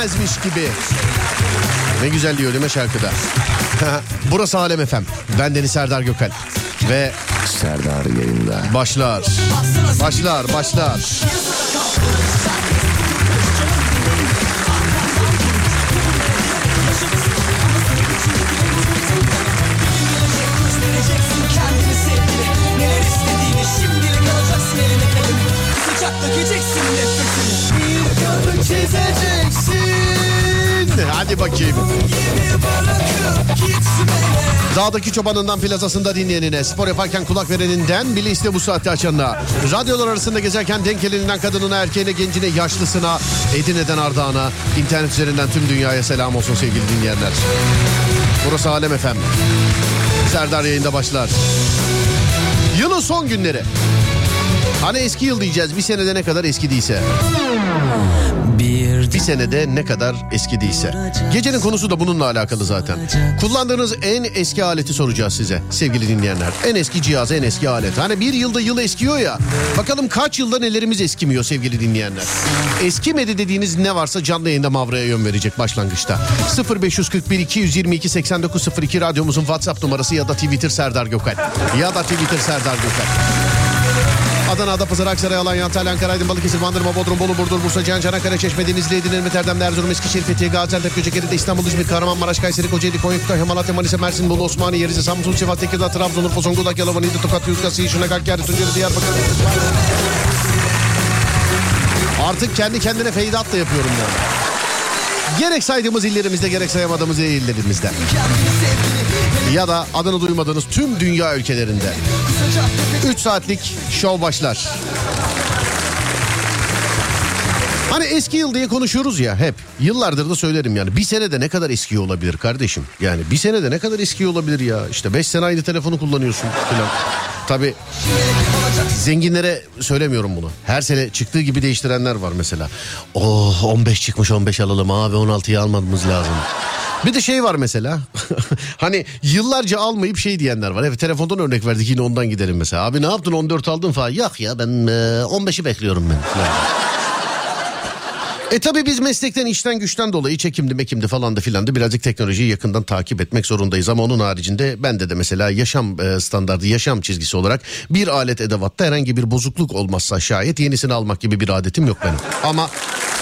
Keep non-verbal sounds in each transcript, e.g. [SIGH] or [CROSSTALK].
yetmezmiş gibi. Ne güzel diyor değil mi şarkıda? [LAUGHS] Burası Alem Efem. Ben Deniz Serdar Gökal. Ve Serdar yayında. başlar. Başlar, başlar. Bakayım. Dağdaki çobanından plazasında dinleyenine, spor yaparken kulak vereninden, iste bu saatte açanına, radyolar arasında gezerken denk geleninden kadınına, erkeğine, gencine, yaşlısına, Edirne'den Ardahan'a, internet üzerinden tüm dünyaya selam olsun sevgili dinleyenler. Burası Alem Efem. Serdar yayında başlar. Yılın son günleri. Hani eski yıl diyeceğiz bir senede ne kadar eski değilse. Bir senede ne kadar eski değilse. Gecenin konusu da bununla alakalı zaten. Kullandığınız en eski aleti soracağız size sevgili dinleyenler. En eski cihaz, en eski alet. Hani bir yılda yıl eskiyor ya. Bakalım kaç yılda nelerimiz eskimiyor sevgili dinleyenler. Eskimedi dediğiniz ne varsa canlı yayında Mavra'ya yön verecek başlangıçta. 0541 222 8902 radyomuzun WhatsApp numarası ya da Twitter Serdar Gökal. Ya da Twitter Serdar Gökal. Adana, Adapazarı, Aksaray, Alanya, Antalya, Ankara, Aydın, Balıkesir, Bandırma, Bodrum, Bolu, Burdur, Bursa, Cihan, Çanakkale, Çeşme, Denizli, Edirne, Erdem, Erzurum, Eskişehir, Fethiye, Gaziantep, Göcekeri'de, İstanbul, İzmir, Kahramanmaraş, Kayseri, Kocaeli, Konya, Kütahya, Malatya, Manisa, Mersin, Bolu, Osmaniye, Rize, Samsun, Sivas, Tekirdağ, Trabzon, Urfa, Zonguldak, Yalova, Niğde, Tokat, Yozgat, Şırnak, Hakkari, Tunceli, Diyarbakır. Artık kendi kendine feydat da yapıyorum yani. Gerek saydığımız illerimizde gerek sayamadığımız illerimizde. Ya da adını duymadığınız tüm dünya ülkelerinde. 3 saatlik şov başlar. Hani eski yıl diye konuşuyoruz ya hep. Yıllardır da söylerim yani. Bir senede ne kadar eski olabilir kardeşim? Yani bir senede ne kadar eski olabilir ya? İşte 5 sene aynı telefonu kullanıyorsun falan. Tabii zenginlere söylemiyorum bunu. Her sene çıktığı gibi değiştirenler var mesela. Oh 15 çıkmış 15 alalım abi 16'yı almamız lazım. Bir de şey var mesela. [LAUGHS] hani yıllarca almayıp şey diyenler var. Evet telefondan örnek verdik yine ondan gidelim mesela. Abi ne yaptın 14 aldın falan. Yok ya ben e, 15'i bekliyorum ben. E tabi biz meslekten işten güçten dolayı çekimdi mekimdi falan da filan da birazcık teknolojiyi yakından takip etmek zorundayız. Ama onun haricinde bende de mesela yaşam e, standardı yaşam çizgisi olarak bir alet edevatta herhangi bir bozukluk olmazsa şayet yenisini almak gibi bir adetim yok benim. Ama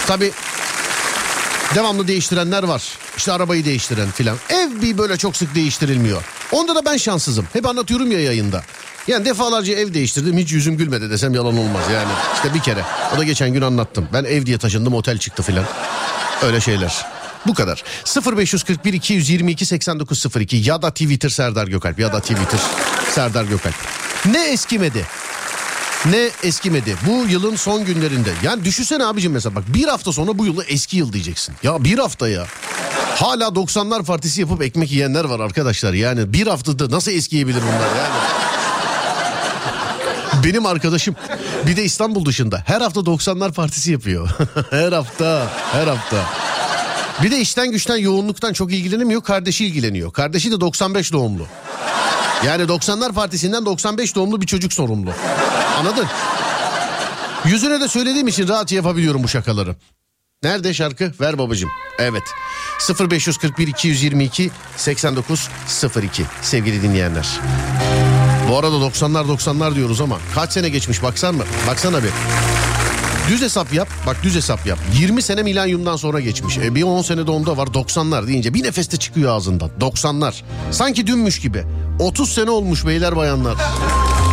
tabi devamlı değiştirenler var. İşte arabayı değiştiren filan. Ev bir böyle çok sık değiştirilmiyor. Onda da ben şanssızım. Hep anlatıyorum ya yayında. Yani defalarca ev değiştirdim hiç yüzüm gülmedi desem yalan olmaz yani. İşte bir kere. O da geçen gün anlattım. Ben ev diye taşındım otel çıktı filan. Öyle şeyler. Bu kadar. 0541 222 8902 ya da Twitter Serdar Gökalp ya da Twitter Serdar Gökalp. Ne eskimedi? Ne eskimedi bu yılın son günlerinde. Yani düşünsene abicim mesela bak bir hafta sonra bu yılı eski yıl diyeceksin. Ya bir hafta ya. Hala 90'lar partisi yapıp ekmek yiyenler var arkadaşlar. Yani bir haftada nasıl eskiyebilir bunlar yani. [LAUGHS] Benim arkadaşım bir de İstanbul dışında her hafta 90'lar partisi yapıyor. [LAUGHS] her hafta, her hafta. Bir de işten güçten yoğunluktan çok ilgilenemiyor. Kardeşi ilgileniyor. Kardeşi de 95 doğumlu. Yani 90'lar partisinden 95 doğumlu bir çocuk sorumlu. Anladın? Yüzüne de söylediğim için rahat yapabiliyorum bu şakaları. Nerede şarkı? Ver babacığım. Evet. 0541 222 8902 sevgili dinleyenler. Bu arada 90'lar 90'lar diyoruz ama kaç sene geçmiş baksan mı? Baksana bir. Düz hesap yap. Bak düz hesap yap. 20 sene milenyumdan sonra geçmiş. E bir 10 sene onda var. 90'lar deyince bir nefeste çıkıyor ağzından. 90'lar. Sanki dünmüş gibi. 30 sene olmuş beyler bayanlar.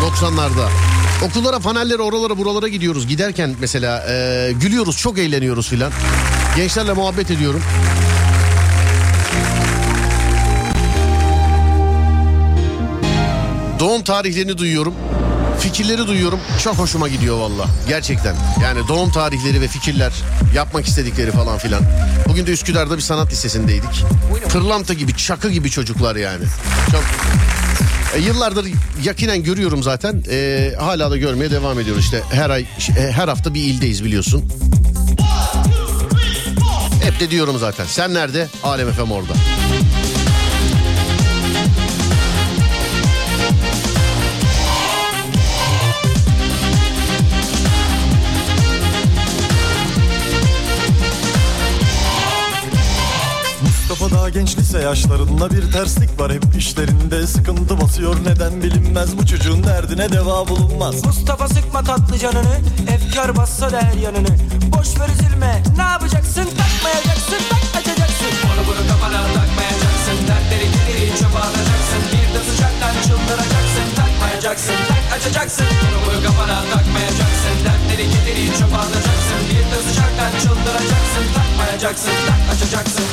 90'larda. Okullara, fanellere, oralara, buralara gidiyoruz. Giderken mesela e, gülüyoruz, çok eğleniyoruz filan. Gençlerle muhabbet ediyorum. Doğum tarihlerini duyuyorum. Fikirleri duyuyorum. Çok hoşuma gidiyor valla. Gerçekten. Yani doğum tarihleri ve fikirler, yapmak istedikleri falan filan. Bugün de Üsküdar'da bir sanat lisesindeydik. Pırlanta gibi, çakı gibi çocuklar yani. Çok e, yıllardır yakinen görüyorum zaten. E, hala da görmeye devam ediyoruz işte. Her ay, e, her hafta bir ildeyiz biliyorsun. Hep de diyorum zaten. Sen nerede? Alem FM orada. Genç lise yaşlarında bir terslik var hep işlerinde. Sıkıntı basıyor neden bilinmez. Bu çocuğun derdine deva bulunmaz. Mustafa sıkma tatlı canını Efkar bassa da her yanını. Boş ver üzülme ne yapacaksın? Takmayacaksın tak açacaksın Onu bunu kafana takmayacaksın. Dertleri gideri çöpe atacaksın. Bir de sıcaktan çıldıracaksın. Takmayacaksın tak açacaksın Onu bunu kafana takmayacaksın. Dertleri gideri çöpe atacaksın. Bir de sıcaktan çıldıracaksın. Takmayacaksın tak açacaksın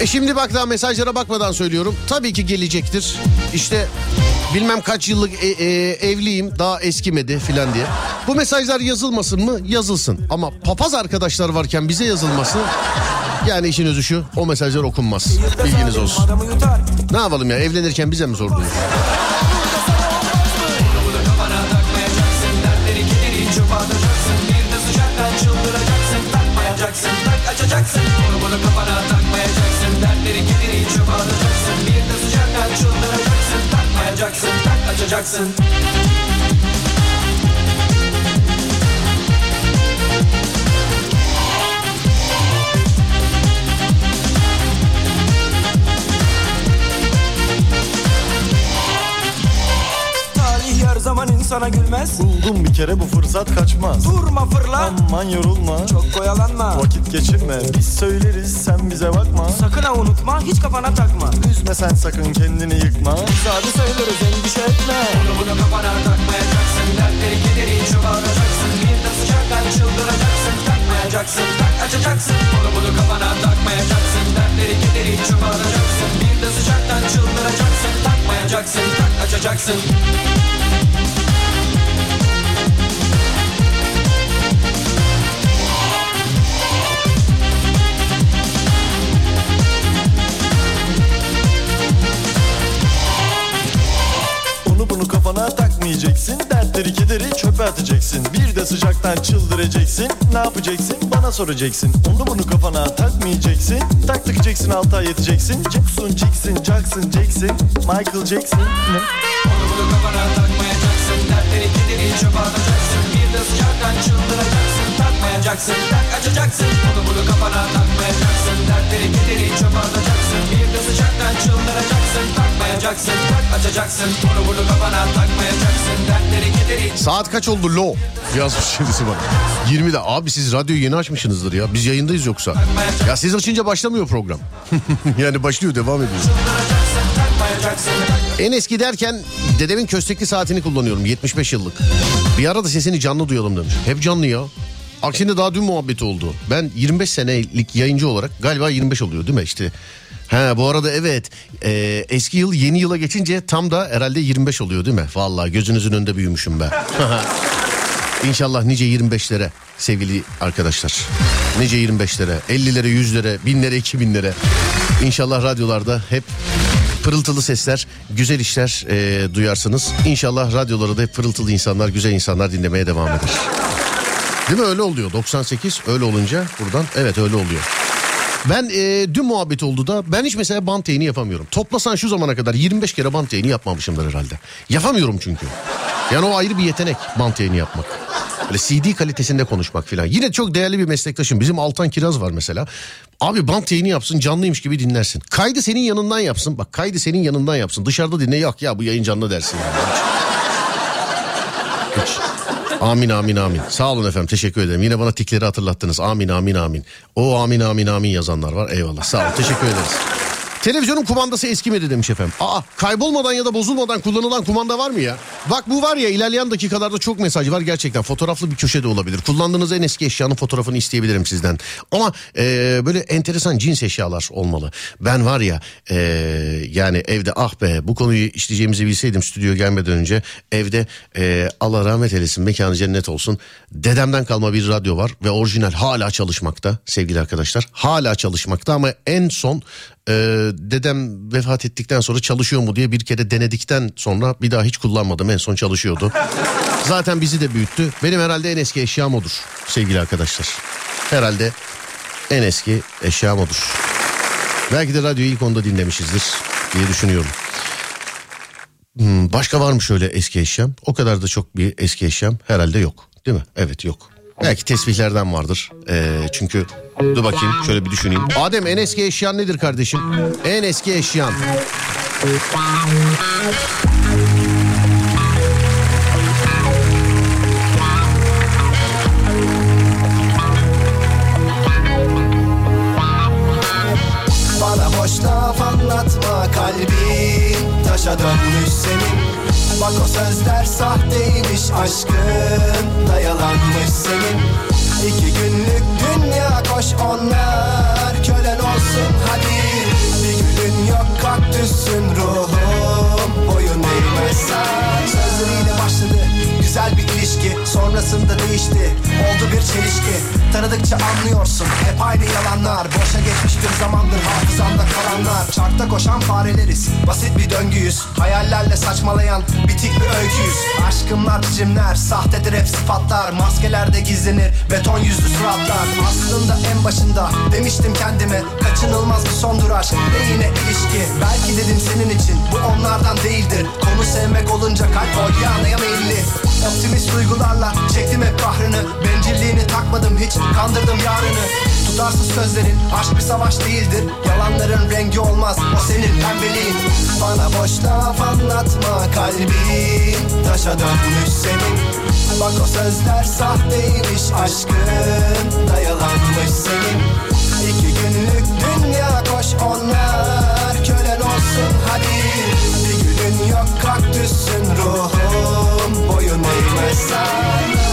E şimdi bak daha mesajlara bakmadan söylüyorum. Tabii ki gelecektir. İşte bilmem kaç yıllık e- e- evliyim daha eskimedi filan diye. Bu mesajlar yazılmasın mı? Yazılsın. Ama papaz arkadaşlar varken bize yazılmasın. Yani işin özü şu o mesajlar okunmaz. Bilginiz olsun. Ne yapalım ya evlenirken bize mi sordunuz? Tak açacaksın Onu bunu kafana takmayacaksın tak insana gülmez. Buldum bir kere bu fırsat kaçmaz. Durma fırla. Aman yorulma. Çok koyalanma Vakit geçirme. Biz söyleriz sen bize bakma. Sakın ha unutma hiç kafana takma. Üzme sen sakın kendini yıkma. Sadı sayılırız endişe etme. Onu bunu kafana takmayacaksın. Dertleri kederi çöpe atacaksın Bir de sıcaktan çıldıracaksın Takmayacaksın. Tak açacaksın. Onu bunu kafana takmayacaksın. Dertleri kederi çöpe atacaksın Bir de sıcaktan çıldıracaksın Takmayacaksın. Tak açacaksın takmayacaksın Dertleri kederi çöpe atacaksın. Bir de sıcaktan çıldıracaksın Ne yapacaksın? Bana soracaksın. Onu bunu kafana takmayacaksın. Tak takacaksın altı ay yeteceksin Jackson Jackson Jackson Jackson Michael Jackson? Onu bunu kafana takmayacaksın Dertleri kederi çöpe atacaksın. Bir de sıcaktan çıldıracaksın Takmayacaksın tak açacaksın Onu bunu kafana takmayacaksın Dertleri kederi çöpe atacaksın Bir de sıcaktan çıldıracaksın Takmayacaksın tak açacaksın Onu bunu kafana takmayacaksın Dertleri kederi Saat kaç oldu lo? Yazmış birisi bana. 20'de. Abi siz radyoyu yeni açmışsınızdır ya. Biz yayındayız yoksa. Ya siz açınca başlamıyor program. [LAUGHS] yani başlıyor devam ediyor. En eski derken dedemin köstekli saatini kullanıyorum 75 yıllık. Bir ara da sesini canlı duyalım demiş. Hep canlı ya. Aksine daha dün muhabbeti oldu. Ben 25 senelik yayıncı olarak galiba 25 oluyor değil mi işte. Ha bu arada evet e, eski yıl yeni yıla geçince tam da herhalde 25 oluyor değil mi? Vallahi gözünüzün önünde büyümüşüm ben. [LAUGHS] İnşallah nice 25'lere sevgili arkadaşlar. Nice 25'lere, 50'lere, 100'lere, 1000'lere, 2000'lere. İnşallah radyolarda hep pırıltılı sesler, güzel işler e, duyarsınız. İnşallah radyoları da hep pırıltılı insanlar, güzel insanlar dinlemeye devam eder. Değil mi öyle oluyor 98 öyle olunca buradan evet öyle oluyor. Ben e, dün muhabbet oldu da ben hiç mesela bant yayını yapamıyorum. Toplasan şu zamana kadar 25 kere bant yayını yapmamışımdır herhalde. Yapamıyorum çünkü. Yani o ayrı bir yetenek bant yayını yapmak. Böyle CD kalitesinde konuşmak filan. Yine çok değerli bir meslektaşım. Bizim Altan Kiraz var mesela. Abi bant yayını yapsın canlıymış gibi dinlersin. Kaydı senin yanından yapsın. Bak kaydı senin yanından yapsın. Dışarıda dinle yok ya bu yayın canlı dersin. Yani. Hiç. Amin amin amin. Sağ olun efendim teşekkür ederim. Yine bana tikleri hatırlattınız. Amin amin amin. O amin amin amin yazanlar var. Eyvallah sağ olun teşekkür ederiz. Televizyonun kumandası eskimedi demiş efendim. Aa kaybolmadan ya da bozulmadan kullanılan kumanda var mı ya? Bak bu var ya ilerleyen dakikalarda çok mesaj var gerçekten. Fotoğraflı bir köşede olabilir. Kullandığınız en eski eşyanın fotoğrafını isteyebilirim sizden. Ama e, böyle enteresan cins eşyalar olmalı. Ben var ya e, yani evde ah be bu konuyu işleyeceğimizi bilseydim stüdyoya gelmeden önce evde e, Allah rahmet eylesin mekanı cennet olsun. Dedemden kalma bir radyo var ve orijinal hala çalışmakta sevgili arkadaşlar. Hala çalışmakta ama en son e, dedem vefat ettikten sonra çalışıyor mu diye bir kere denedikten sonra bir daha hiç kullanmadım. En son çalışıyordu. [LAUGHS] Zaten bizi de büyüttü. Benim herhalde en eski eşyam odur sevgili arkadaşlar. Herhalde en eski eşyam odur. Belki de radyoyu ilk onda dinlemişizdir diye düşünüyorum. Hmm, başka var mı şöyle eski eşyam? O kadar da çok bir eski eşyam herhalde yok. Değil mi? Evet yok. Belki tesbihlerden vardır. Ee, çünkü dur bakayım şöyle bir düşüneyim. Adem en eski eşyan nedir kardeşim? En eski eşyan. Bana boş laf anlatma kalbin Taşa dönmüş senin Bak o sözler sahteymiş aşkın. Da yalanmış senin. İki günlük dünya koş onlar. Kölen olsun hadi. Bir gülün yok kaktüsün ruhum. Boyun eğmez Sözleriyle başladı. Güzel bir ilişki Sonrasında değişti. Oldu bir çelişki. Tanıdıkça anlıyorsun. Hep aynı yalanlar. Boşa geçmiş bir zamandır hafızamda kalanlar. Çarkta koşan fareleriz. Basit bir döngüyüz. Hayallerle saçmalayan bitik bir öyküyüz. Aşkımlar çizimler sahtedir hep sıfatlar. Maskelerde gizlenir beton yüzlü suratlar. Aslında en başında demiştim kendime Kaçınılmaz bir sondur aşk ve yine ilişki. Belki dedim senin için bu onlardan değildir. Konu sevmek olunca kalp oynayamaya meyilli Optimist duygularla çektim hep kahrını. Bencilliğini takmadım hiç kandırdım yarını. Tutarsız sözlerin aşk bir savaş değildir. Yalanların rengi olmaz o senin pembeliğin. Bana boş laf anlatma kalbin Taşa dönmüş senin. Bak o sözler sahteymiş aşkın. Da yalanmış senin. İki günlük dünya koş onlar. Kölen olsun hadi. Bir gülün yok kaktüsün ruhum Eğmezsen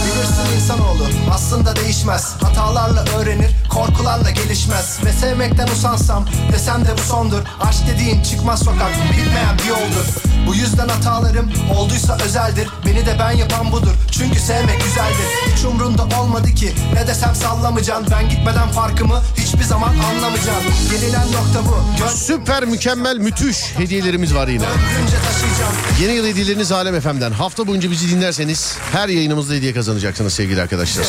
Bilirsin insanoğlu aslında değişmez. Hatalarla öğrenir korkularla gelişmez. Ve sevmekten usansam desem de bu sondur. Aşk dediğin çıkmaz sokak bitmeyen bir yoldur Bu yüzden hatalarım olduysa özeldir. Beni de ben yapan budur. Çünkü sevmek güzeldir. Hiç umrunda olmadı ki. Ne desem sallamayacaksın Ben gitmeden farkımı hiçbir zaman anlamayacaksın Gelinen nokta bu. Gönlümce Süper mükemmel müthiş hediyelerimiz var yine. Yeni yıl hediyeleriniz Alem FM'den. Hafta boyunca bizi dinlerseniz her yayınımızda hediye kazanacaksınız sevgili arkadaşlar.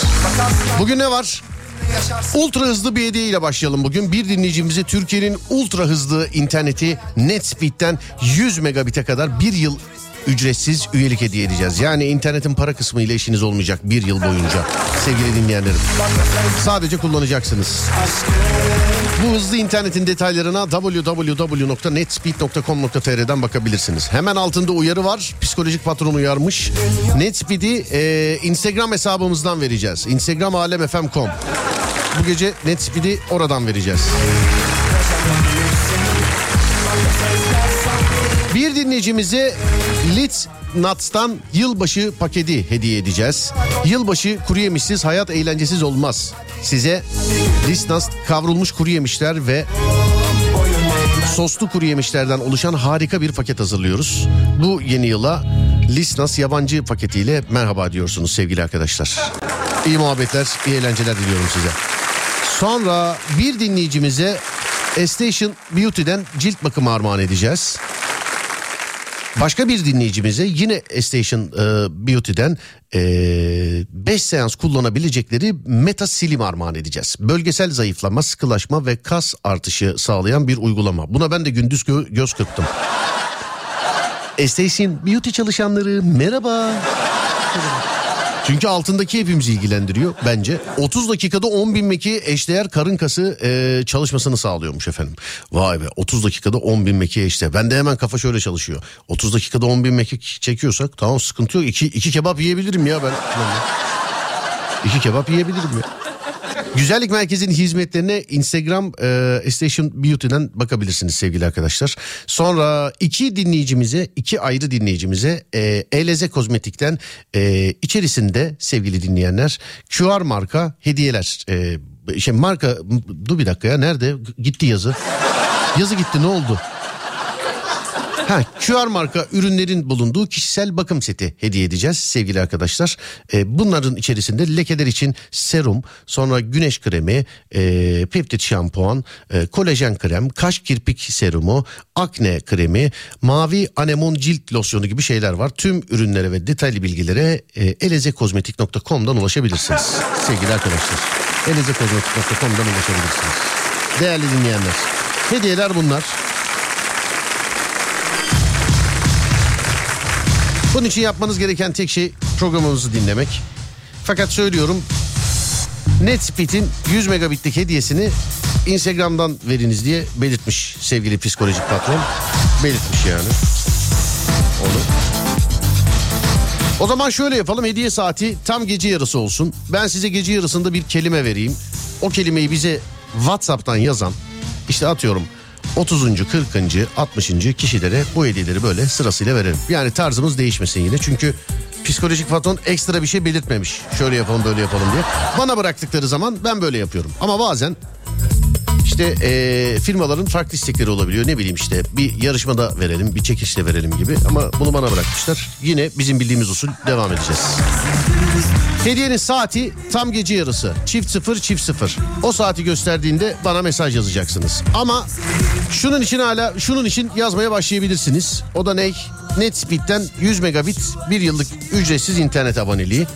Bugün ne var? Ultra hızlı bir hediye ile başlayalım bugün. Bir dinleyicimize Türkiye'nin ultra hızlı interneti NetSpeed'den 100 megabit'e kadar bir yıl ücretsiz üyelik hediye edeceğiz. Yani internetin para kısmı ile işiniz olmayacak bir yıl boyunca sevgili dinleyenlerim. Sadece kullanacaksınız. Bu hızlı internetin detaylarına www.netspeed.com.tr'den bakabilirsiniz. Hemen altında uyarı var. Psikolojik patron uyarmış. Netspeed'i e, Instagram hesabımızdan vereceğiz. Instagram alemfm.com. Bu gece Netspeed'i oradan vereceğiz. Bir dinleyicimize Litz Nuts'tan yılbaşı paketi hediye edeceğiz. Yılbaşı kuru yemişsiz hayat eğlencesiz olmaz. Size Litz Nuts kavrulmuş kuru yemişler ve soslu kuru yemişlerden oluşan harika bir paket hazırlıyoruz. Bu yeni yıla Lisnas yabancı paketiyle merhaba diyorsunuz sevgili arkadaşlar. İyi muhabbetler, iyi eğlenceler diliyorum size. Sonra bir dinleyicimize Estation Beauty'den cilt bakımı armağan edeceğiz. Başka bir dinleyicimize yine Station e, Beauty'den 5 seans kullanabilecekleri Meta Silim armağan edeceğiz. Bölgesel zayıflama, sıkılaşma ve kas artışı sağlayan bir uygulama. Buna ben de gündüz gö- göz kırptım. Station Beauty çalışanları merhaba. Çünkü altındaki hepimizi ilgilendiriyor bence. 30 dakikada 10 bin meki eşdeğer karın kası e, çalışmasını sağlıyormuş efendim. Vay be 30 dakikada 10 bin meki eşdeğer. Ben de hemen kafa şöyle çalışıyor. 30 dakikada 10 bin meki çekiyorsak tamam sıkıntı yok. İki, iki kebap yiyebilirim ya ben. İki kebap yiyebilirim ya. Güzellik Merkezi'nin hizmetlerine Instagram e, Station Beauty'den bakabilirsiniz sevgili arkadaşlar. Sonra iki dinleyicimize, iki ayrı dinleyicimize e, Eleze Kozmetik'ten e, içerisinde sevgili dinleyenler QR marka hediyeler. E, şey marka dur bir dakika ya nerede gitti yazı? Yazı gitti ne oldu? Ha, QR marka ürünlerin bulunduğu kişisel bakım seti hediye edeceğiz sevgili arkadaşlar. Ee, bunların içerisinde lekeler için serum, sonra güneş kremi, e, peptit şampuan, e, kolajen krem, kaş kirpik serumu, akne kremi, mavi anemon cilt losyonu gibi şeyler var. Tüm ürünlere ve detaylı bilgilere e, elezekozmetik.com'dan ulaşabilirsiniz [LAUGHS] sevgili arkadaşlar. elezekozmetik.com'dan ulaşabilirsiniz. Değerli dinleyenler, hediyeler bunlar. Bunun için yapmanız gereken tek şey programımızı dinlemek. Fakat söylüyorum NetSpeed'in 100 megabitlik hediyesini Instagram'dan veriniz diye belirtmiş sevgili psikolojik patron. Belirtmiş yani. Onu. O zaman şöyle yapalım hediye saati tam gece yarısı olsun. Ben size gece yarısında bir kelime vereyim. O kelimeyi bize WhatsApp'tan yazan işte atıyorum 30. 40. 60. kişilere bu hediyeleri böyle sırasıyla verelim. Yani tarzımız değişmesin yine. Çünkü psikolojik patron ekstra bir şey belirtmemiş. Şöyle yapalım böyle yapalım diye. Bana bıraktıkları zaman ben böyle yapıyorum. Ama bazen işte e, firmaların farklı istekleri olabiliyor. Ne bileyim işte bir yarışmada verelim, bir çekişle verelim gibi. Ama bunu bana bırakmışlar. Yine bizim bildiğimiz usul devam edeceğiz. Hediyenin saati tam gece yarısı. Çift sıfır çift sıfır. O saati gösterdiğinde bana mesaj yazacaksınız. Ama şunun için hala şunun için yazmaya başlayabilirsiniz. O da ne? NetSpeed'den 100 megabit bir yıllık ücretsiz internet aboneliği.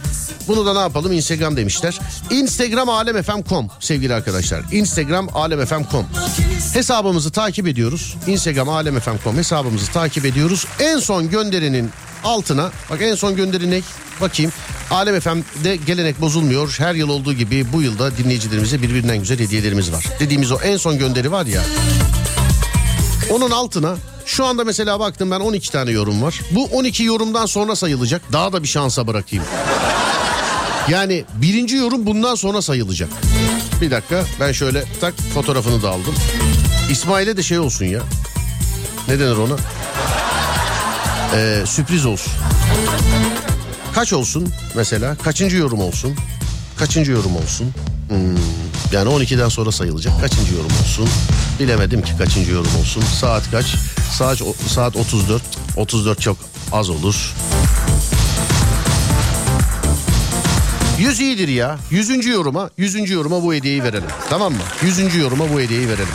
Bunu da ne yapalım Instagram demişler. Instagram alemfm.com sevgili arkadaşlar. Instagram alemfm.com. Hesabımızı takip ediyoruz. Instagram alemfm.com hesabımızı takip ediyoruz. En son gönderinin altına bak en son gönderi ne? Bakayım. Alem FM'de gelenek bozulmuyor. Her yıl olduğu gibi bu yılda dinleyicilerimize birbirinden güzel hediyelerimiz var. Dediğimiz o en son gönderi var ya. Onun altına şu anda mesela baktım ben 12 tane yorum var. Bu 12 yorumdan sonra sayılacak. Daha da bir şansa bırakayım. Yani birinci yorum bundan sonra sayılacak. Bir dakika ben şöyle tak fotoğrafını da aldım. İsmail'e de şey olsun ya. Ne denir ona? Ee, sürpriz olsun. Kaç olsun mesela? Kaçıncı yorum olsun? Kaçıncı yorum olsun? Hmm, yani 12'den sonra sayılacak. Kaçıncı yorum olsun? Bilemedim ki kaçıncı yorum olsun. Saat kaç? Saat saat 34. 34 çok az olur. 100 iyidir ya. 100. yoruma, 100. yoruma bu hediyeyi verelim. Tamam mı? 100. yoruma bu hediyeyi verelim.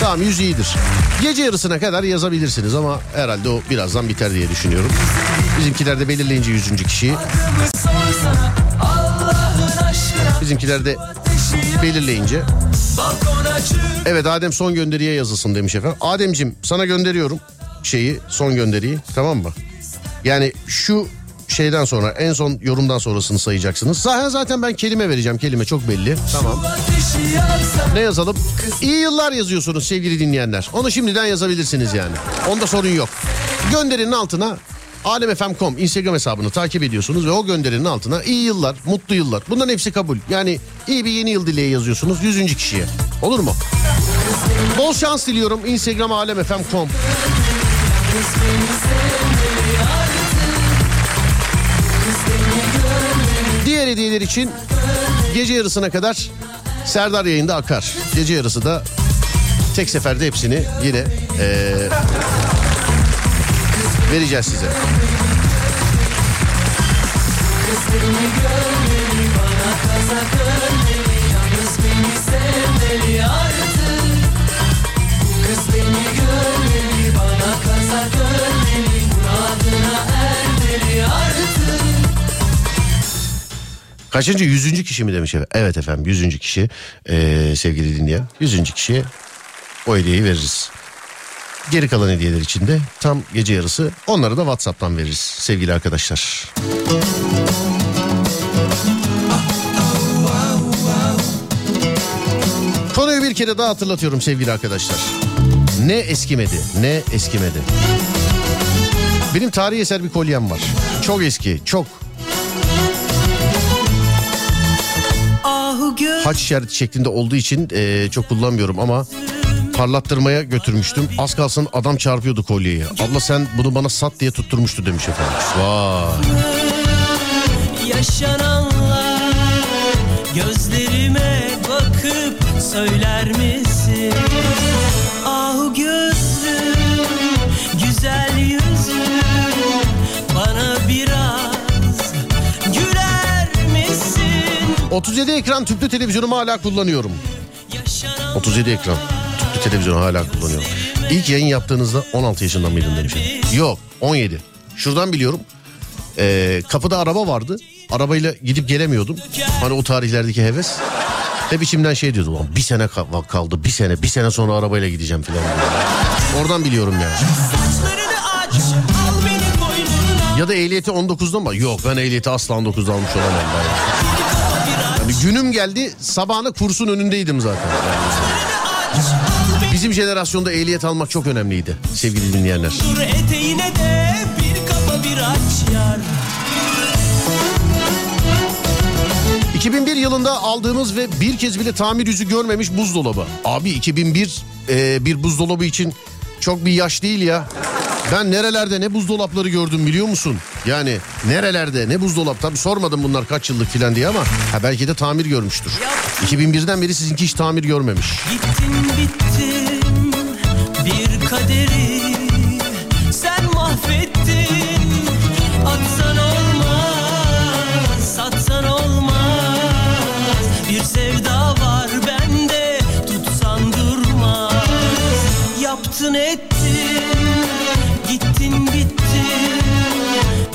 Tamam 100 iyidir. Gece yarısına kadar yazabilirsiniz ama herhalde o birazdan biter diye düşünüyorum. Bizimkiler de belirleyince 100. kişiyi. Bizimkiler de belirleyince. Evet Adem son gönderiye yazılsın demiş efendim. Ademcim sana gönderiyorum şeyi son gönderiyi tamam mı? Yani şu şeyden sonra en son yorumdan sonrasını sayacaksınız. Zaten zaten ben kelime vereceğim. Kelime çok belli. Tamam. Ne yazalım? İyi yıllar yazıyorsunuz sevgili dinleyenler. Onu şimdiden yazabilirsiniz yani. Onda sorun yok. Gönderinin altına alemfm.com Instagram hesabını takip ediyorsunuz ve o gönderinin altına iyi yıllar, mutlu yıllar. Bunların hepsi kabul. Yani iyi bir yeni yıl dileği yazıyorsunuz 100. kişiye. Olur mu? Bol şans diliyorum Instagram alemfm.com. Diğer hediyeler için gece yarısına kadar Serdar yayında akar. Gece yarısı da tek seferde hepsini yine ee, vereceğiz size. Kız Kaçıncı? Yüzüncü kişi mi demiş efendim? Evet efendim yüzüncü kişi ee, sevgili dinleyen. Yüzüncü kişiye o hediyeyi veririz. Geri kalan hediyeler için de tam gece yarısı onları da WhatsApp'tan veririz sevgili arkadaşlar. Konuyu bir kere daha hatırlatıyorum sevgili arkadaşlar. Ne eskimedi, ne eskimedi. Benim tarihi eser bir kolyem var. Çok eski, çok. Haç işareti şeklinde olduğu için e, çok kullanmıyorum ama parlattırmaya götürmüştüm. Az kalsın adam çarpıyordu kolyeyi. Abla sen bunu bana sat diye tutturmuştu demiş efendim. Vay. yaşananlar Gözlerime bakıp söyler misin? Ahu gözlüm, güzel yüzlüm Bana biraz güler misin? 37 ekran tüplü televizyonumu hala kullanıyorum. Yaşanan 37 ekran televizyonu hala kullanıyorum. İlk yayın yaptığınızda 16 yaşında mıydın demiş. Yok 17. Şuradan biliyorum. Ee, kapıda araba vardı. Arabayla gidip gelemiyordum. Hani o tarihlerdeki heves. Hep içimden şey diyordu. "Ulan Bir sene ka- kaldı. Bir sene. Bir sene sonra arabayla gideceğim diye. Oradan biliyorum yani. Ya da ehliyeti 19'da mı? Yok ben ehliyeti asla 19'da almış olamam ben. Yani günüm geldi sabahına kursun önündeydim zaten. Bizim jenerasyonda ehliyet almak çok önemliydi sevgili dinleyenler. Dur eteğine de bir kapa bir aç yar 2001 yılında aldığımız ve bir kez bile tamir yüzü görmemiş buzdolabı. Abi 2001 e, bir buzdolabı için çok bir yaş değil ya. Ben nerelerde ne buzdolapları gördüm biliyor musun? Yani nerelerde ne buzdolap tabii sormadım bunlar kaç yıllık filan diye ama ha belki de tamir görmüştür. 2001'den beri sizinki hiç tamir görmemiş. Gittin bittin bir kaderi sen mahvettin Atsan olmaz satsan olmaz Bir sevda var bende tutsan durmaz Yaptın ettin gittin bittin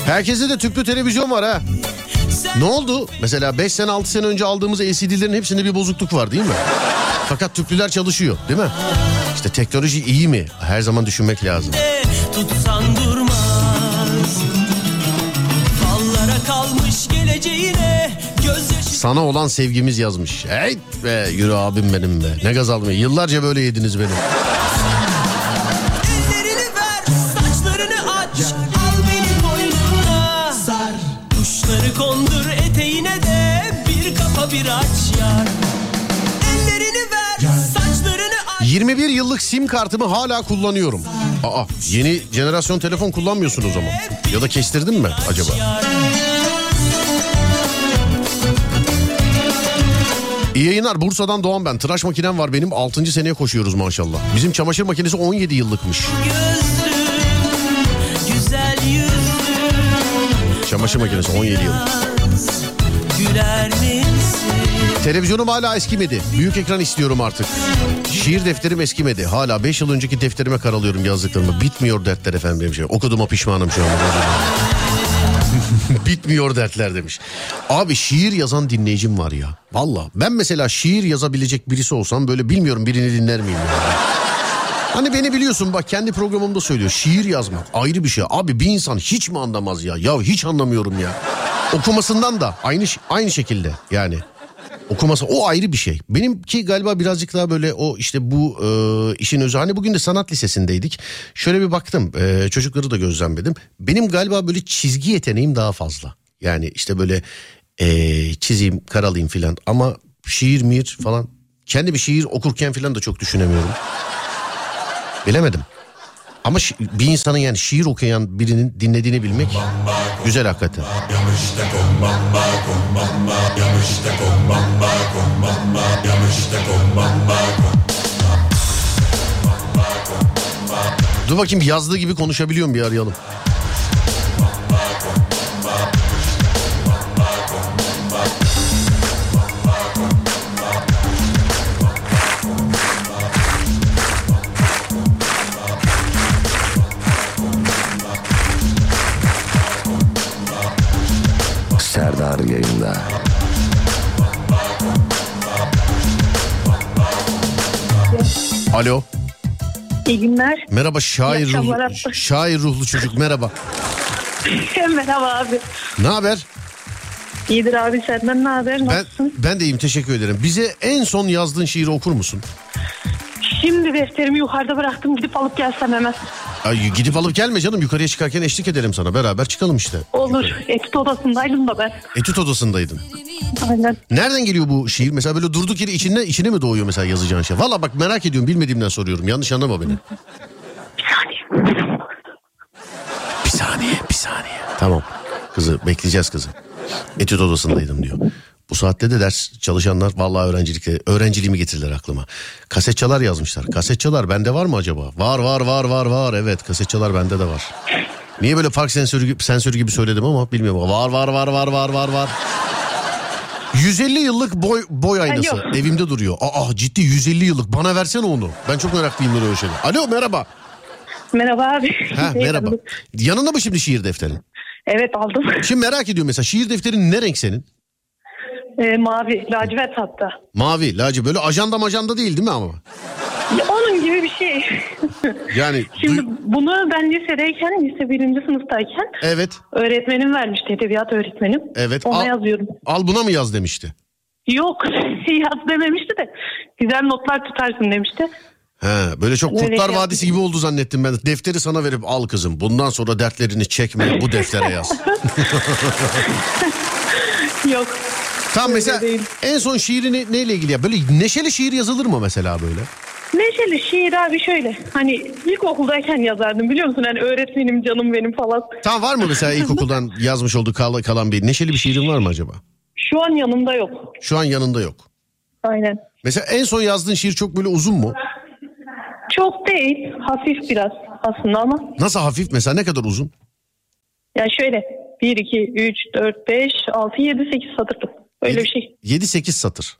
Herkeste de tüplü televizyon var ha. Ne oldu? Mesela 5 sene 6 sene önce aldığımız LCD'lerin hepsinde bir bozukluk var değil mi? Fakat tüplüler çalışıyor değil mi? İşte teknoloji iyi mi? Her zaman düşünmek lazım. tutsan durmaz Fallara kalmış geleceğine gözyaşı Sana olan sevgimiz yazmış. Hey be yürü abim benim be. Ne gaz almayı. Yıllarca böyle yediniz beni. 21 yıllık sim kartımı hala kullanıyorum. Aa yeni jenerasyon telefon kullanmıyorsunuz ama. Ya da kestirdin mi acaba? İyi yayınlar Bursa'dan Doğan ben. Tıraş makinem var benim 6. seneye koşuyoruz maşallah. Bizim çamaşır makinesi 17 yıllıkmış. Çamaşır makinesi 17 yıl. Güler misin? Televizyonum hala eskimedi. Büyük ekran istiyorum artık. Şiir defterim eskimedi. Hala 5 yıl önceki defterime karalıyorum yazdıklarımı. Bitmiyor dertler efendim şey. Okuduğuma pişmanım şu an. [LAUGHS] Bitmiyor dertler demiş. Abi şiir yazan dinleyicim var ya. Valla ben mesela şiir yazabilecek birisi olsam böyle bilmiyorum birini dinler miyim ya. Hani beni biliyorsun bak kendi programımda söylüyor. Şiir yazmak ayrı bir şey. Abi bir insan hiç mi anlamaz ya? Ya hiç anlamıyorum ya. Okumasından da aynı aynı şekilde yani. Okuması o ayrı bir şey. Benimki galiba birazcık daha böyle o işte bu e, işin özü. Hani bugün de sanat lisesindeydik. Şöyle bir baktım e, çocukları da gözlemledim. Benim galiba böyle çizgi yeteneğim daha fazla. Yani işte böyle e, çizeyim karalayayım filan. Ama şiir mir falan. Kendi bir şiir okurken filan da çok düşünemiyorum. Bilemedim. Ama şi- bir insanın yani şiir okuyan birinin dinlediğini bilmek güzel hakikaten. Dur bakayım yazdığı gibi konuşabiliyor mu bir arayalım. Alo. İyi günler. Merhaba şair İyi ruhlu, şair ruhlu çocuk merhaba. [LAUGHS] Merhaba abi. Ne haber? İyidir abi senden ne haber? Ben, Nasılsın? ben de iyiyim teşekkür ederim. Bize en son yazdığın şiiri okur musun? Şimdi defterimi yukarıda bıraktım gidip alıp gelsem hemen. Ay, gidip alıp gelme canım yukarıya çıkarken eşlik edelim sana beraber çıkalım işte. Olur. Etüt odasındaydım da ben. Etüt odasındaydın. Aynen. Nereden geliyor bu şiir? Mesela böyle durduk yere içine, içine mi doğuyor mesela yazacağın şey? Valla bak merak ediyorum bilmediğimden soruyorum. Yanlış anlama beni. Bir saniye. Bir saniye bir saniye. Tamam kızı bekleyeceğiz kızı. Etüt odasındaydım diyor. Bu saatte de ders çalışanlar vallahi öğrencilikle öğrenciliğimi getirdiler aklıma. Kaset çalar yazmışlar. Kaset çalar bende var mı acaba? Var var var var var. Evet kaset çalar bende de var. Niye böyle park sensörü, gibi- sensörü gibi söyledim ama bilmiyorum. Var var var var var var var. 150 yıllık boy boy aynası Alo. evimde duruyor. Aa ciddi 150 yıllık. Bana versene onu. Ben çok meraklıyım böyle şeyler. Alo merhaba. Merhaba abi. Ha [LAUGHS] merhaba. Yanında mı şimdi şiir defterin? Evet aldım. Şimdi merak ediyorum mesela şiir defterin ne renk senin? Ee, mavi, lacivert hatta. Mavi, laci böyle ajanda majanda değil değil mi ama? Ya, onun gibi bir şey. Yani [LAUGHS] Şimdi duy- bunu ben lisedeyken, lise birinci sınıftayken evet öğretmenim vermişti, edebiyat öğretmenim. Evet, Ona al- yazıyorum. al buna mı yaz demişti. Yok [LAUGHS] yaz dememişti de güzel notlar tutarsın demişti. He, böyle çok Öyle Kurtlar şey Vadisi gibi oldu zannettim ben. Defteri sana verip al kızım. Bundan sonra dertlerini çekme bu deftere yaz. [LAUGHS] Yok. Tam mesela değil. en son şiirini neyle ilgili ya? Böyle neşeli şiir yazılır mı mesela böyle? Neşeli şiir abi şöyle. Hani ilkokuldayken yazardım biliyor musun? Hani öğretmenim canım benim falan. Tam var mı mesela ilkokuldan [LAUGHS] yazmış olduğu kal- kalan bir neşeli bir şiirin var mı acaba? Şu an yanımda yok. Şu an yanında yok. Aynen. Mesela en son yazdığın şiir çok böyle uzun mu? Çok değil. Hafif biraz aslında ama. Nasıl hafif mesela ne kadar uzun? Ya şöyle. 1, 2, 3, 4, 5, 6, 7, 8 satırlık. Öyle bir şey. 7-8 satır.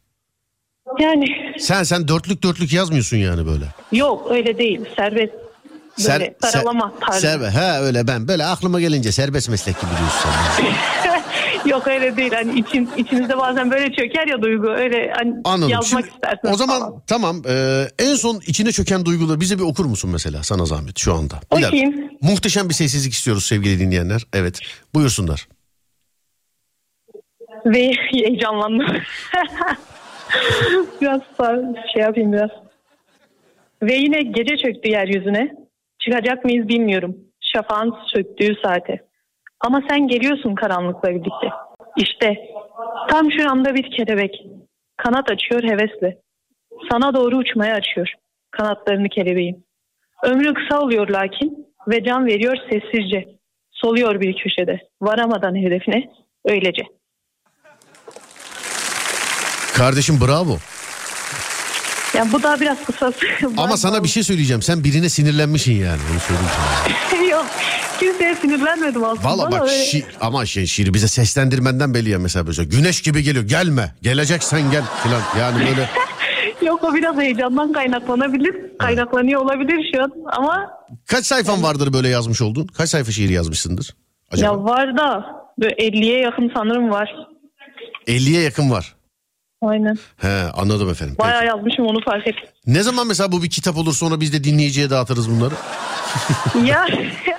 Yani Sen sen dörtlük dörtlük yazmıyorsun yani böyle. yok öyle değil. Serbest. Böyle Ser- saralama ser- tarzı. serbe- he öyle ben böyle aklıma gelince serbest meslek gibi diyorsun. [LAUGHS] Yok öyle değil. Hani için, içinizde bazen böyle çöker ya duygu. Öyle hani Anladım. yazmak Şimdi istersiniz o zaman falan. tamam e, en son içine çöken duyguları bize bir okur musun mesela sana zahmet şu anda? Bir. Okuyayım. Muhteşem bir sessizlik istiyoruz sevgili dinleyenler. Evet buyursunlar. Ve [LAUGHS] heyecanlandım. [LAUGHS] biraz şey yapayım biraz. Ve yine gece çöktü yeryüzüne. Çıkacak mıyız bilmiyorum. Şafağın söktüğü saate. Ama sen geliyorsun karanlıkla birlikte. İşte tam şu anda bir kelebek. Kanat açıyor hevesle. Sana doğru uçmaya açıyor. Kanatlarını kelebeğin. Ömrü kısa oluyor lakin ve can veriyor sessizce. Soluyor bir köşede. Varamadan hedefine öylece. Kardeşim bravo. Ya bu da biraz kısa. [LAUGHS] Ama sana bir şey söyleyeceğim. Sen birine sinirlenmişsin yani. Onu söyleyeyim sana. [LAUGHS] Yok. Kimseye sinirlenmedim aslında. Valla bak öyle- şi- ama şey şiiri bize seslendirmenden belli ya mesela böyle. Güneş gibi geliyor. Gelme. Geleceksen gel filan. Yani böyle [LAUGHS] Yok o biraz heyecandan kaynaklanabilir. Kaynaklanıyor olabilir şu an ama kaç sayfan vardır böyle yazmış oldun? Kaç sayfa şiir yazmışsındır? Acaba? ya var da böyle 50'ye yakın sanırım var. 50'ye yakın var. Aynen. He anladım efendim. Peki. Bayağı yazmışım onu fark ettim. Ne zaman mesela bu bir kitap olur sonra biz de dinleyiciye dağıtırız bunları? [LAUGHS] ya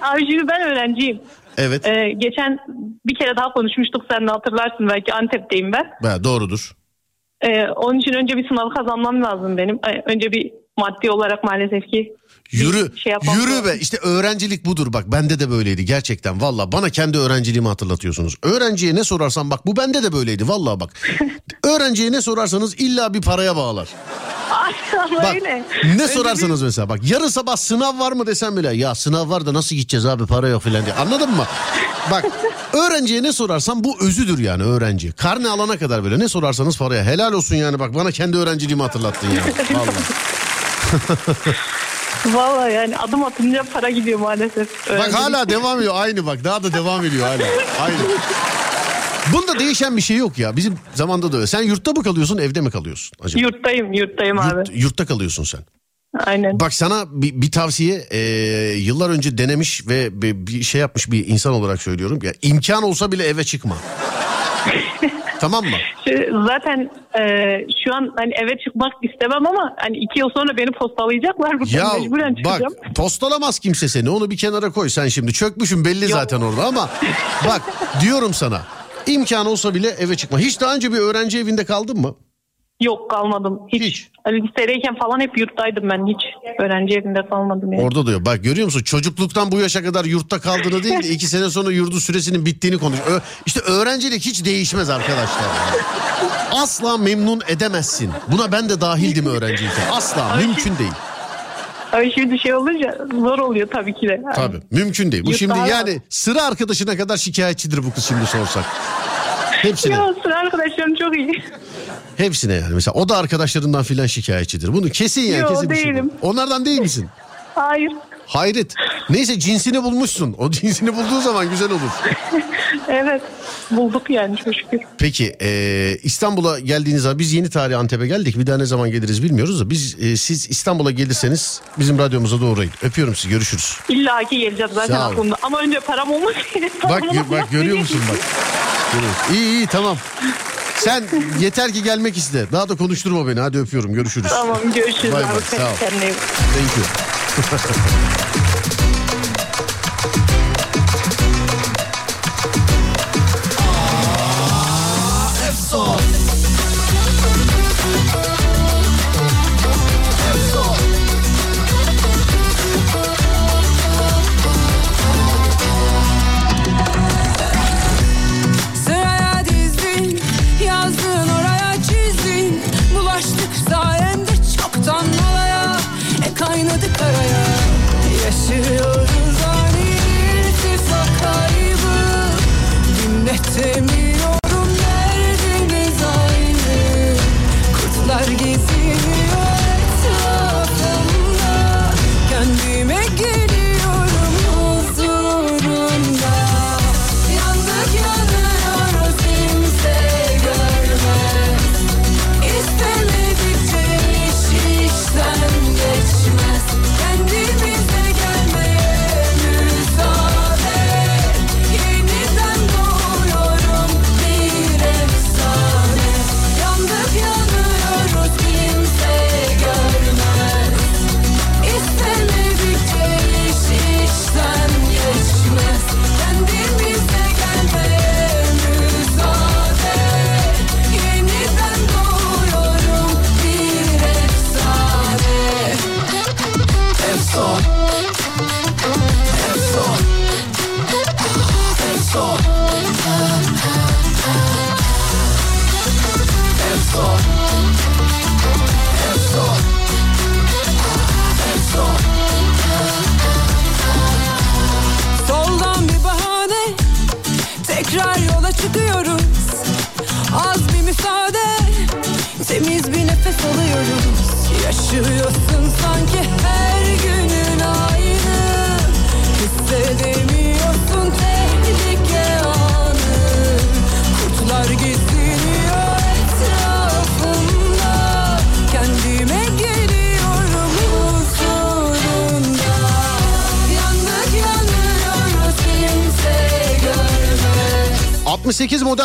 abi şimdi ben öğrenciyim. Evet. Ee, geçen bir kere daha konuşmuştuk sen de hatırlarsın belki Antep'teyim ben. He, doğrudur. Ee, onun için önce bir sınav kazanmam lazım benim. Ee, Önce bir maddi olarak maalesef ki Yürü, şey yürü be. İşte öğrencilik budur bak. Bende de böyleydi gerçekten. Valla bana kendi öğrenciliğimi hatırlatıyorsunuz. Öğrenciye ne sorarsan bak bu bende de böyleydi. Valla bak. [LAUGHS] Öğrenciye ne sorarsanız illa bir paraya bağlar. Ama Bak öyle. ne sorarsanız mesela bak yarın sabah sınav var mı desem bile ya sınav var da nasıl gideceğiz abi para yok filan diye anladın mı? Bak [LAUGHS] öğrenciye ne sorarsan bu özüdür yani öğrenci. Karne alana kadar böyle ne sorarsanız paraya helal olsun yani bak bana kendi öğrenciliğimi hatırlattın ya. Vallahi. [LAUGHS] Valla yani adım atınca para gidiyor maalesef. Bak Öğrencilik. hala [LAUGHS] devam ediyor aynı bak daha da devam ediyor hala aynı. Bunda değişen bir şey yok ya bizim zamanda da öyle. Sen yurtta mı kalıyorsun evde mi kalıyorsun acaba? Yurttayım, yurttayım abi. Yurt- yurtta kalıyorsun sen. Aynen. Bak sana bir, bir tavsiye e, yıllar önce denemiş ve bir, bir şey yapmış bir insan olarak söylüyorum. Ya imkan olsa bile eve çıkma. [LAUGHS] tamam mı? Şu- Zaten e, şu an hani eve çıkmak istemem ama hani iki yıl sonra beni postalayacaklar. Buradan Ya mecburen bak çıkacağım. postalamaz kimse seni onu bir kenara koy sen şimdi çökmüşün belli zaten orada ama bak [LAUGHS] diyorum sana İmkanı olsa bile eve çıkma. Hiç daha önce bir öğrenci evinde kaldın mı? Yok kalmadım. Hiç. Hiç. Lisedeyken falan hep yurttaydım ben. Hiç öğrenci evinde kalmadım yani. Orada diyor. Bak görüyor musun? Çocukluktan bu yaşa kadar yurtta kaldığını değil de iki sene sonra yurdu süresinin bittiğini konuş. Ö- işte öğrencilik hiç değişmez arkadaşlar. Asla memnun edemezsin. Buna ben de dahildim öğrenciyken. Asla mümkün değil. Ay şimdi şey olunca zor oluyor tabii ki de. Tabii mümkün değil. Bu Yurtta şimdi hala- yani sıra arkadaşına kadar şikayetçidir bu kız şimdi sorsak. Hepsine. Ya sıra arkadaşlarım çok iyi. Hepsine yani. Mesela o da arkadaşlarından filan şikayetçidir. Bunu kesin yani Yo, kesin bir şey değilim. Onlardan değil misin? [LAUGHS] Hayır. Hayret. Neyse cinsini bulmuşsun. O cinsini bulduğu zaman güzel olur. [LAUGHS] Evet. Bulduk yani çok şükür. Peki e, İstanbul'a geldiğiniz zaman biz yeni tarih Antep'e geldik. Bir daha ne zaman geliriz bilmiyoruz da biz e, siz İstanbul'a gelirseniz bizim radyomuza doğru uğrayın. Öpüyorum sizi görüşürüz. İlla ki geleceğiz zaten aklımda. Ama önce param olmasın. Bak [LAUGHS] gö- bak görüyor musun bak. Görüyorsun. İyi iyi tamam. Sen yeter ki gelmek iste. Daha da konuşturma beni. Hadi öpüyorum. Görüşürüz. Tamam görüşürüz Bay bay, sağ ol. Thank you. [LAUGHS]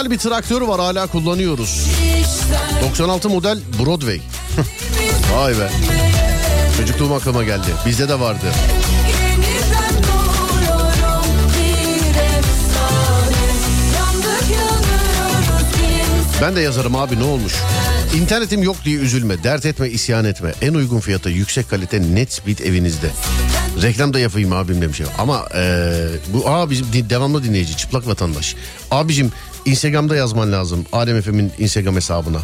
68 model bir traktör var hala kullanıyoruz. İşten 96 model Broadway. [LAUGHS] Vay be. Çocukluğum aklıma geldi. Bizde de vardı. Ben de yazarım abi ne olmuş? İnternetim yok diye üzülme, dert etme, isyan etme. En uygun fiyata, yüksek kalite, net bit evinizde. Reklam da yapayım abim demiş. Ama eee, bu di- devamlı dinleyici, çıplak vatandaş. Abicim Instagram'da yazman lazım. Alem FM'in Instagram hesabına.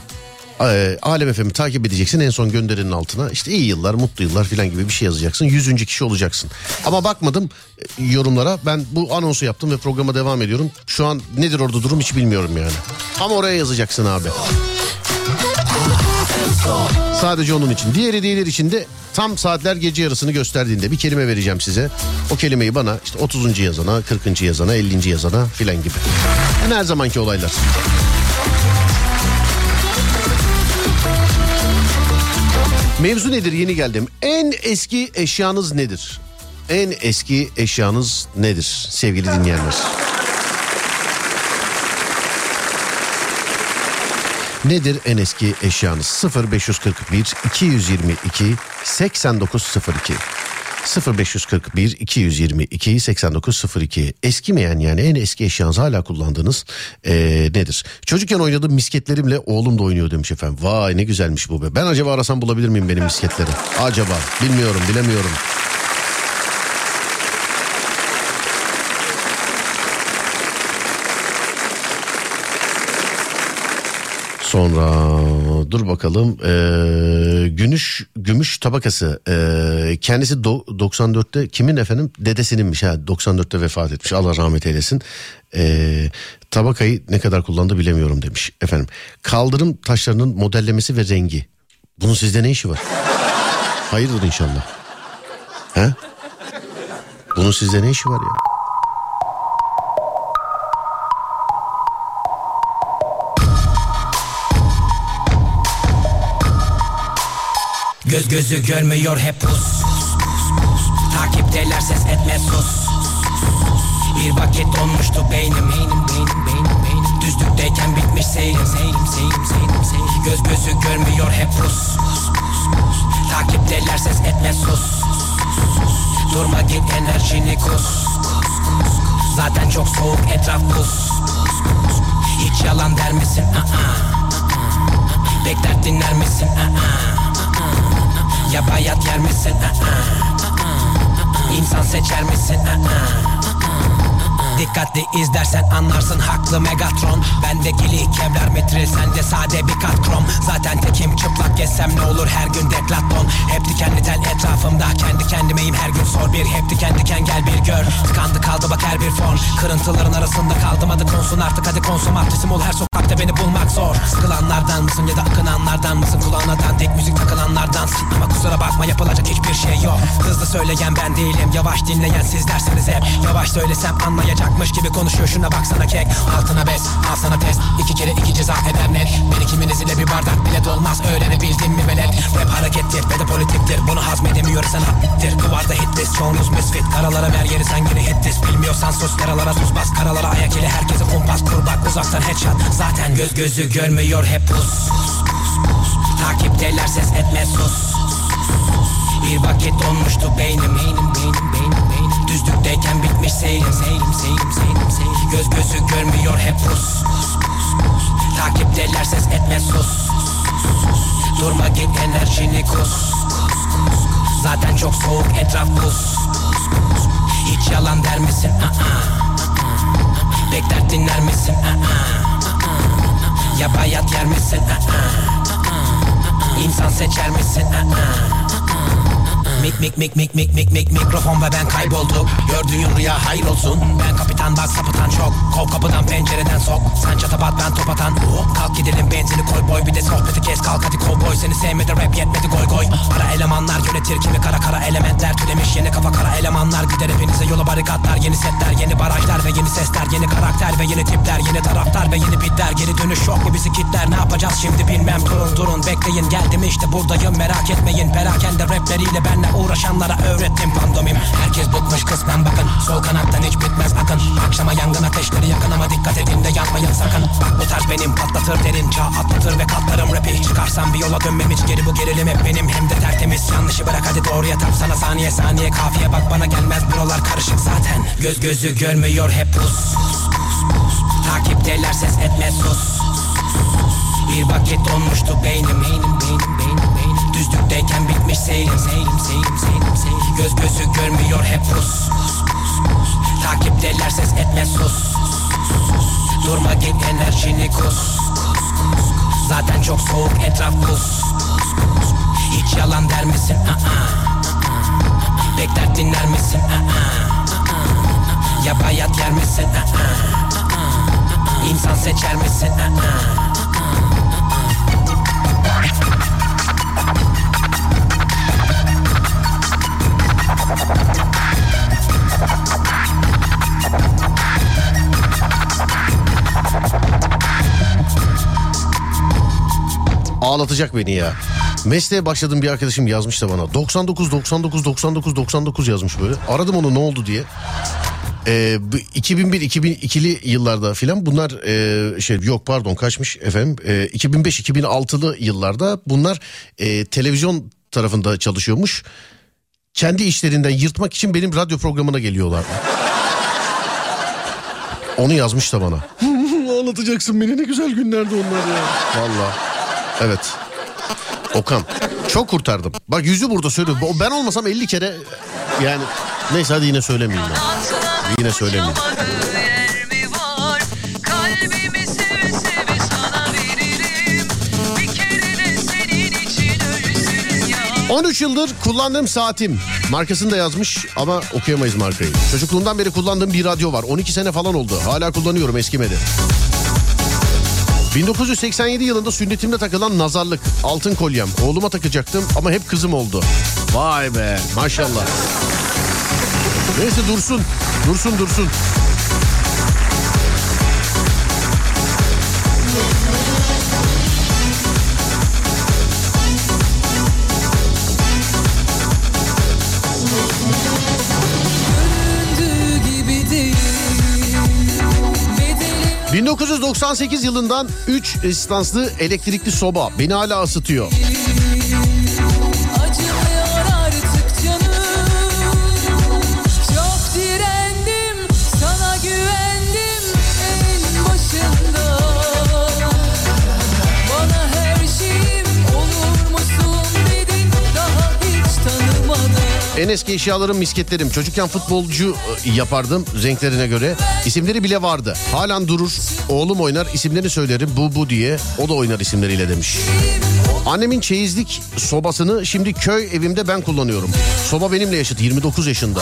Ee, Alem FM'i takip edeceksin en son gönderinin altına. İşte iyi yıllar, mutlu yıllar falan gibi bir şey yazacaksın. Yüzüncü kişi olacaksın. Ama bakmadım e, yorumlara. Ben bu anonsu yaptım ve programa devam ediyorum. Şu an nedir orada durum hiç bilmiyorum yani. Ama oraya yazacaksın abi. Sadece onun için. Diğer hediyeler için de tam saatler gece yarısını gösterdiğinde bir kelime vereceğim size. O kelimeyi bana işte 30. yazana, 40. yazana, 50. yazana filan gibi. Yani her zamanki olaylar. Mevzu nedir yeni geldim. En eski eşyanız nedir? En eski eşyanız nedir sevgili dinleyenler? Nedir en eski eşyanız? 0541 222 8902 0541 222 8902 eskimeyen yani en eski eşyanız hala kullandığınız eee, nedir? Çocukken oynadığım misketlerimle oğlum da oynuyor demiş efendim. Vay ne güzelmiş bu be. Ben acaba arasam bulabilir miyim benim misketleri? Acaba bilmiyorum bilemiyorum. Sonra. Dur bakalım. Ee, gümüş gümüş tabakası. Ee, kendisi do- 94'te kimin efendim? Dedesininmiş. Ha 94'te vefat etmiş. Allah rahmet eylesin. Ee, tabakayı ne kadar kullandı bilemiyorum demiş efendim. Kaldırım taşlarının modellemesi ve rengi. Bunun sizde ne işi var? Hayırdır inşallah. He? Bunun sizde ne işi var ya Göz gözü görmüyor hep pus Takipteler ses etme sus Bir vakit donmuştu beynim Beynim beynim beynim beynim Düzlükteyken bitmiş seyrim Seyrim seyrim seyrim seyrim Göz gözü görmüyor hep pus Takipteler ses etme sus Durma git enerjini kus Zaten çok soğuk etraf buz Hiç yalan der misin? Aa. Bekler dinler misin? Aa. Ya bayat yer misin? Aa. İnsan seçer misin? Dikkatli izlersen anlarsın haklı Megatron. Bende gili kevlar metril sende sade bir kat krom. Zaten tekim çıplak gezsem ne olur her gün deklaton Hep dikenli tel etrafımda kendi kendimeyim her gün sor bir. Hep diken diken gel bir gör. Tıkandı kaldı bak her bir fon Kırıntıların arasında kaldım hadi konsun artık hadi konsumatrisim ol her sokakta beni bulmak zor. Sıkılanlardan mısın ya da akınanlardan mısın? Kulağına dandik müzik takılanlardansın Ama kusura bakma yapılacak hiçbir şey yok. Hızlı söyleyen ben değilim yavaş dinleyen sizlersiniz hep. Yavaş söylesem anlayacakmış gibi konuşuyor. Şuna baksana kek. Altına bes al sana test. İki kere iki ceza eder net. Beni kiminiz ile bir bardak bile dolmaz. Öğrenebildin mi velet? Rap harekettir ve de politiktir. Bunu hazmedemiyorsan hattir Kıvarda hitlist çoğunuz misfit. Karalara ver yeri sen yine hitlist Bilmiyorsan sus karalara tuz bas. Karalara ayak ile herkese kumpas. Kur bak uzaktan headshot. Zaten göz gözü görmüyor hep pus Takipteler ses etme sus bir vakit donmuştu beynim Beynim beynim beynim beynim Düzlükteyken bitmiş seyrim Seyrim seyrim seyrim seyrim Göz gözü görmüyor hep pus Takipteler ses etme sus Durma git enerjini kus Zaten çok soğuk etraf buz Hiç yalan der misin? Aa. Bekler dinler misin? Aa. Ya bayat yer misin? Aa. İnsan seçer misin? Mik mik mik mik mik mik mik mikrofon ve ben kaybolduk Gördüğün rüya hayır olsun. Ben kapitan bak sapıtan çok. Kov kapıdan pencereden sok. Sen çatapat ben top atan. Oh, Kalk gidelim benzini koy boy. Bir de sohbeti kes kalk hadi kovboy. Seni sevmedi rap yetmedi goy goy. Para elemanlar yönetir kimi kara kara elementler Türemiş yeni kafa kara elemanlar Gider hepinize. Yola barikatlar Yeni setler yeni barajlar ve yeni sesler Yeni karakter ve yeni tipler Yeni taraftar ve yeni bitler. Geri dönüş yok mu bizi kitler? Ne yapacağız şimdi bilmem. Durun durun bekleyin. Geldim işte buradayım. Merak etmeyin. Perakende rapleriyle benle uğraşanlara öğrettim pandomim. Herkes bıkmış kısmen bakın. Sol kanattan hiç bitmez akın Akşama yangın ateşleri yakın ama dikkat edin de yanmayın sakın. Bak bu tarz benim patlatır derin. Çağ atlatır ve katlarım rapi Çıkarsam bir yola dönmem hiç geri bu gerilim hep benim. Hem de tertemiz yanlışı bırak hadi doğruya tap sana. Saniye saniye Kafiye bak bana gelmez. Buralar karışık zaten. Göz gözü görmüyor hep pus. Takipteler ses etme sus. Bir vakit donmuştu beynim Beynim beynim beynim beynim Düzlükteyken bitmiş seyrim Seyrim seyrim seyrim seyrim Göz gözü görmüyor hep pus Takipteler ses etme sus Durma git enerjini kus Zaten çok soğuk etraf buz Hiç yalan der misin? Aa. Bekler dinler misin? Aa. Ya bayat yer misin? Aa. İnsan seçer misin? Aa. Ağlatacak beni ya. Mesleğe başladığım bir arkadaşım yazmış da bana. 99 99 99 99 yazmış böyle. Aradım onu ne oldu diye. Ee, 2001-2002'li yıllarda filan bunlar e, şey yok pardon kaçmış efendim e, 2005-2006'lı yıllarda bunlar e, televizyon tarafında çalışıyormuş. Kendi işlerinden yırtmak için benim radyo programına geliyorlar. Onu yazmış da bana. [LAUGHS] Anlatacaksın beni ne güzel günlerdi onlar ya. Valla. Evet. Okan çok kurtardım. Bak yüzü burada söylüyor. Ben olmasam 50 kere yani neyse hadi yine söylemeyeyim ben. Yine söylemeyeyim. 13 yıldır kullandığım saatim. Markasını da yazmış ama okuyamayız markayı. Çocukluğumdan beri kullandığım bir radyo var. 12 sene falan oldu. Hala kullanıyorum eskimedi. 1987 yılında sünnetimde takılan nazarlık, altın kolyem. Oğluma takacaktım ama hep kızım oldu. Vay be maşallah. Neyse dursun, dursun dursun. 1998 yılından 3 instanslı elektrikli soba beni hala ısıtıyor. En eski eşyalarım misketlerim. Çocukken futbolcu e, yapardım renklerine göre. İsimleri bile vardı. Halen durur. Oğlum oynar isimlerini söylerim bu bu diye. O da oynar isimleriyle demiş. Annemin çeyizlik sobasını şimdi köy evimde ben kullanıyorum. Soba benimle yaşıt 29 yaşında.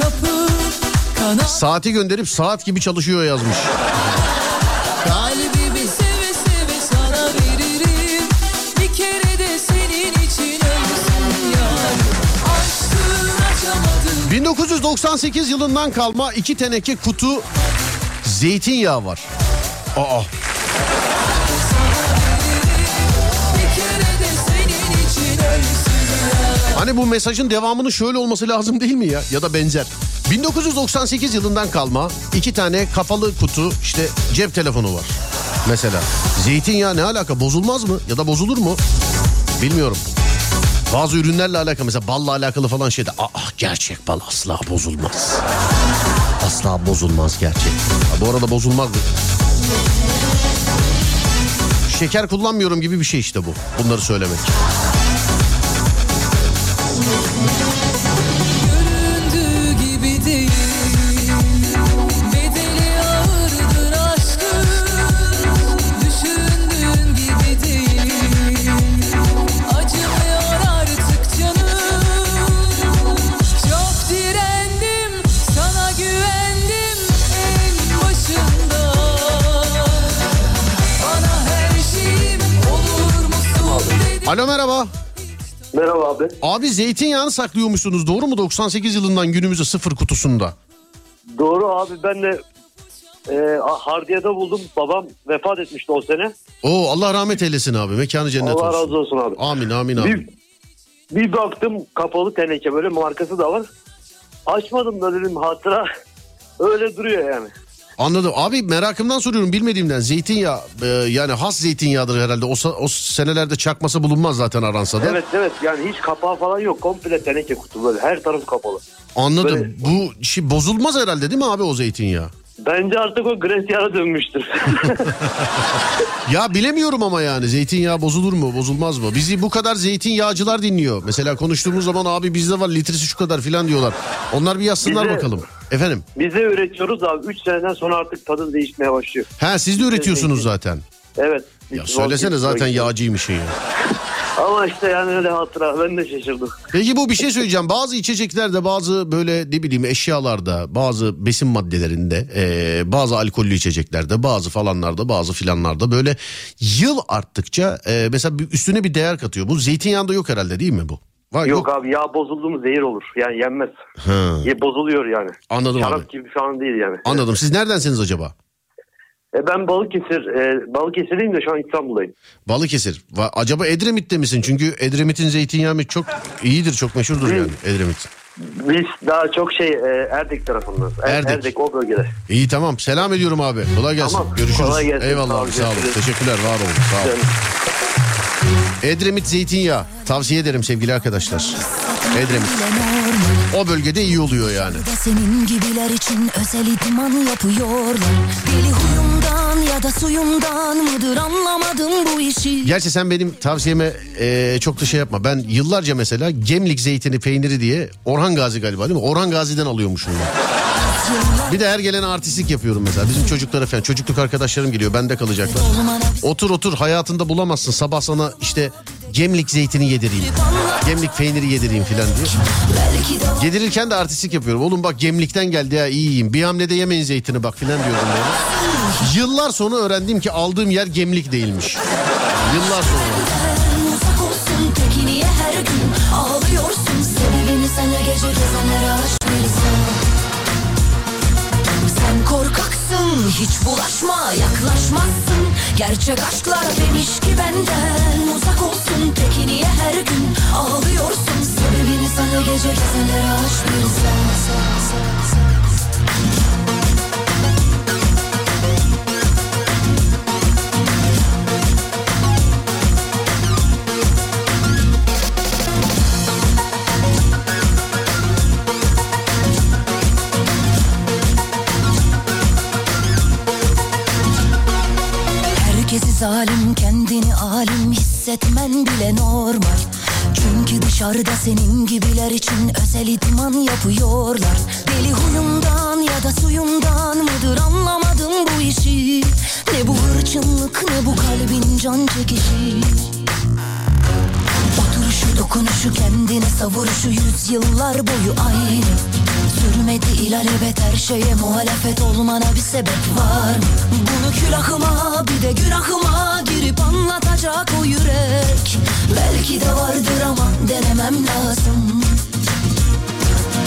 Kapı, Saati gönderip saat gibi çalışıyor yazmış. 1998 yılından kalma iki teneke kutu zeytinyağı var. Aa Hani bu mesajın devamının şöyle olması lazım değil mi ya? Ya da benzer. 1998 yılından kalma iki tane kapalı kutu işte cep telefonu var. Mesela zeytinyağı ne alaka bozulmaz mı ya da bozulur mu? Bilmiyorum. Bazı ürünlerle alakalı mesela balla alakalı falan şeyde ah gerçek bal asla bozulmaz. Asla bozulmaz gerçek. Ha, bu arada bozulmaz mı? Şeker kullanmıyorum gibi bir şey işte bu. Bunları söylemek. Alo merhaba. Merhaba abi. Abi zeytinyağını saklıyormuşsunuz doğru mu 98 yılından günümüze sıfır kutusunda? Doğru abi ben de e, Hardiye'de buldum. Babam vefat etmişti o sene. Oo Allah rahmet eylesin abi mekanı cennet Allah olsun. razı olsun abi. Amin amin abi. Bir, bir baktım kapalı teneke böyle markası da var. Açmadım da dedim hatıra [LAUGHS] öyle duruyor yani. Anladım. Abi merakımdan soruyorum bilmediğimden zeytinyağı e, yani has zeytinyağıdır herhalde. O, o senelerde çakması bulunmaz zaten aransa da. Evet evet yani hiç kapağı falan yok. Komple teneke kutu böyle her tarafı kapalı. Anladım. Böyle- Bu şey bozulmaz herhalde değil mi abi o zeytinyağı? Bence artık o Gresya'ya dönmüştür. [LAUGHS] Ya bilemiyorum ama yani zeytinyağı bozulur mu bozulmaz mı? Bizi bu kadar zeytinyağcılar dinliyor. Mesela konuştuğumuz zaman abi bizde var litresi şu kadar filan diyorlar. Onlar bir yazsınlar Bize- bakalım. Efendim? Biz de üretiyoruz abi. 3 seneden sonra artık tadı değişmeye başlıyor. Ha siz de üretiyorsunuz zaten. Evet. Ya söylesene zaten yağcıymış ya. [LAUGHS] Ama işte yani öyle hatıra. Ben de şaşırdım. Peki bu bir şey söyleyeceğim. Bazı içeceklerde bazı böyle ne bileyim eşyalarda bazı besin maddelerinde e, bazı alkollü içeceklerde bazı falanlarda bazı filanlarda böyle yıl arttıkça e, mesela üstüne bir değer katıyor. Bu zeytinyağında yok herhalde değil mi bu? Var, Yok, abi yağ bozuldu mu zehir olur. Yani yenmez. Ha, Ye, bozuluyor yani. anladım Şarap abi. gibi falan değil yani. Anladım. Siz neredensiniz acaba? E, ben Balıkesir, e, Balıkesir'liyim de şu an İstanbul'dayım. Balıkesir. Va- Acaba Edremit'te misin? Çünkü Edremit'in zeytinyağı çok iyidir, çok meşhurdur yani Edremit. Biz daha çok şey e, Erdek tarafından. Er- Erdek. Erdek o bölgede. İyi tamam. Selam ediyorum abi. Kolay gelsin. Tamam. Görüşürüz. Kolay gelsin. Eyvallah Sağ Sağ olun. Teşekkürler. Var olun. Sağ olun. Yani Edremit zeytinyağı tavsiye ederim sevgili arkadaşlar. Edremit. O bölgede iyi oluyor yani. Senin gibiler için özel idman yapıyorlar. Deli huyumdan ya da suyumdan mıdır anlamadım bu işi. Gerçi sen benim tavsiyeme e, çok da şey yapma. Ben yıllarca mesela Gemlik zeytini peyniri diye Orhan Gazi galiba değil mi? Orhan Gazi'den alıyormuşum ben. Bir de her gelene artistlik yapıyorum mesela. Bizim çocuklara falan. Çocukluk arkadaşlarım geliyor. Bende kalacaklar. Otur otur hayatında bulamazsın. Sabah sana işte Gemlik zeytini yedireyim. Gemlik peyniri yedireyim filan diye. Yedirirken de artistlik yapıyorum. Oğlum bak Gemlik'ten geldi ya iyi yiyeyim. Bir hamlede yemeyin zeytini bak filan diyordum böyle. Yıllar sonra öğrendim ki aldığım yer Gemlik değilmiş. Yıllar sonra. Hiç bulaşma yaklaşmazsın. Gerçek aşklar demiş ki benden Uzak olsun. Peki niye her gün ağlıyorsun? Sebebini sana gece gezenlere aşk bilsem Herkesi zalim kendini alim hissetmen bile normal. Çünkü dışarıda senin gibiler için özel idman yapıyorlar. Deli huyumdan ya da suyumdan mıdır anlamadım bu işi. Ne bu hırçınlık ne bu kalbin can çekişi. Oturuşu dokunuşu kendine savuruşu yüzyıllar boyu aynı Sürmedi ilalebet her şeye muhalefet olmana bir sebep var mı? Bunu külahıma bir de günahıma girip anlatacak o yürek. Belki de vardır ama denemem lazım.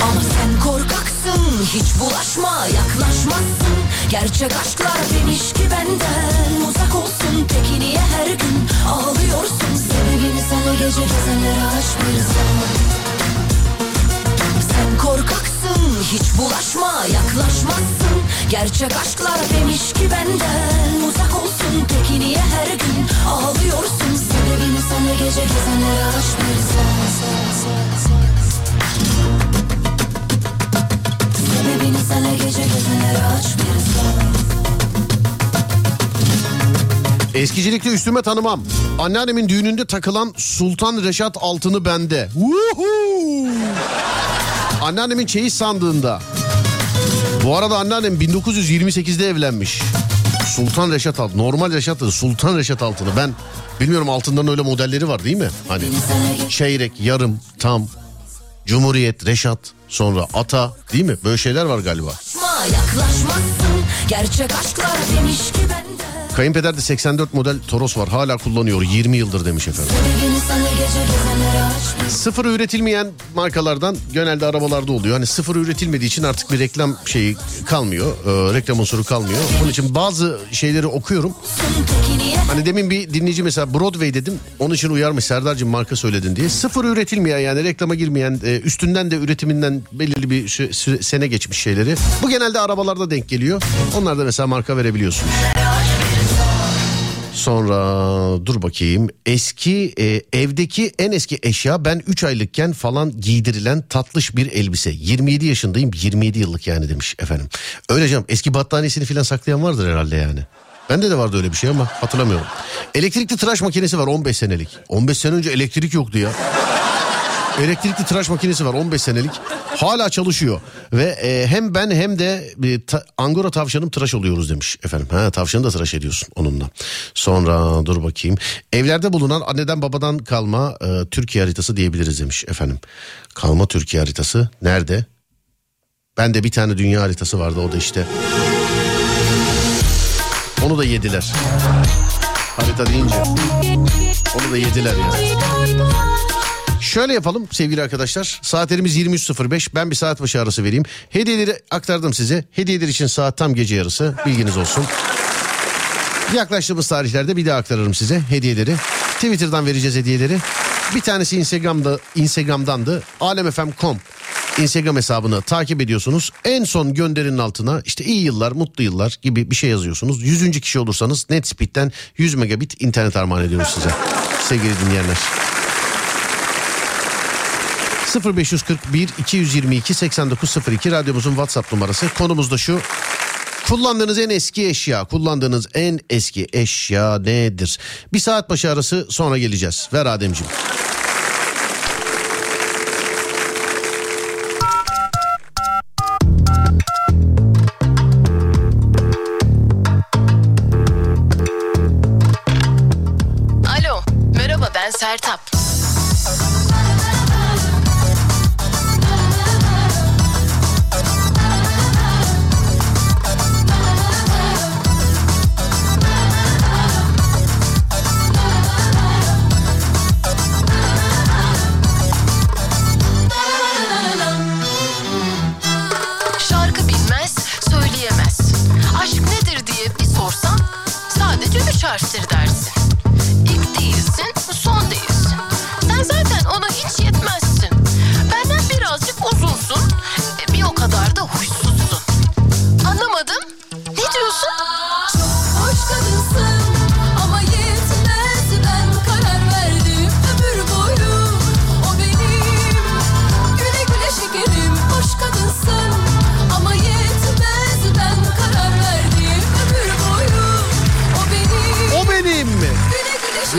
Ama sen korkaksın hiç bulaşma yaklaşmazsın. Gerçek aşklar demiş ki benden uzak olsun. Peki niye her gün ağlıyorsun? Sebebini sana gece gezenlere aşk bilsem Sen korkaksın hiç bulaşma yaklaşmazsın Gerçek aşklar demiş ki benden uzak olsun Peki niye her gün ağlıyorsun Sebebini sana gece gezenlere aşk bilsem Sebebini sana gece gezenlere aç bir Eskicilikte üstüme tanımam. Anneannemin düğününde takılan Sultan Reşat altını bende. Woohoo! Anneannemin çeyiz sandığında. Bu arada anneannem 1928'de evlenmiş. Sultan Reşat altın. Normal Reşat Sultan Reşat altını. Ben bilmiyorum altından öyle modelleri var değil mi? Hani çeyrek, yarım, tam, Cumhuriyet, Reşat, sonra ata değil mi? Böyle şeyler var galiba. Gerçek aşklar demiş ki benden Kayınpeder de 84 model Toros var. Hala kullanıyor 20 yıldır demiş efendim. Sıfır üretilmeyen markalardan genelde arabalarda oluyor. Hani sıfır üretilmediği için artık bir reklam şeyi kalmıyor. Ee, reklam unsuru kalmıyor. Onun için bazı şeyleri okuyorum. Hani demin bir dinleyici mesela Broadway dedim. Onun için uyarmış Serdar'cığım marka söyledin diye. Sıfır üretilmeyen yani reklama girmeyen e, üstünden de üretiminden belirli bir sü- sü- sene geçmiş şeyleri. Bu genelde arabalarda denk geliyor. Onlarda mesela marka verebiliyorsunuz. Sonra dur bakayım eski e, evdeki en eski eşya ben 3 aylıkken falan giydirilen tatlış bir elbise. 27 yaşındayım 27 yıllık yani demiş efendim. Öyle canım eski battaniyesini falan saklayan vardır herhalde yani. Bende de vardı öyle bir şey ama hatırlamıyorum. Elektrikli tıraş makinesi var 15 senelik. 15 sene önce elektrik yoktu ya. Elektrikli tıraş makinesi var 15 senelik. Hala çalışıyor. Ve e, hem ben hem de e, ta- Angora tavşanım tıraş oluyoruz demiş efendim. Ha tavşanı da tıraş ediyorsun onunla. Sonra dur bakayım. Evlerde bulunan anneden babadan kalma e, Türkiye haritası diyebiliriz demiş efendim. Kalma Türkiye haritası nerede? Ben de bir tane dünya haritası vardı o da işte. Onu da yediler. Harita deyince. Onu da yediler yani. Şöyle yapalım sevgili arkadaşlar. Saatlerimiz 23.05. Ben bir saat başı arası vereyim. Hediyeleri aktardım size. Hediyeler için saat tam gece yarısı. Bilginiz olsun. Yaklaştığımız tarihlerde bir daha aktarırım size hediyeleri. Twitter'dan vereceğiz hediyeleri. Bir tanesi Instagram'da Instagram'dandı. alemfm.com Instagram hesabını takip ediyorsunuz. En son gönderinin altına işte iyi yıllar, mutlu yıllar gibi bir şey yazıyorsunuz. Yüzüncü kişi olursanız NetSpeed'den 100 megabit internet armağan ediyoruz size. sevgili dinleyenler. 0541 222 8902 radyomuzun WhatsApp numarası. Konumuz da şu. Kullandığınız en eski eşya, kullandığınız en eski eşya nedir? Bir saat başı arası sonra geleceğiz. Ver Ademciğim. Alo, merhaba ben Sertap.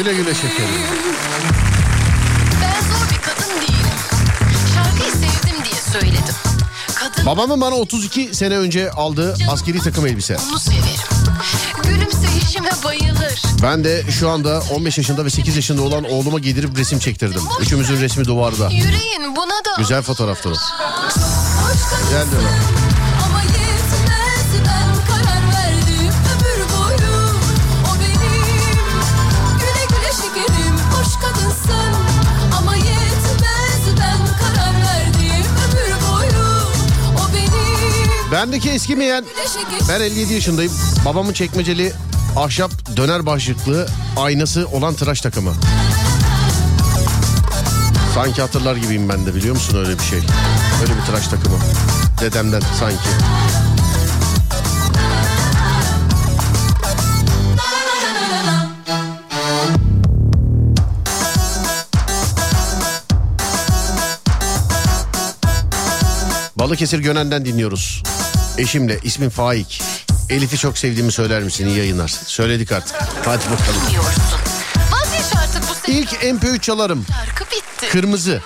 Güle güle şekerim. Ben zor bir kadın değilim. Şarkıyı sevdim diye söyledim. Kadın Babamın bana 32 sene önce aldığı askeri takım elbise. onu severim. Gülümseyişime bayılır. Ben de şu anda 15 yaşında ve 8 yaşında olan oğluma giydirip resim çektirdim. Üçümüzün resmi duvarda. Yüreğin buna da... Güzel fotoğraftır o. hoş Bendeki eskimeyen ben 57 yaşındayım. Babamın çekmeceli ahşap döner başlıklı aynası olan tıraş takımı. Sanki hatırlar gibiyim ben de biliyor musun öyle bir şey. Öyle bir tıraş takımı. Dedemden sanki. Balıkesir Gönen'den dinliyoruz. Eşimle ismim Faik. Elif'i çok sevdiğimi söyler misin? İyi yayınlar. Söyledik artık. Hadi bakalım. Bilmiyorsun. Vazgeç artık bu senin İlk MP3 çalarım. şarkı bitti. Kırmızı.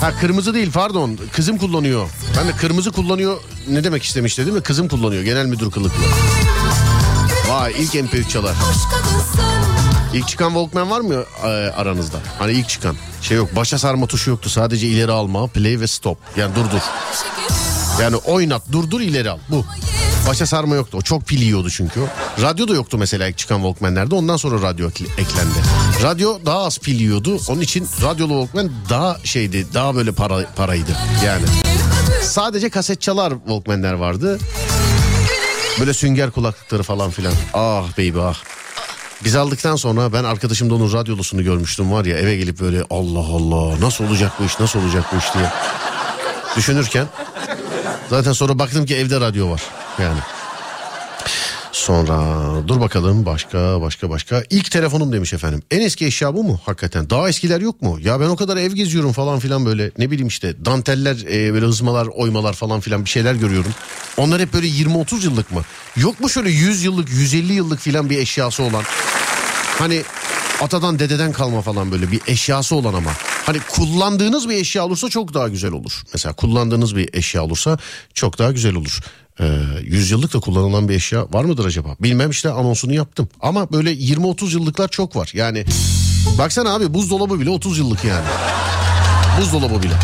Ha kırmızı değil pardon. Kızım kullanıyor. Ben de kırmızı kullanıyor ne demek istemişti değil mi? Kızım kullanıyor. Genel müdür kılıklı. Vay ilk MP3 çalar. İlk çıkan Walkman var mı e, aranızda? Hani ilk çıkan. Şey yok başa sarma tuşu yoktu. Sadece ileri alma, play ve stop. Yani dur dur. Yani oynat, durdur, ileri al. Bu. Başa sarma yoktu. O çok pil yiyordu çünkü. Radyo da yoktu mesela ilk çıkan Walkman'lerde. Ondan sonra radyo ekle- eklendi. Radyo daha az pil yiyordu. Onun için radyolu Walkman daha şeydi. Daha böyle para, paraydı. Yani. Sadece kaset çalar Walkman'ler vardı. Böyle sünger kulaklıkları falan filan. Ah baby ah. Biz aldıktan sonra ben arkadaşımda onun radyolusunu görmüştüm var ya eve gelip böyle Allah Allah nasıl olacak bu iş nasıl olacak bu iş diye düşünürken zaten sonra baktım ki evde radyo var yani. Sonra dur bakalım başka başka başka. İlk telefonum demiş efendim. En eski eşya bu mu hakikaten? Daha eskiler yok mu? Ya ben o kadar ev geziyorum falan filan böyle ne bileyim işte danteller e, böyle hızmalar oymalar falan filan bir şeyler görüyorum. Onlar hep böyle 20-30 yıllık mı? Yok mu şöyle 100 yıllık 150 yıllık filan bir eşyası olan? Hani atadan dededen kalma falan böyle bir eşyası olan ama. Hani kullandığınız bir eşya olursa çok daha güzel olur. Mesela kullandığınız bir eşya olursa çok daha güzel olur. Ee, 100 yıllık da kullanılan bir eşya var mıdır acaba? Bilmem işte anonsunu yaptım. Ama böyle 20-30 yıllıklar çok var. Yani baksana abi buzdolabı bile 30 yıllık yani. Buzdolabı bile.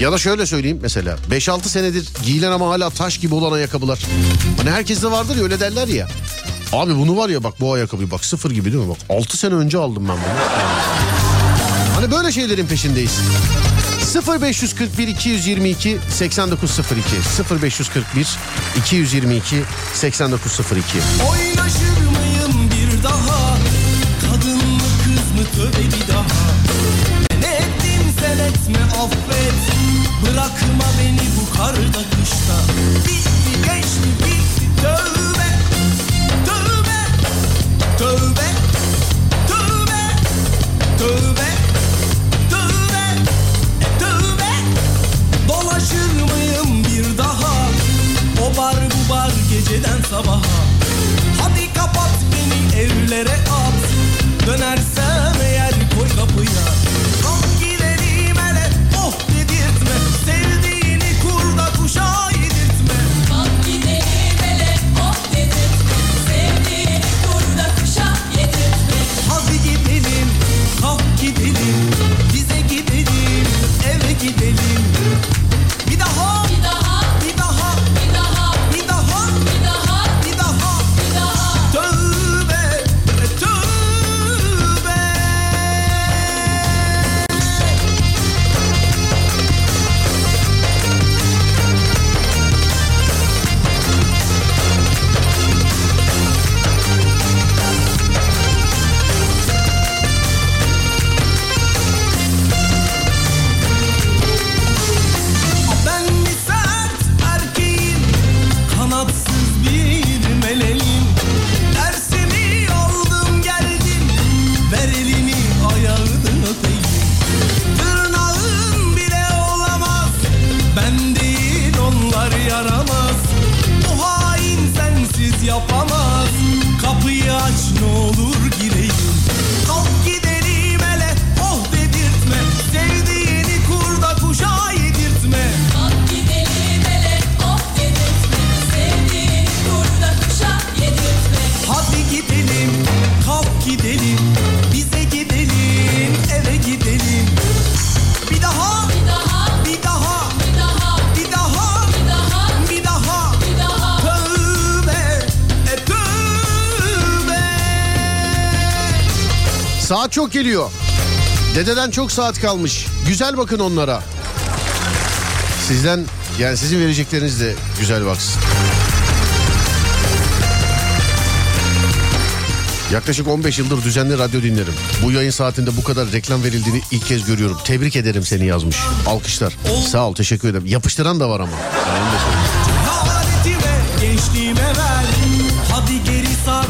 Ya da şöyle söyleyeyim mesela 5-6 senedir giyilen ama hala taş gibi olan ayakkabılar. Hani herkeste vardır ya öyle derler ya. Abi bunu var ya bak bu ayakkabı bak sıfır gibi değil mi? Bak 6 sene önce aldım ben bunu. Hani böyle şeylerin peşindeyiz. 0541 222 8902 0541 222 8902 Oynaşır mıyım bir daha? Kadın mı kız mı tövbe bir daha? Ne ettim sen etme affet Bırakma beni bu karda kışta. Bitti geçti bitti. Tövbe Tövbe Tövbe Tövbe Tövbe Tövbe Tövbe. Dolaşır mıyım bir daha? O bar bu bar geceden sabaha. Hadi kapat beni evlere at. Dönersem eğer koy kapıya. Geliyor. Dededen çok saat kalmış. Güzel bakın onlara. Sizden yani sizin verecekleriniz de güzel baksın. Yaklaşık 15 yıldır düzenli radyo dinlerim. Bu yayın saatinde bu kadar reklam verildiğini ilk kez görüyorum. Tebrik ederim seni yazmış. Alkışlar. Sağ ol teşekkür ederim. Yapıştıran da var ama. Yani.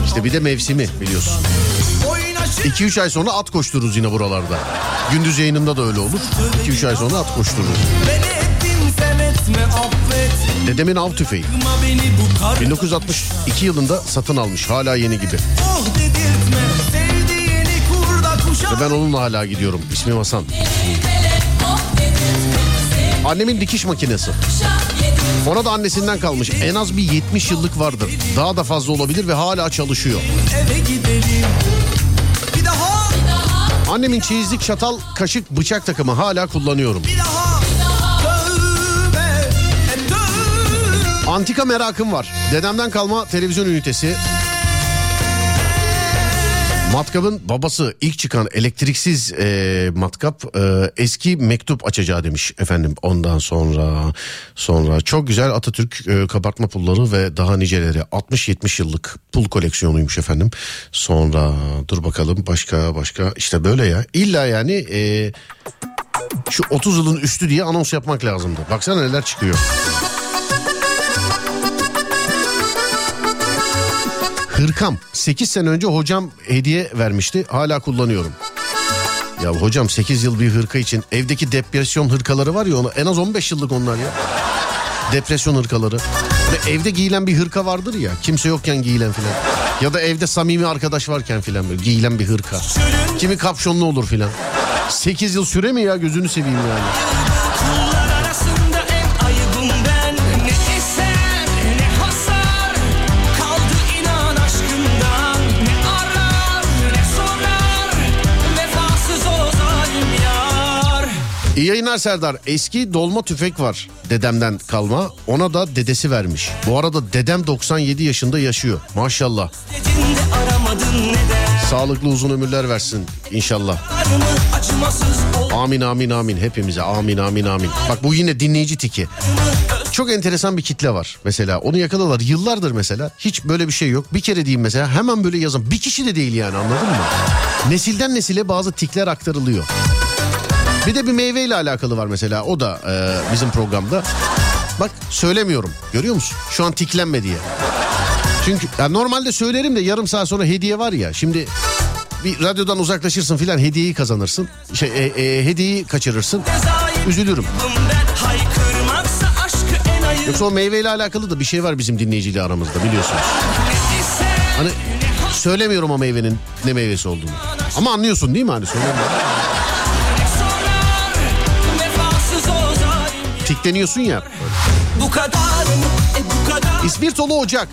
İşte bir de mevsimi biliyorsun. Oynaşır 2-3 ay sonra at koştururuz yine buralarda. Gündüz yayınında da öyle olur. 2-3 ay sonra at koştururuz. Dedemin av tüfeği. Kırma beni bu kar. 1962 yılında satın almış. Hala yeni gibi. Ve ben onunla hala gidiyorum. İsmim Hasan. Annemin dikiş makinesi. Ona da annesinden kalmış. En az bir 70 yıllık vardır. Daha da fazla olabilir ve hala çalışıyor. Eve gidelim. Annemin çeyizlik çatal, kaşık, bıçak takımı hala kullanıyorum. Antika merakım var. Dedemden kalma televizyon ünitesi. Matkap'ın babası ilk çıkan elektriksiz e, matkap e, eski mektup açacağı demiş efendim ondan sonra. Sonra çok güzel Atatürk e, kabartma pulları ve daha niceleri. 60-70 yıllık pul koleksiyonuymuş efendim. Sonra dur bakalım başka başka. İşte böyle ya. İlla yani e, şu 30 yılın üstü diye anons yapmak lazımdı. Baksana neler çıkıyor. Hırkam 8 sene önce hocam hediye vermişti hala kullanıyorum. Ya hocam 8 yıl bir hırka için evdeki depresyon hırkaları var ya ona en az 15 yıllık onlar ya. Depresyon hırkaları. Ve evde giyilen bir hırka vardır ya kimse yokken giyilen filan. Ya da evde samimi arkadaş varken filan böyle giyilen bir hırka. Kimi kapşonlu olur filan. 8 yıl süre mi ya gözünü seveyim yani. İyi yayınlar Serdar. Eski dolma tüfek var dedemden kalma. Ona da dedesi vermiş. Bu arada dedem 97 yaşında yaşıyor. Maşallah. Sağlıklı uzun ömürler versin inşallah. Amin amin amin hepimize amin amin amin. Bak bu yine dinleyici tiki. Çok enteresan bir kitle var mesela. Onu yakaladılar yıllardır mesela. Hiç böyle bir şey yok. Bir kere diyeyim mesela hemen böyle yazın. Bir kişi de değil yani anladın mı? Nesilden nesile bazı tikler aktarılıyor. Bir de bir meyveyle alakalı var mesela. O da e, bizim programda. Bak söylemiyorum. Görüyor musun? Şu an tiklenme diye. Çünkü ya normalde söylerim de yarım saat sonra hediye var ya. Şimdi bir radyodan uzaklaşırsın filan hediyeyi kazanırsın. Şey e, e, hediyeyi kaçırırsın. Üzülürüm. Yoksa o meyveyle alakalı da bir şey var bizim dinleyiciyle aramızda biliyorsunuz. Hani söylemiyorum o meyvenin ne meyvesi olduğunu. Ama anlıyorsun değil mi hani söylemiyorum. Tikleniyorsun ya. Bu kadar? E bu kadar İspirtolu Ocak.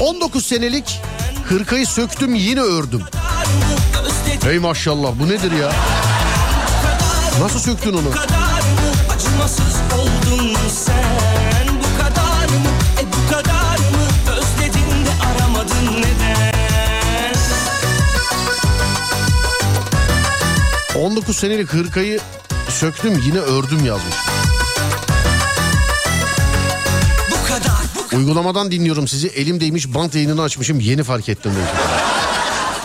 19 senelik hırkayı söktüm yine ördüm. Hey maşallah bu nedir ya? Nasıl söktün onu? Acımasız oldun sen Bu kadar mı? E bu kadar mı? Özledin de aramadın neden? 19 senelik hırkayı söktüm yine ördüm yazmış. Uygulamadan dinliyorum sizi. Elimdeymiş bant yayınını açmışım yeni fark ettim. demiş.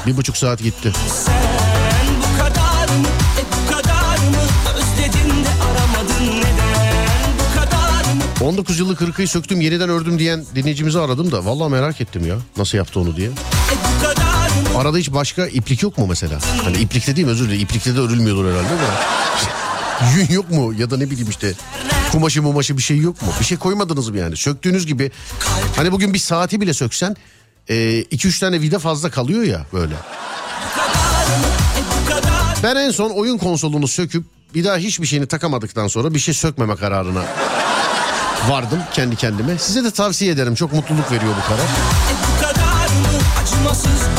Bir buçuk saat gitti. E bu kadar mı? Özledin de aramadın neden? Bu kadar mı? 19 yıllık hırkayı söktüm yeniden ördüm diyen dinleyicimizi aradım da. Vallahi merak ettim ya. Nasıl yaptı onu diye. E? Arada hiç başka iplik yok mu mesela? Hani iplikte değil mi özür dilerim. İplikte de örülmüyordur herhalde de. [LAUGHS] Yün yok mu? Ya da ne bileyim işte kumaşı mumaşı bir şey yok mu? Bir şey koymadınız mı yani? Söktüğünüz gibi hani bugün bir saati bile söksen 2-3 tane vida fazla kalıyor ya böyle. Ben en son oyun konsolunu söküp bir daha hiçbir şeyini takamadıktan sonra bir şey sökmeme kararına vardım kendi kendime. Size de tavsiye ederim. Çok mutluluk veriyor bu karar. E bu kadar mı? Acımasız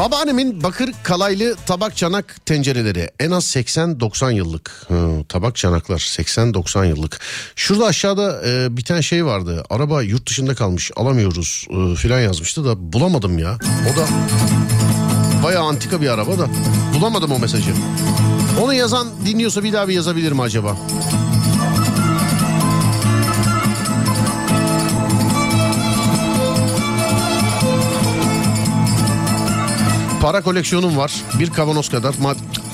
Babaannemin bakır kalaylı tabak çanak tencereleri en az 80-90 yıllık. Hı, tabak çanaklar 80-90 yıllık. Şurada aşağıda e, bir tane şey vardı. Araba yurt dışında kalmış alamıyoruz e, filan yazmıştı da bulamadım ya. O da bayağı antika bir araba da bulamadım o mesajı. Onu yazan dinliyorsa bir daha bir yazabilir mi acaba? Para koleksiyonum var. Bir kavanoz kadar.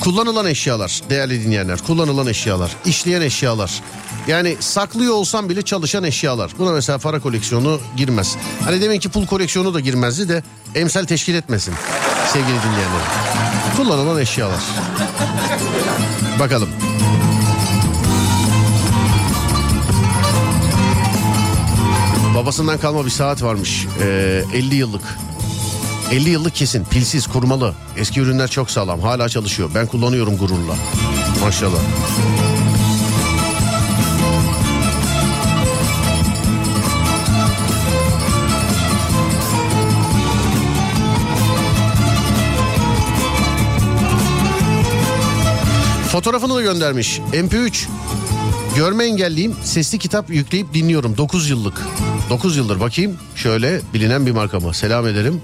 Kullanılan eşyalar değerli dinleyenler. Kullanılan eşyalar. işleyen eşyalar. Yani saklıyor olsam bile çalışan eşyalar. Buna mesela para koleksiyonu girmez. Hani demek ki pul koleksiyonu da girmezdi de emsal teşkil etmesin sevgili dinleyenler. Kullanılan eşyalar. Bakalım. Babasından kalma bir saat varmış. Ee, 50 yıllık. 50 yıllık kesin. Pilsiz, kurmalı. Eski ürünler çok sağlam. Hala çalışıyor. Ben kullanıyorum gururla. Maşallah. Fotoğrafını da göndermiş. MP3 Görme engelliyim. Sesli kitap yükleyip dinliyorum. 9 yıllık. 9 yıldır bakayım. Şöyle bilinen bir marka mı? Selam ederim.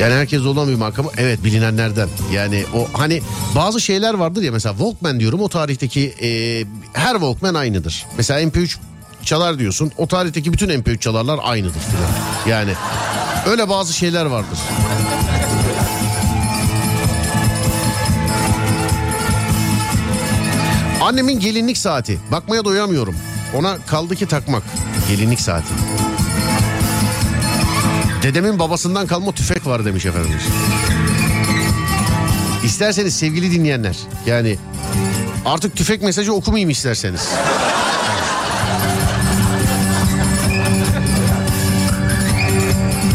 Yani herkes olan bir marka mı? Evet bilinenlerden. Yani o hani bazı şeyler vardır ya mesela Walkman diyorum o tarihteki e, her Walkman aynıdır. Mesela MP3 çalar diyorsun o tarihteki bütün MP3 çalarlar aynıdır filan. Yani öyle bazı şeyler vardır. Annemin gelinlik saati. Bakmaya doyamıyorum. Ona kaldı ki takmak. Gelinlik saati. Dedemin babasından kalma tüfek var demiş efendimiz. İsterseniz sevgili dinleyenler yani artık tüfek mesajı okumayayım isterseniz.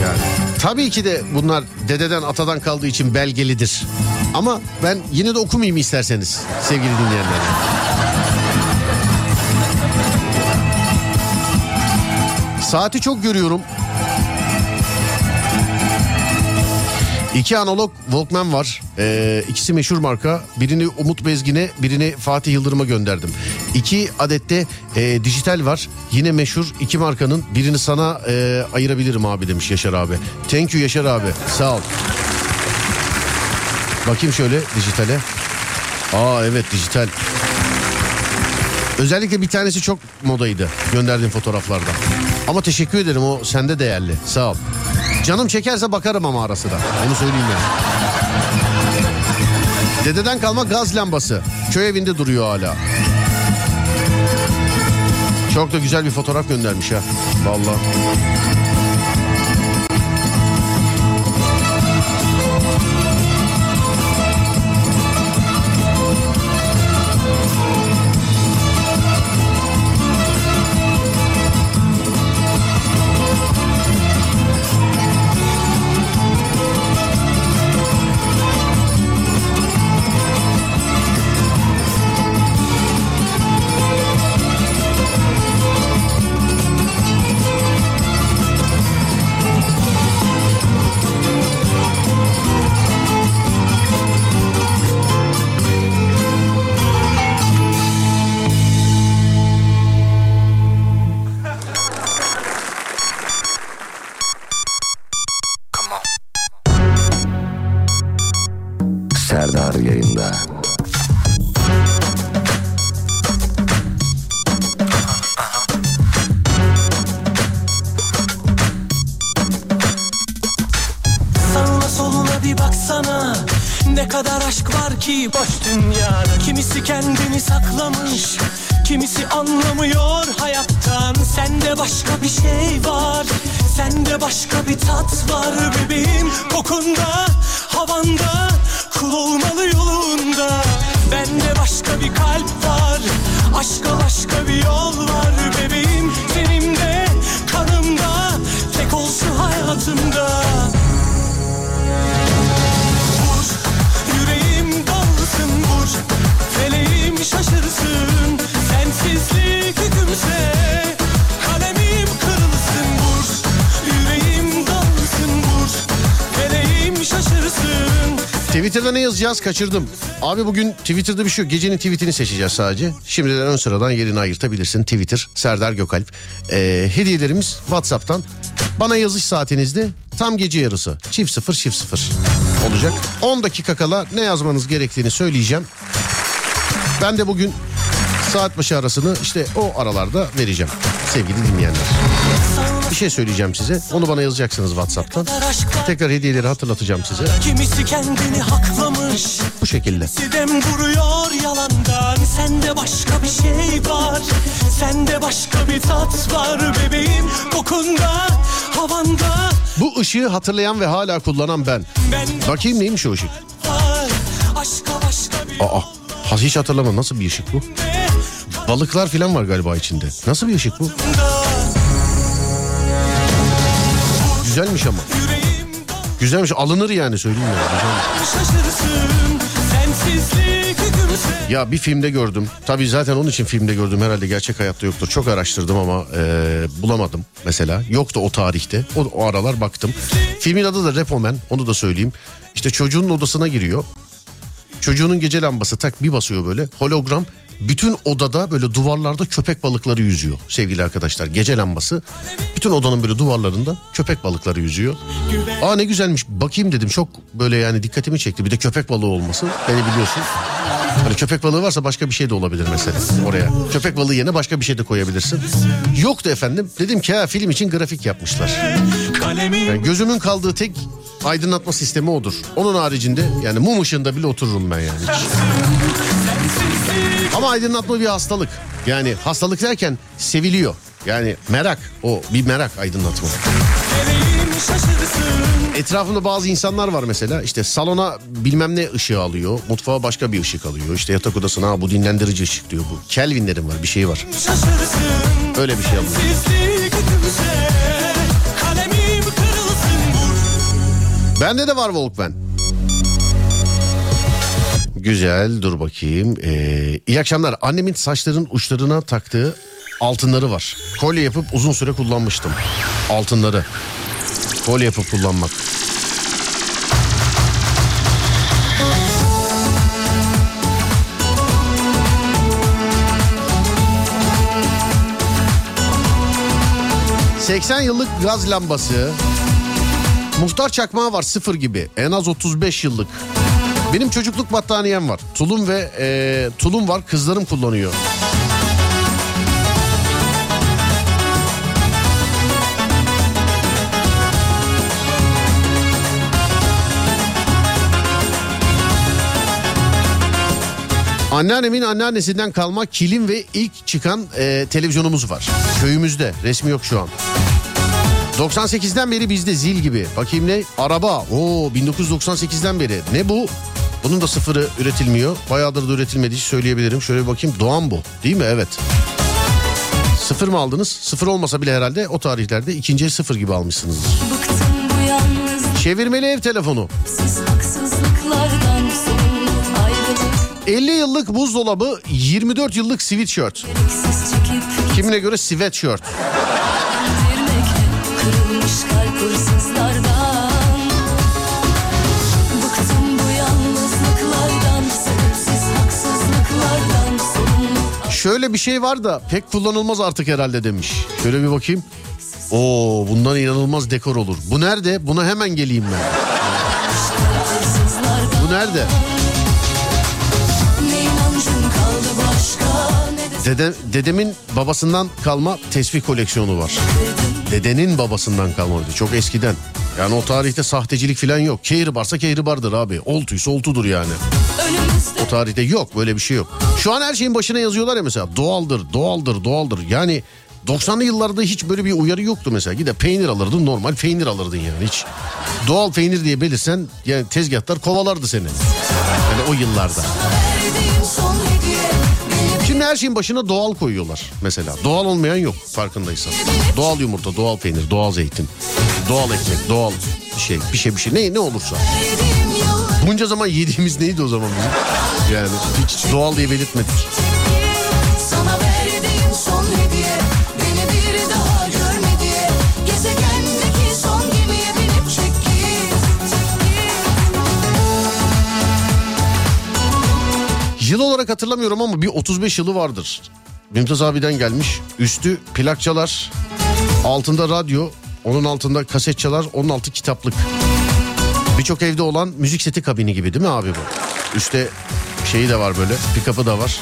Yani tabii ki de bunlar dededen atadan kaldığı için belgelidir. Ama ben yine de okumayayım isterseniz sevgili dinleyenler. Saati çok görüyorum. İki analog Walkman var. Ee, ikisi meşhur marka. Birini Umut Bezgin'e, birini Fatih Yıldırım'a gönderdim. İki adette e, dijital var. Yine meşhur iki markanın. Birini sana e, ayırabilirim abi demiş Yaşar abi. Thank you Yaşar abi. Sağ ol. Bakayım şöyle dijitale. Aa evet dijital. Özellikle bir tanesi çok modaydı gönderdiğim fotoğraflarda. Ama teşekkür ederim o sende değerli. Sağ ol. Canım çekerse bakarım ama ara sıra. Onu söyleyeyim yani. Dededen kalma gaz lambası. Köy evinde duruyor hala. Çok da güzel bir fotoğraf göndermiş ha. Vallahi. Twitter'da ne yazacağız kaçırdım. Abi bugün Twitter'da bir şey yok. Gecenin tweetini seçeceğiz sadece. Şimdiden ön sıradan yerini ayırtabilirsin. Twitter Serdar Gökalp. Ee, hediyelerimiz WhatsApp'tan. Bana yazış saatinizde tam gece yarısı. Çift sıfır çift sıfır olacak. 10 dakika kala ne yazmanız gerektiğini söyleyeceğim. Ben de bugün saat başı arasını işte o aralarda vereceğim sevgili dinleyenler. Bir şey söyleyeceğim size. Onu bana yazacaksınız WhatsApp'tan. Tekrar hediyeleri hatırlatacağım size. Kimisi kendini haklamış Bu şekilde. Sidem vuruyor yalandan Sende başka bir şey var Sende başka bir tat var bebeğim Kokunda, havanda Bu ışığı hatırlayan ve hala kullanan ben. Bakayım neymiş o ışık? Aa, hiç hatırlamadım. Nasıl bir ışık bu? Balıklar falan var galiba içinde. Nasıl bir ışık bu? Güzelmiş ama. Güzelmiş. Alınır yani söyleyeyim ya. Güzel. şaşırsın Sensizlik hükümse Ya bir filmde gördüm. Tabii zaten onun için filmde gördüm. Herhalde gerçek hayatta yoktur. Çok araştırdım ama e, bulamadım mesela. Yoktu o tarihte. O, o aralar baktım. Filmin adı da Repo Man. Onu da söyleyeyim. İşte çocuğun odasına giriyor. Çocuğunun gece lambası tak bir basıyor böyle. Hologram bütün odada böyle duvarlarda köpek balıkları yüzüyor sevgili arkadaşlar. Gece lambası bütün odanın böyle duvarlarında köpek balıkları yüzüyor. Aa ne güzelmiş bakayım dedim çok böyle yani dikkatimi çekti. Bir de köpek balığı olması beni biliyorsun. Hani köpek balığı varsa başka bir şey de olabilir mesela oraya. Köpek balığı yerine başka bir şey de koyabilirsin. Yoktu efendim. Dedim ki ha film için grafik yapmışlar. Yani gözümün kaldığı tek aydınlatma sistemi odur. Onun haricinde yani mum ışığında bile otururum ben yani. Ama aydınlatma bir hastalık. Yani hastalık derken seviliyor. Yani merak o bir merak aydınlatma. Etrafımda bazı insanlar var mesela işte salona bilmem ne ışığı alıyor. Mutfağa başka bir ışık alıyor. İşte yatak odasına "Ha, bu dinlendirici ışık diyor bu. Kelvinlerin var bir şey var. Öyle bir şey alıyor. Bende de var Walkman. Güzel dur bakayım. Ee, iyi akşamlar. Annemin saçların uçlarına taktığı altınları var. Kolye yapıp uzun süre kullanmıştım. Altınları. Kolye yapıp kullanmak. ...80 yıllık gaz lambası... Muhtar çakmağı var sıfır gibi. En az 35 yıllık. Benim çocukluk battaniyem var. Tulum ve e, tulum var kızlarım kullanıyor. Anneannemin anneannesinden kalma kilim ve ilk çıkan e, televizyonumuz var. Köyümüzde resmi yok şu an. 98'den beri bizde zil gibi. Bakayım ne? Araba. Oo 1998'den beri. Ne bu? Bunun da sıfırı üretilmiyor. Bayağıdır da üretilmediği söyleyebilirim. Şöyle bir bakayım. Doğan bu. Değil mi? Evet. Sıfır mı aldınız? Sıfır olmasa bile herhalde o tarihlerde ikinci sıfır gibi yalnız Çevirmeli ev telefonu. haksızlıklardan sorumlu ayrılık 50 yıllık buzdolabı, 24 yıllık sweatshirt. Kimine göre sweatshirt. Şöyle bir şey var da pek kullanılmaz artık herhalde demiş. Şöyle bir bakayım. Oo bundan inanılmaz dekor olur. Bu nerede? Buna hemen geleyim ben. Bu nerede? Dede, dedemin babasından kalma tesbih koleksiyonu var. Dedenin babasından kalma. Çok eskiden. Yani o tarihte sahtecilik falan yok. Kehribarsa kehribardır abi. Oltuysa oltudur yani. O tarihte yok böyle bir şey yok. Şu an her şeyin başına yazıyorlar ya mesela doğaldır, doğaldır, doğaldır. Yani 90'lı yıllarda hiç böyle bir uyarı yoktu mesela. Gide peynir alırdın normal peynir alırdın yani hiç. Doğal peynir diye belirsen yani tezgahlar kovalardı seni. Yani o yıllarda. Şimdi her şeyin başına doğal koyuyorlar mesela. Doğal olmayan yok farkındaysan. Doğal yumurta, doğal peynir, doğal zeytin, doğal ekmek, doğal bir şey, bir şey bir şey ne ne olursa. Bunca zaman yediğimiz neydi o zaman bizim? Yani hiç doğal diye belirtmedik. Yıl olarak hatırlamıyorum ama bir 35 yılı vardır. Mümtaz abiden gelmiş. Üstü plakçalar, altında radyo, onun altında kaset çalar, onun altı kitaplık. Birçok evde olan müzik seti kabini gibi değil mi abi bu? Üste şeyi de var böyle, pick-up'ı da var.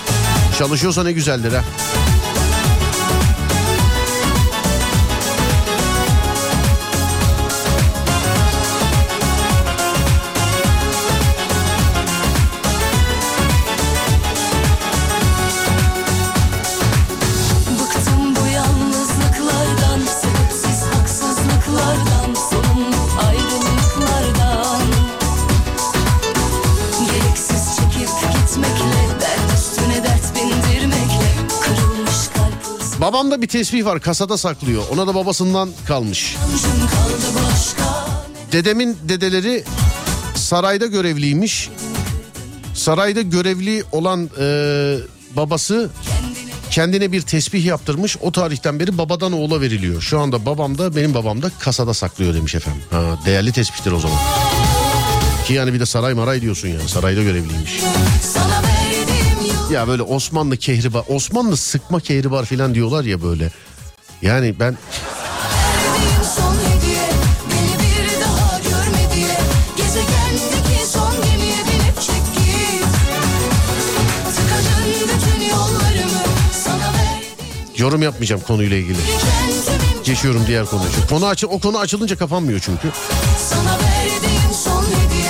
Çalışıyorsa ne güzeldir ha. Babamda bir tesbih var kasada saklıyor. Ona da babasından kalmış. Dedemin dedeleri sarayda görevliymiş. Sarayda görevli olan e, babası kendine bir tesbih yaptırmış. O tarihten beri babadan oğula veriliyor. Şu anda babam da benim babam da kasada saklıyor demiş efendim. Ha, değerli tespihtir o zaman. Ki yani bir de saray maray diyorsun yani sarayda görevliymiş. Sana Ya böyle Osmanlı kehribar, Osmanlı sıkma kehribar falan diyorlar ya böyle. Yani ben yorum yapmayacağım konuyla ilgili. Geçiyorum diğer konuya. Konu açı, o konu açılınca kapanmıyor çünkü. Sana verdiğim son hediye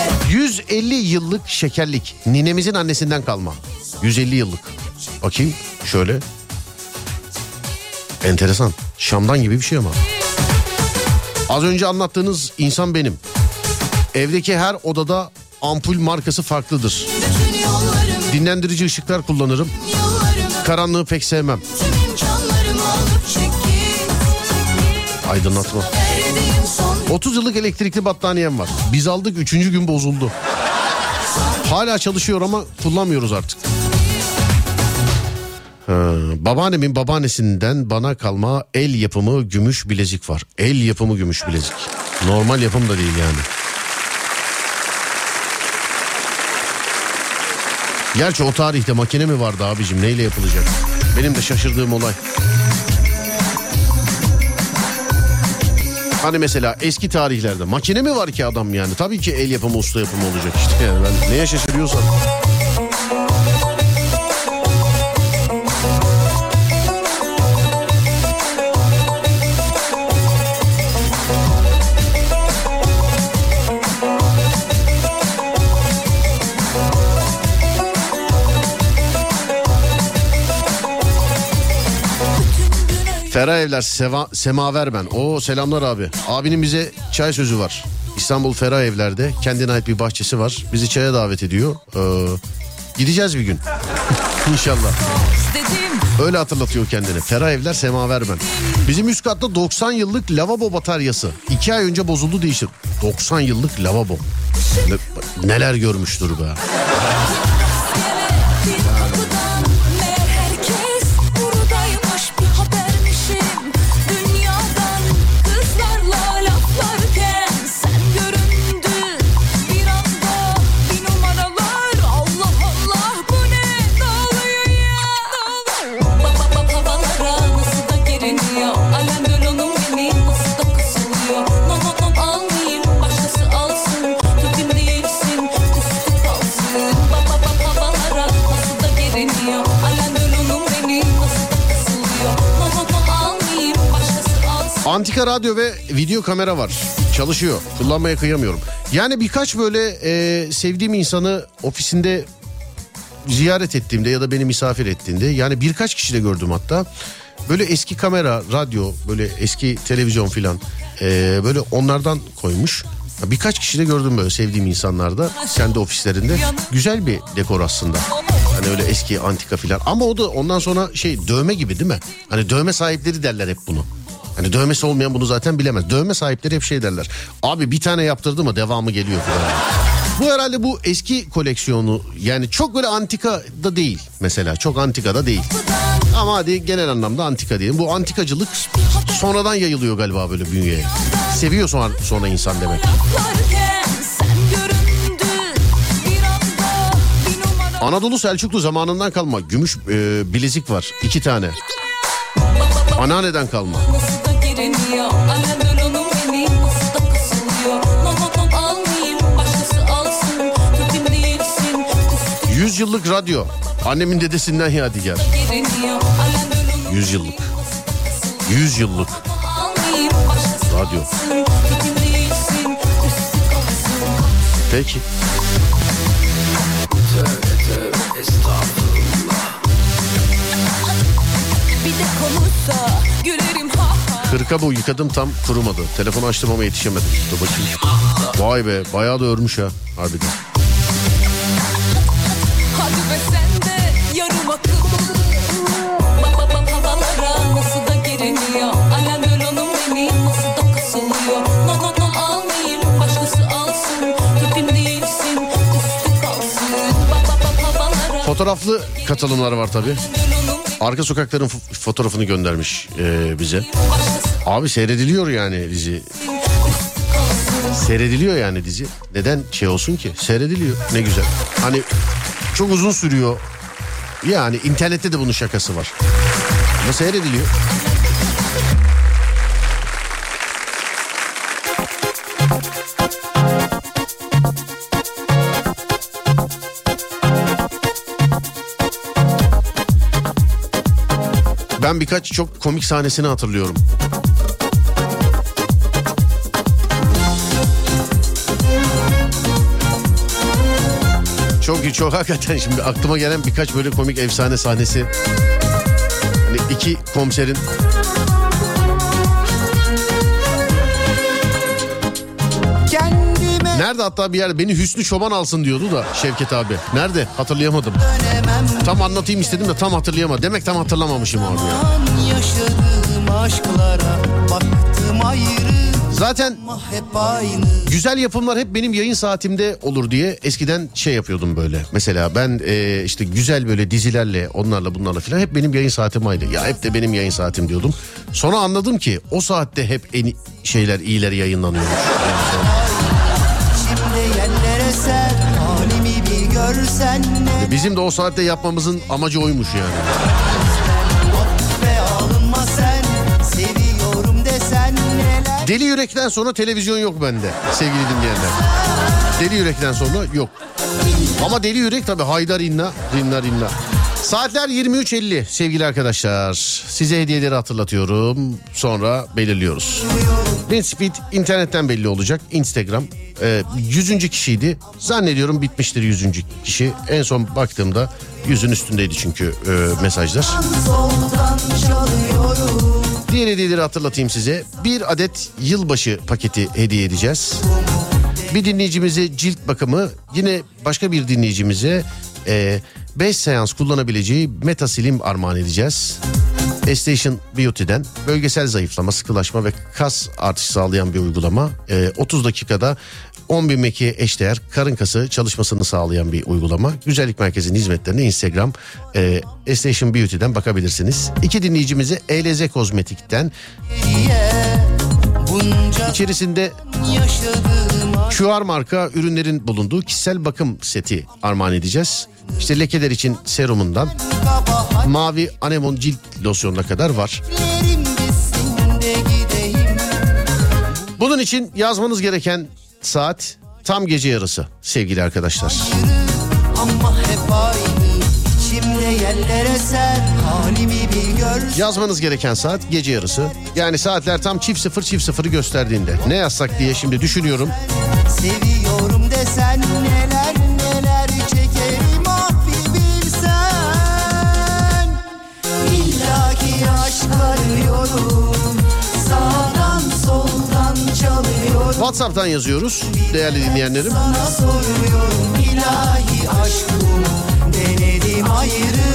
150 yıllık şekerlik. Ninemizin annesinden kalma. 150 yıllık. Bakayım şöyle. Enteresan. Şam'dan gibi bir şey ama. Az önce anlattığınız insan benim. Evdeki her odada ampul markası farklıdır. Dinlendirici ışıklar kullanırım. Karanlığı pek sevmem. Aydınlatma. Verdiğim son 30 yıllık elektrikli battaniyem var. Biz aldık 3. gün bozuldu. Hala çalışıyor ama kullanmıyoruz artık. Ha, babaannemin babaannesinden bana kalma el yapımı gümüş bilezik var. El yapımı gümüş bilezik. Normal yapım da değil yani. Gerçi o tarihte makine mi vardı abicim neyle yapılacak? Benim de şaşırdığım olay. Hani mesela eski tarihlerde makine mi var ki adam yani? Tabii ki el yapımı usta yapımı olacak işte yani ben neye şaşırıyorsam. Ferah Evler Seva, Semaver ben. Oo selamlar abi. Abinin bize çay sözü var. İstanbul Ferah Evler'de kendine ait bir bahçesi var. Bizi çaya davet ediyor. Ee, gideceğiz bir gün. [LAUGHS] İnşallah. Öyle hatırlatıyor kendini. Ferah Evler Semaver ben. Bizim üst katta 90 yıllık lavabo bataryası. 2 ay önce bozuldu değişir. 90 yıllık lavabo. Ne- neler görmüştür be. Antika radyo ve video kamera var. Çalışıyor. Kullanmaya kıyamıyorum. Yani birkaç böyle e, sevdiğim insanı ofisinde ziyaret ettiğimde ya da beni misafir ettiğinde yani birkaç kişi de gördüm hatta. Böyle eski kamera, radyo, böyle eski televizyon filan e, böyle onlardan koymuş. Birkaç kişi de gördüm böyle sevdiğim insanlarda kendi ofislerinde. Güzel bir dekor aslında. Hani öyle eski antika filan. Ama o da ondan sonra şey dövme gibi değil mi? Hani dövme sahipleri derler hep bunu. Hani dövmesi olmayan bunu zaten bilemez. Dövme sahipleri hep şey derler. Abi bir tane yaptırdı mı devamı geliyor falan. Bu herhalde bu eski koleksiyonu yani çok böyle antika da değil mesela çok antika da değil. Ama hadi genel anlamda antika diyelim. Bu antikacılık sonradan yayılıyor galiba böyle bünyeye. Seviyor sonra, sonra insan demek. Anadolu Selçuklu zamanından kalma gümüş e, bilezik var iki tane. Anneanneden kalma. Nasıl da giremiyor Annem onun beni nasıl da kısılıyor No no no almayayım başkası alsın Türk'üm değilsin 100 yıllık radyo. Annemin dedesinden yadigar. giremiyor Annem onun 100 yıllık. 100 yıllık almayayım başkası radyo. Peki. Kırka bu yıkadım tam kurumadı. Telefonu açtım ama yetişemedim. Dur bakayım. Vay be bayağı da örmüş ha harbiden. Fotoğraflı katılımlar var tabii. Arka sokakların fo- fotoğrafını göndermiş e, bize. Abi seyrediliyor yani dizi. Seyrediliyor yani dizi. Neden şey olsun ki? Seyrediliyor. Ne güzel. Hani çok uzun sürüyor. Yani internette de bunun şakası var. Ama seyrediliyor. Ben birkaç çok komik sahnesini hatırlıyorum. Çok çok hakikaten şimdi aklıma gelen birkaç böyle komik efsane sahnesi. Hani iki komiserin Nerede hatta bir yer beni Hüsnü Çoban alsın diyordu da Şevket abi. Nerede? Hatırlayamadım. Tam anlatayım istedim de tam hatırlayamadım. Demek tam hatırlamamışım abi ya. Zaten güzel yapımlar hep benim yayın saatimde olur diye eskiden şey yapıyordum böyle. Mesela ben e, işte güzel böyle dizilerle onlarla bunlarla filan hep benim yayın saatim aynı. Ya hep de benim yayın saatim diyordum. Sonra anladım ki o saatte hep en şeyler iyileri yayınlanıyormuş. Yani görsen ne Bizim de o saatte yapmamızın amacı oymuş yani. Deli Yürek'ten sonra televizyon yok bende sevgili dinleyenler. Deli Yürek'ten sonra yok. Ama Deli Yürek tabii Haydar İnna, Dinler İnna. Saatler 23.50 sevgili arkadaşlar. Size hediyeleri hatırlatıyorum. Sonra belirliyoruz. Speed internetten belli olacak. Instagram. Ee, 100. kişiydi. Zannediyorum bitmiştir 100. kişi. En son baktığımda yüzün üstündeydi çünkü e, mesajlar. Diğer hediyeleri hatırlatayım size. Bir adet yılbaşı paketi hediye edeceğiz. Bir dinleyicimize cilt bakımı, yine başka bir dinleyicimize 5 seans kullanabileceği Metasilim armağan edeceğiz. Estation Beauty'den bölgesel zayıflama, sıkılaşma ve kas artışı sağlayan bir uygulama. Ee, 30 dakikada 10 bin mekiğe eşdeğer karın kası çalışmasını sağlayan bir uygulama. Güzellik Merkezi'nin hizmetlerine Instagram e, Estation Beauty'den bakabilirsiniz. İki dinleyicimize ELZ Kozmetik'ten içerisinde QR marka ürünlerin bulunduğu kişisel bakım seti armağan edeceğiz. İşte lekeler için serumundan mavi anemon cilt losyonuna kadar var. Bunun için yazmanız gereken saat tam gece yarısı sevgili arkadaşlar. Ama hep aynı içimde yerlere ser Halimi bir gör Yazmanız gereken saat gece yarısı. Yani saatler tam çift sıfır çift sıfırı gösterdiğinde. Ne yazsak diye şimdi düşünüyorum. Seviyorum desen neler neler çekerim ah bir bilsen İllaki aşk arıyorum Sağdan soldan çalıyorum WhatsApp'tan yazıyoruz değerli dinleyenlerim. Sana soruyorum ilahi aşk bu Denedim ayrı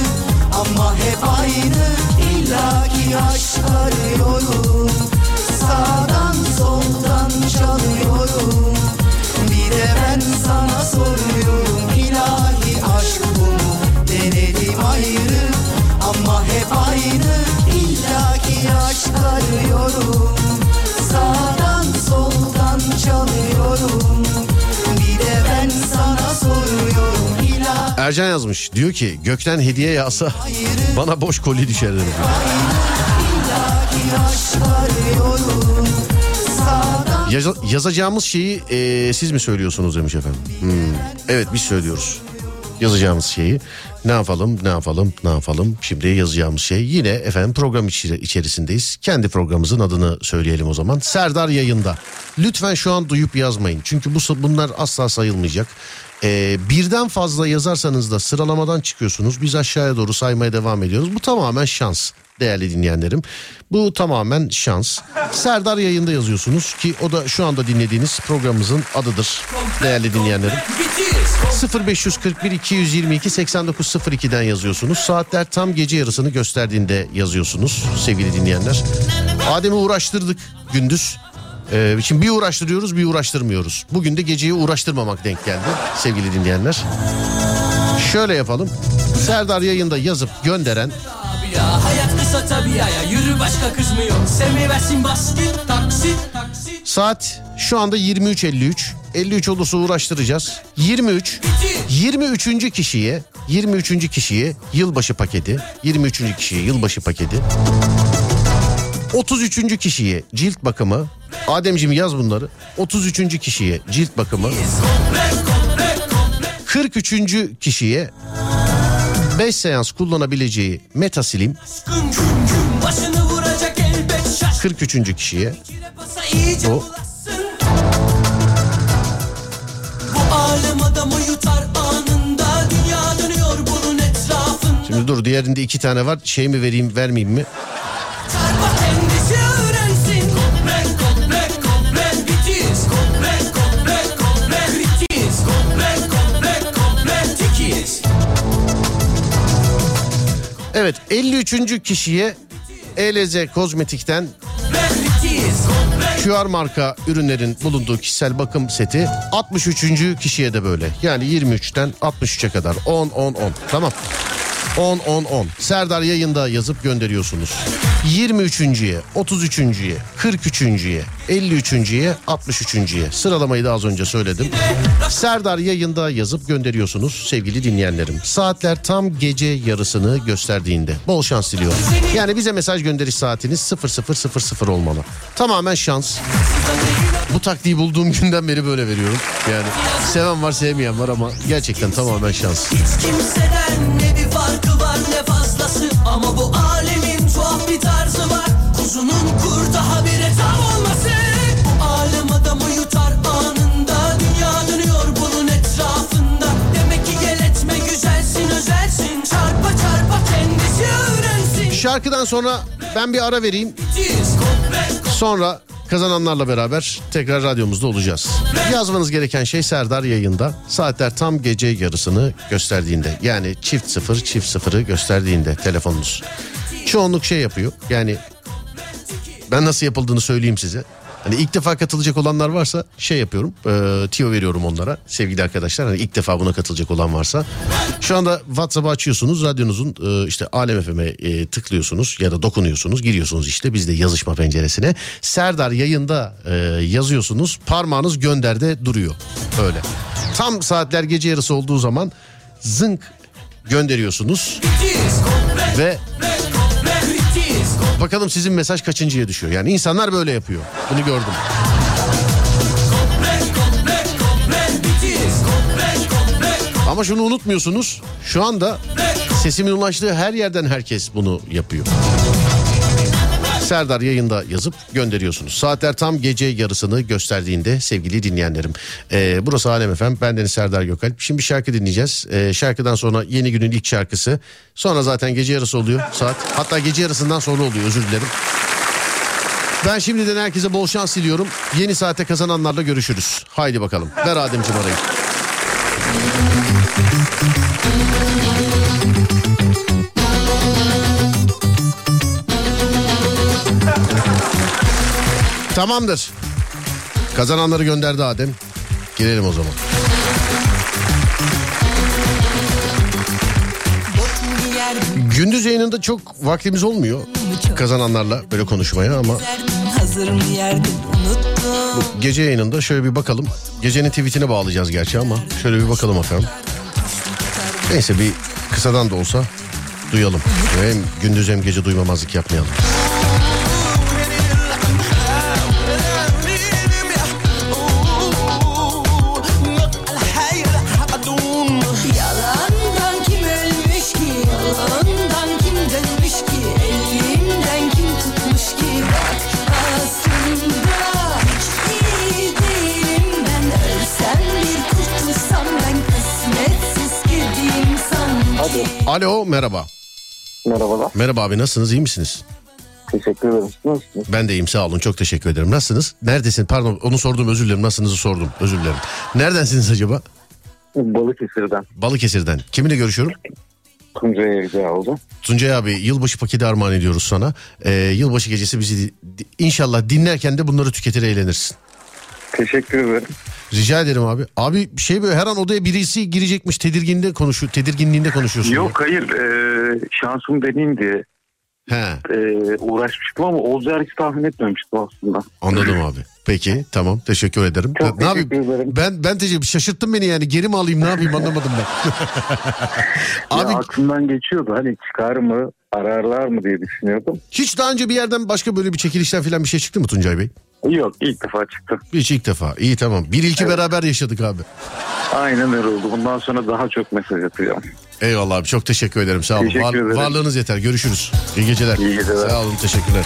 ama hep aynı İllaki aşk arıyorum. Sağdan soldan çalıyorum. Bir de ben sana soruyorum. İlahi aşk bu mu? Denedim ayrı ama hep aynı İllaki aşk arıyorum. Sağdan soldan çalıyorum Ercan yazmış. Diyor ki gökten hediye yağsa bana boş koli düşer. demiş. Yaza- yazacağımız şeyi e, siz mi söylüyorsunuz demiş efendim. Hmm, Evet biz söylüyoruz. Yazacağımız şeyi. Ne yapalım ne yapalım ne yapalım? Şimdi yazacağımız şey yine efendim program içerisindeyiz. Kendi programımızın adını söyleyelim o zaman. Serdar yayında. Lütfen şu an duyup yazmayın. Çünkü bu bunlar asla sayılmayacak Ee, birden fazla yazarsanız da sıralamadan çıkıyorsunuz biz aşağıya doğru saymaya devam ediyoruz bu tamamen şans değerli dinleyenlerim. Bu tamamen şans. Serdar yayında yazıyorsunuz ki o da şu anda dinlediğiniz programımızın adıdır değerli dinleyenlerim. 0541 222 8902'den yazıyorsunuz. Saatler tam gece yarısını gösterdiğinde yazıyorsunuz sevgili dinleyenler. Adem'i uğraştırdık gündüz. Ee, şimdi bir uğraştırıyoruz bir uğraştırmıyoruz. Bugün de geceyi uğraştırmamak denk geldi sevgili dinleyenler. Şöyle yapalım. Serdar yayında yazıp gönderen Ya hayat kısa tabii ya Yürü başka kız mı yok Seviversin bas git taksi taksi Saat şu anda 23.53. 53 olursa uğraştıracağız. 23 23. kişiye 23. kişiye yılbaşı paketi. 23. kişiye yılbaşı paketi. 33. kişiye cilt bakımı. Ademciğim yaz bunları. 33. kişiye cilt bakımı. 43. kişiye 5 seans kullanabileceği Metasilim. Başını vuracak elbet şaş 43. kişiye Bu Şimdi dur diğerinde iki tane var. Şey mi vereyim vermeyeyim mi? Evet 53. kişiye ELZ Kozmetik'ten QR marka ürünlerin bulunduğu kişisel bakım seti 63. kişiye de böyle. Yani 23'ten 63'e kadar 10 10 10 tamam. 10 10 10. Serdar yayında yazıp gönderiyorsunuz. 23.ye, 33.ye, 43.ye, 53.ye, 63.ye. Sıralamayı da az önce söyledim. Serdar yayında yazıp gönderiyorsunuz sevgili dinleyenlerim. Saatler tam gece yarısını gösterdiğinde. Bol şans diliyorum. Yani bize mesaj gönderiş saatiniz 0000 olmalı. Tamamen şans. Bu taktiği bulduğum günden beri böyle veriyorum. Yani seven var sevmeyen var ama gerçekten tamamen şans. Hiç kimseden ne bir farkı var ne fazlası. Ama bu alemin tuhaf bir tarzı var. Kuzunun kurda habire tam olması. Bu alem adamı yutar anında. Dünya dönüyor bunun etrafında. Demek ki gel etme güzelsin özelsin. Çarpa çarpa kendisi öğrensin. Şarkıdan sonra ben bir ara vereyim. Sonra kazananlarla beraber tekrar radyomuzda olacağız. Yazmanız gereken şey Serdar yayında. Saatler tam gece yarısını gösterdiğinde. Yani çift sıfır çift sıfırı gösterdiğinde telefonunuz. Çoğunluk şey yapıyor. Yani ben nasıl yapıldığını söyleyeyim size. Hani ilk defa katılacak olanlar varsa şey yapıyorum. E, tiyo veriyorum onlara sevgili arkadaşlar. Hani ilk defa buna katılacak olan varsa. Şu anda WhatsApp'ı açıyorsunuz. Radyonuzun e, işte Alem FM'e e, tıklıyorsunuz ya da dokunuyorsunuz. Giriyorsunuz işte bizde yazışma penceresine. Serdar yayında e, yazıyorsunuz. Parmağınız gönderde duruyor. Öyle. Tam saatler gece yarısı olduğu zaman zınk gönderiyorsunuz. Ve bakalım sizin mesaj kaçıncıya düşüyor. Yani insanlar böyle yapıyor. Bunu gördüm. Ama şunu unutmuyorsunuz. Şu anda Sesimin ulaştığı her yerden herkes bunu yapıyor. Serdar yayında yazıp gönderiyorsunuz. Saatler tam gece yarısını gösterdiğinde sevgili dinleyenlerim. Ee, burası Alem Efem. Ben Deniz Serdar Gökalp. Şimdi bir şarkı dinleyeceğiz. Ee, şarkıdan sonra yeni günün ilk şarkısı. Sonra zaten gece yarısı oluyor saat. Hatta gece yarısından sonra oluyor özür dilerim. Ben şimdiden herkese bol şans diliyorum. Yeni saate kazananlarla görüşürüz. Haydi bakalım. Ver Ademciğim arayı. Tamamdır. Kazananları gönderdi Adem. Girelim o zaman. Gündüz yayınında çok vaktimiz olmuyor kazananlarla böyle konuşmaya ama unuttum gece yayınında şöyle bir bakalım. Gecenin tweetine bağlayacağız gerçi ama şöyle bir bakalım efendim. Neyse bir kısadan da olsa duyalım. Hem gündüz hem gece duymamazlık yapmayalım. Alo merhaba. Merhabalar. Merhaba abi nasılsınız iyi misiniz? Teşekkür ederim. Nasılsınız? Ben de iyiyim sağ olun çok teşekkür ederim. Nasılsınız? Neredesin? Pardon onu sordum özür dilerim. Nasılsınızı sordum özür dilerim. Neredensiniz acaba? Balıkesir'den. Balıkesir'den. Kiminle görüşüyorum? Tuncay Evci oldu. Tuncay abi yılbaşı paketi armağan ediyoruz sana. Ee, yılbaşı gecesi bizi di- inşallah dinlerken de bunları tüketir eğlenirsin. Teşekkür ederim. Rica ederim abi. Abi şey böyle her an odaya birisi girecekmiş tedirginde konuşuyor. Tedirginliğinde konuşuyorsun. Yok hayır e, şansım deneyim diye He. e, uğraşmıştım ama olacağı hiç tahmin etmemiştim aslında. Anladım abi. Peki tamam teşekkür ederim. Çok ne yapayım? teşekkür ederim. Ben ben teşekkür şaşırttın beni yani geri mi alayım ne yapayım anlamadım ben. [LAUGHS] Abi aklımdan geçiyordu hani çıkar mı ararlar mı diye düşünüyordum. Hiç daha önce bir yerden başka böyle bir çekilişten falan bir şey çıktı mı Tuncay Bey? Yok ilk defa çıktı. Hiç ilk defa. İyi tamam. Bir ilki beraber yaşadık abi. Aynen öyle oldu. Bundan sonra daha çok mesaj atacağım. Eyvallah abi çok teşekkür ederim sağ olun. Teşekkür Var- ederim. varlığınız yeter görüşürüz. İyi geceler. İyi geceler. Sağ olun teşekkürler.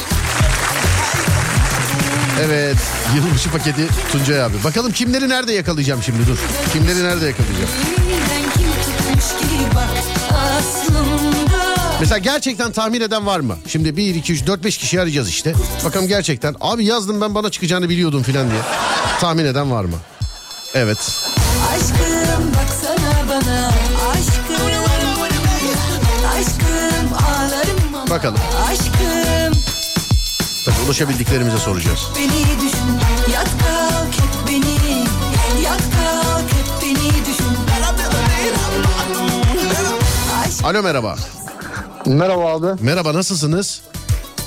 Evet yılbaşı paketi Tuncay abi. Bakalım kimleri nerede yakalayacağım şimdi dur. Kimleri nerede yakalayacağım? Elimden kim tutmuş ki Bak aslında Mesela gerçekten tahmin eden var mı? Şimdi 1, 2, 3, 4, 5 kişi arayacağız işte. Bakalım gerçekten. Abi yazdım ben bana çıkacağını biliyordum filan diye. Tahmin eden var mı? Evet. Aşkım baksana bana Aşkım Aşkım ağlarım ama Bakalım. Aşkım Tabii ulaşabildiklerimize soracağız. beni düşün Yat kalk hep beni Yat kalk hep beni düşün Alo merhaba. Merhaba abi. Merhaba nasılsınız?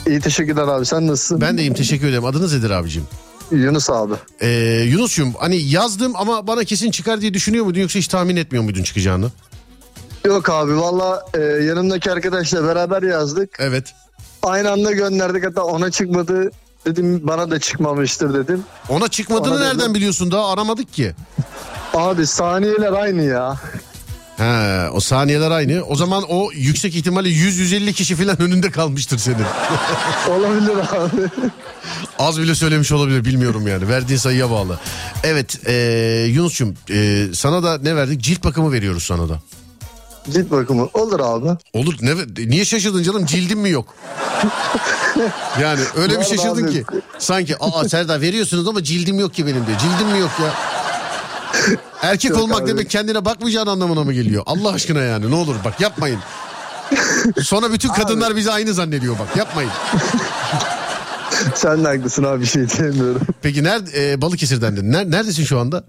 İyi teşekkürler abi sen nasılsın? Ben de iyiyim teşekkür ederim. Adınız nedir abicim? Yunus abi. Ee, Yunus'cum hani yazdım ama bana kesin çıkar diye düşünüyor muydun yoksa hiç tahmin etmiyor muydun çıkacağını? Yok abi valla e, yanımdaki arkadaşla beraber yazdık. Evet. Aynı anda gönderdik hatta ona çıkmadı dedim bana da çıkmamıştır dedim. Ona çıkmadığını Ona dedim. nereden biliyorsun daha aramadık ki. Abi saniyeler aynı ya. He, o saniyeler aynı. O zaman o yüksek ihtimalle 100-150 kişi falan önünde kalmıştır senin. [LAUGHS] Olabilir abi. Az bile söylemiş olabilir bilmiyorum yani. Verdiğin sayıya bağlı. Evet ee, Yunus'cum ee, sana da ne verdik? Cilt bakımı veriyoruz sana da. Cilt bakımı olur abi. Olur. Ne, niye şaşırdın canım? Cildin mi yok? [LAUGHS] Yani öyle bir şaşırdın ki. Sanki aa Serdar veriyorsunuz ama cildim yok ki benim diyor. Cildim mi yok ya? Erkek Yok olmak abi. demek kendine bakmayacağın anlamına mı geliyor? Allah aşkına yani ne olur bak yapmayın. Sonra bütün kadınlar bizi aynı zannediyor bak yapmayın. Sen de haklısın abi bir şey diyemiyorum. Peki nerede e, Balıkesir'den dedin. Ner- neredesin şu anda?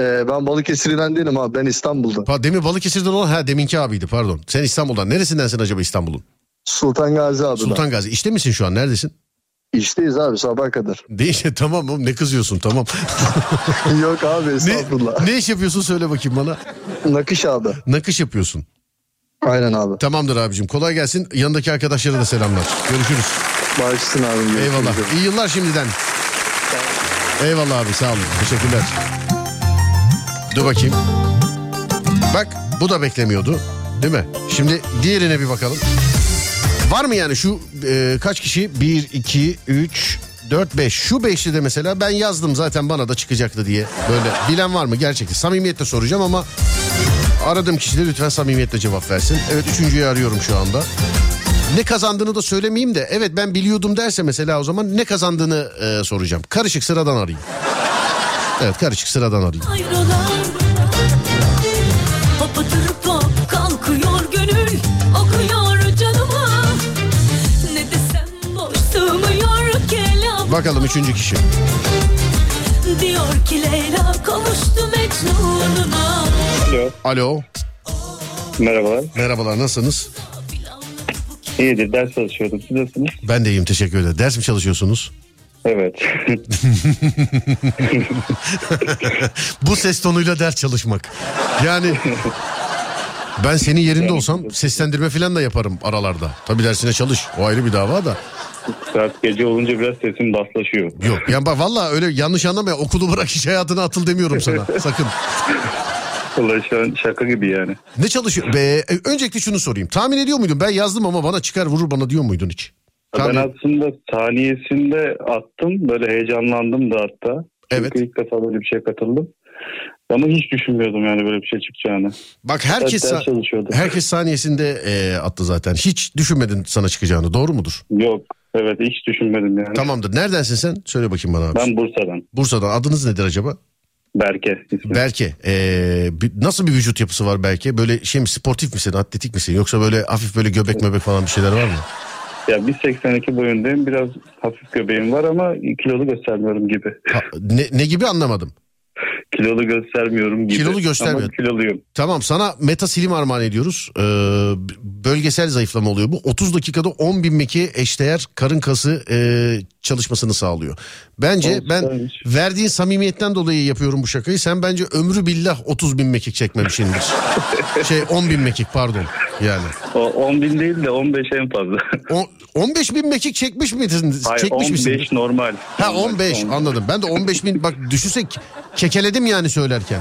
E, ben Balıkesir'den değilim abi ben İstanbul'da. Ha, demin Balıkesir'den olan ha deminki abiydi pardon. Sen İstanbul'dan. Neresindensin acaba İstanbul'un? Sultan Gazi abi. Sultan Gazi. İşte misin şu an? Neredesin? İşteyiz abi sabah kadar. Değil [LAUGHS] tamam oğlum ne kızıyorsun tamam. [LAUGHS] Yok abi ne, estağfurullah. ne iş yapıyorsun söyle bakayım bana. Nakış abi. Nakış yapıyorsun. Aynen abi. Tamamdır abicim kolay gelsin. Yanındaki arkadaşlara da selamlar. Görüşürüz. Bağışsın abi. görüşmek Eyvallah. İyi yıllar şimdiden. Eyvallah abi sağ olun. Teşekkürler. Dur bakayım. Bak bu da beklemiyordu. Değil mi? Şimdi diğerine bir bakalım. Var mı yani şu e, kaç kişi? 1, 2, 3, 4, 5. Şu beşli de mesela ben yazdım zaten bana da çıkacaktı diye. Böyle bilen var mı gerçekten? Samimiyetle soracağım ama aradığım kişi de lütfen samimiyetle cevap versin. Evet üçüncüyü arıyorum şu anda. Ne kazandığını da söylemeyeyim de evet ben biliyordum derse mesela o zaman ne kazandığını e, soracağım. Karışık sıradan arayayım. Evet karışık sıradan arayayım. Bakalım üçüncü kişi. Diyor ki Leyla kavuştu Mecnun'una Alo. Alo. Merhabalar. Merhabalar nasılsınız? İyidir ders çalışıyordum. Siz nasılsınız? Ben de iyiyim teşekkür ederim. Ders mi çalışıyorsunuz? Evet. [LAUGHS] Bu ses tonuyla ders çalışmak. Yani ben senin yerinde olsam seslendirme falan da yaparım aralarda. Tabii dersine çalış. O ayrı bir dava da. Saat gece olunca biraz sesim baslaşıyor. Yok yani bak valla öyle yanlış anlama ya, okulu bırak iş hayatına atıl demiyorum sana [LAUGHS] sakın. Vallahi şu an şaka gibi yani. Ne çalışıyor? Be, e, öncelikle şunu sorayım. Tahmin ediyor muydun? Ben yazdım ama bana çıkar vurur bana diyor muydun hiç? Ben Tahmin- aslında saniyesinde attım. Böyle heyecanlandım da hatta. Evet. Çünkü ilk defa böyle bir şey katıldım. Ama hiç düşünmüyordum yani böyle bir şey çıkacağını. Bak herkes Ders sa- herkes saniyesinde e, attı zaten. Hiç düşünmedin sana çıkacağını. Doğru mudur? Yok. Evet hiç düşünmedim yani. Tamamdır. Neredensin sen? Söyle bakayım bana abi. Ben Bursa'dan. Bursa'dan. Adınız nedir acaba? Berke. ismi. Berke. Ee, nasıl bir vücut yapısı var Berke? Böyle şey mi sportif misin? Atletik misin? Yoksa böyle hafif böyle göbek möbek falan bir şeyler var mı? Ya 1.82 boyundayım. Biraz hafif göbeğim var ama kilolu göstermiyorum gibi. Ha, ne, ne gibi anlamadım. Kilolu göstermiyorum gibi. Kilolu göstermiyor. Ama kiloluyum. Tamam sana metasilim armağan ediyoruz. Ee, bölgesel zayıflama oluyor bu. 30 dakikada 10 bin meki eşdeğer karın kası e, çalışmasını sağlıyor. Bence Olsun, ben güzelmiş. verdiğin samimiyetten dolayı yapıyorum bu şakayı. Sen bence ömrü billah 30 bin mekik çekmemişsindir. [LAUGHS] şey 10 bin mekik pardon yani. O 10 bin değil de 15 en fazla. O, 15 bin mekik çekmiş miydin? Hayır çekmiş 15 misin? normal. Ha Normal, 15 normal. anladım. Ben de 15 bin bak düşünsek kekeledim yani söylerken.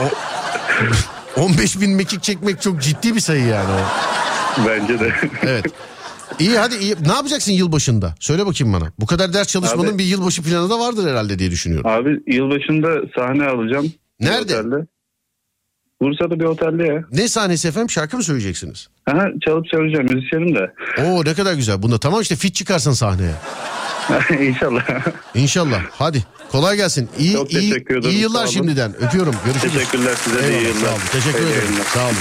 O, 15 bin mekik çekmek çok ciddi bir sayı yani o. Bence de. Evet. İyi hadi iyi. Ne yapacaksın yılbaşında? Söyle bakayım bana. Bu kadar ders çalışmanın Abi- bir yılbaşı planı da vardır herhalde diye düşünüyorum. Abi yılbaşında sahne alacağım. Nerede? Otelde. Bursa'da bir otelde ya. Ne sahnesi efendim? Şarkı mı söyleyeceksiniz? Aha, çalıp söyleyeceğim müzisyenim de. Oo ne kadar güzel. Bunda tamam işte fit çıkarsın sahneye. [LAUGHS] İnşallah. İnşallah. Hadi. Kolay gelsin. İyi Çok iyi teşekkür ederim, iyi yıllar şimdiden. Öpüyorum. Görüşürüz. Teşekkürler size de iyi Eyvallah, yıllar. Sağ olun. Teşekkür İyi ederim. yayınlar. Sağ olun.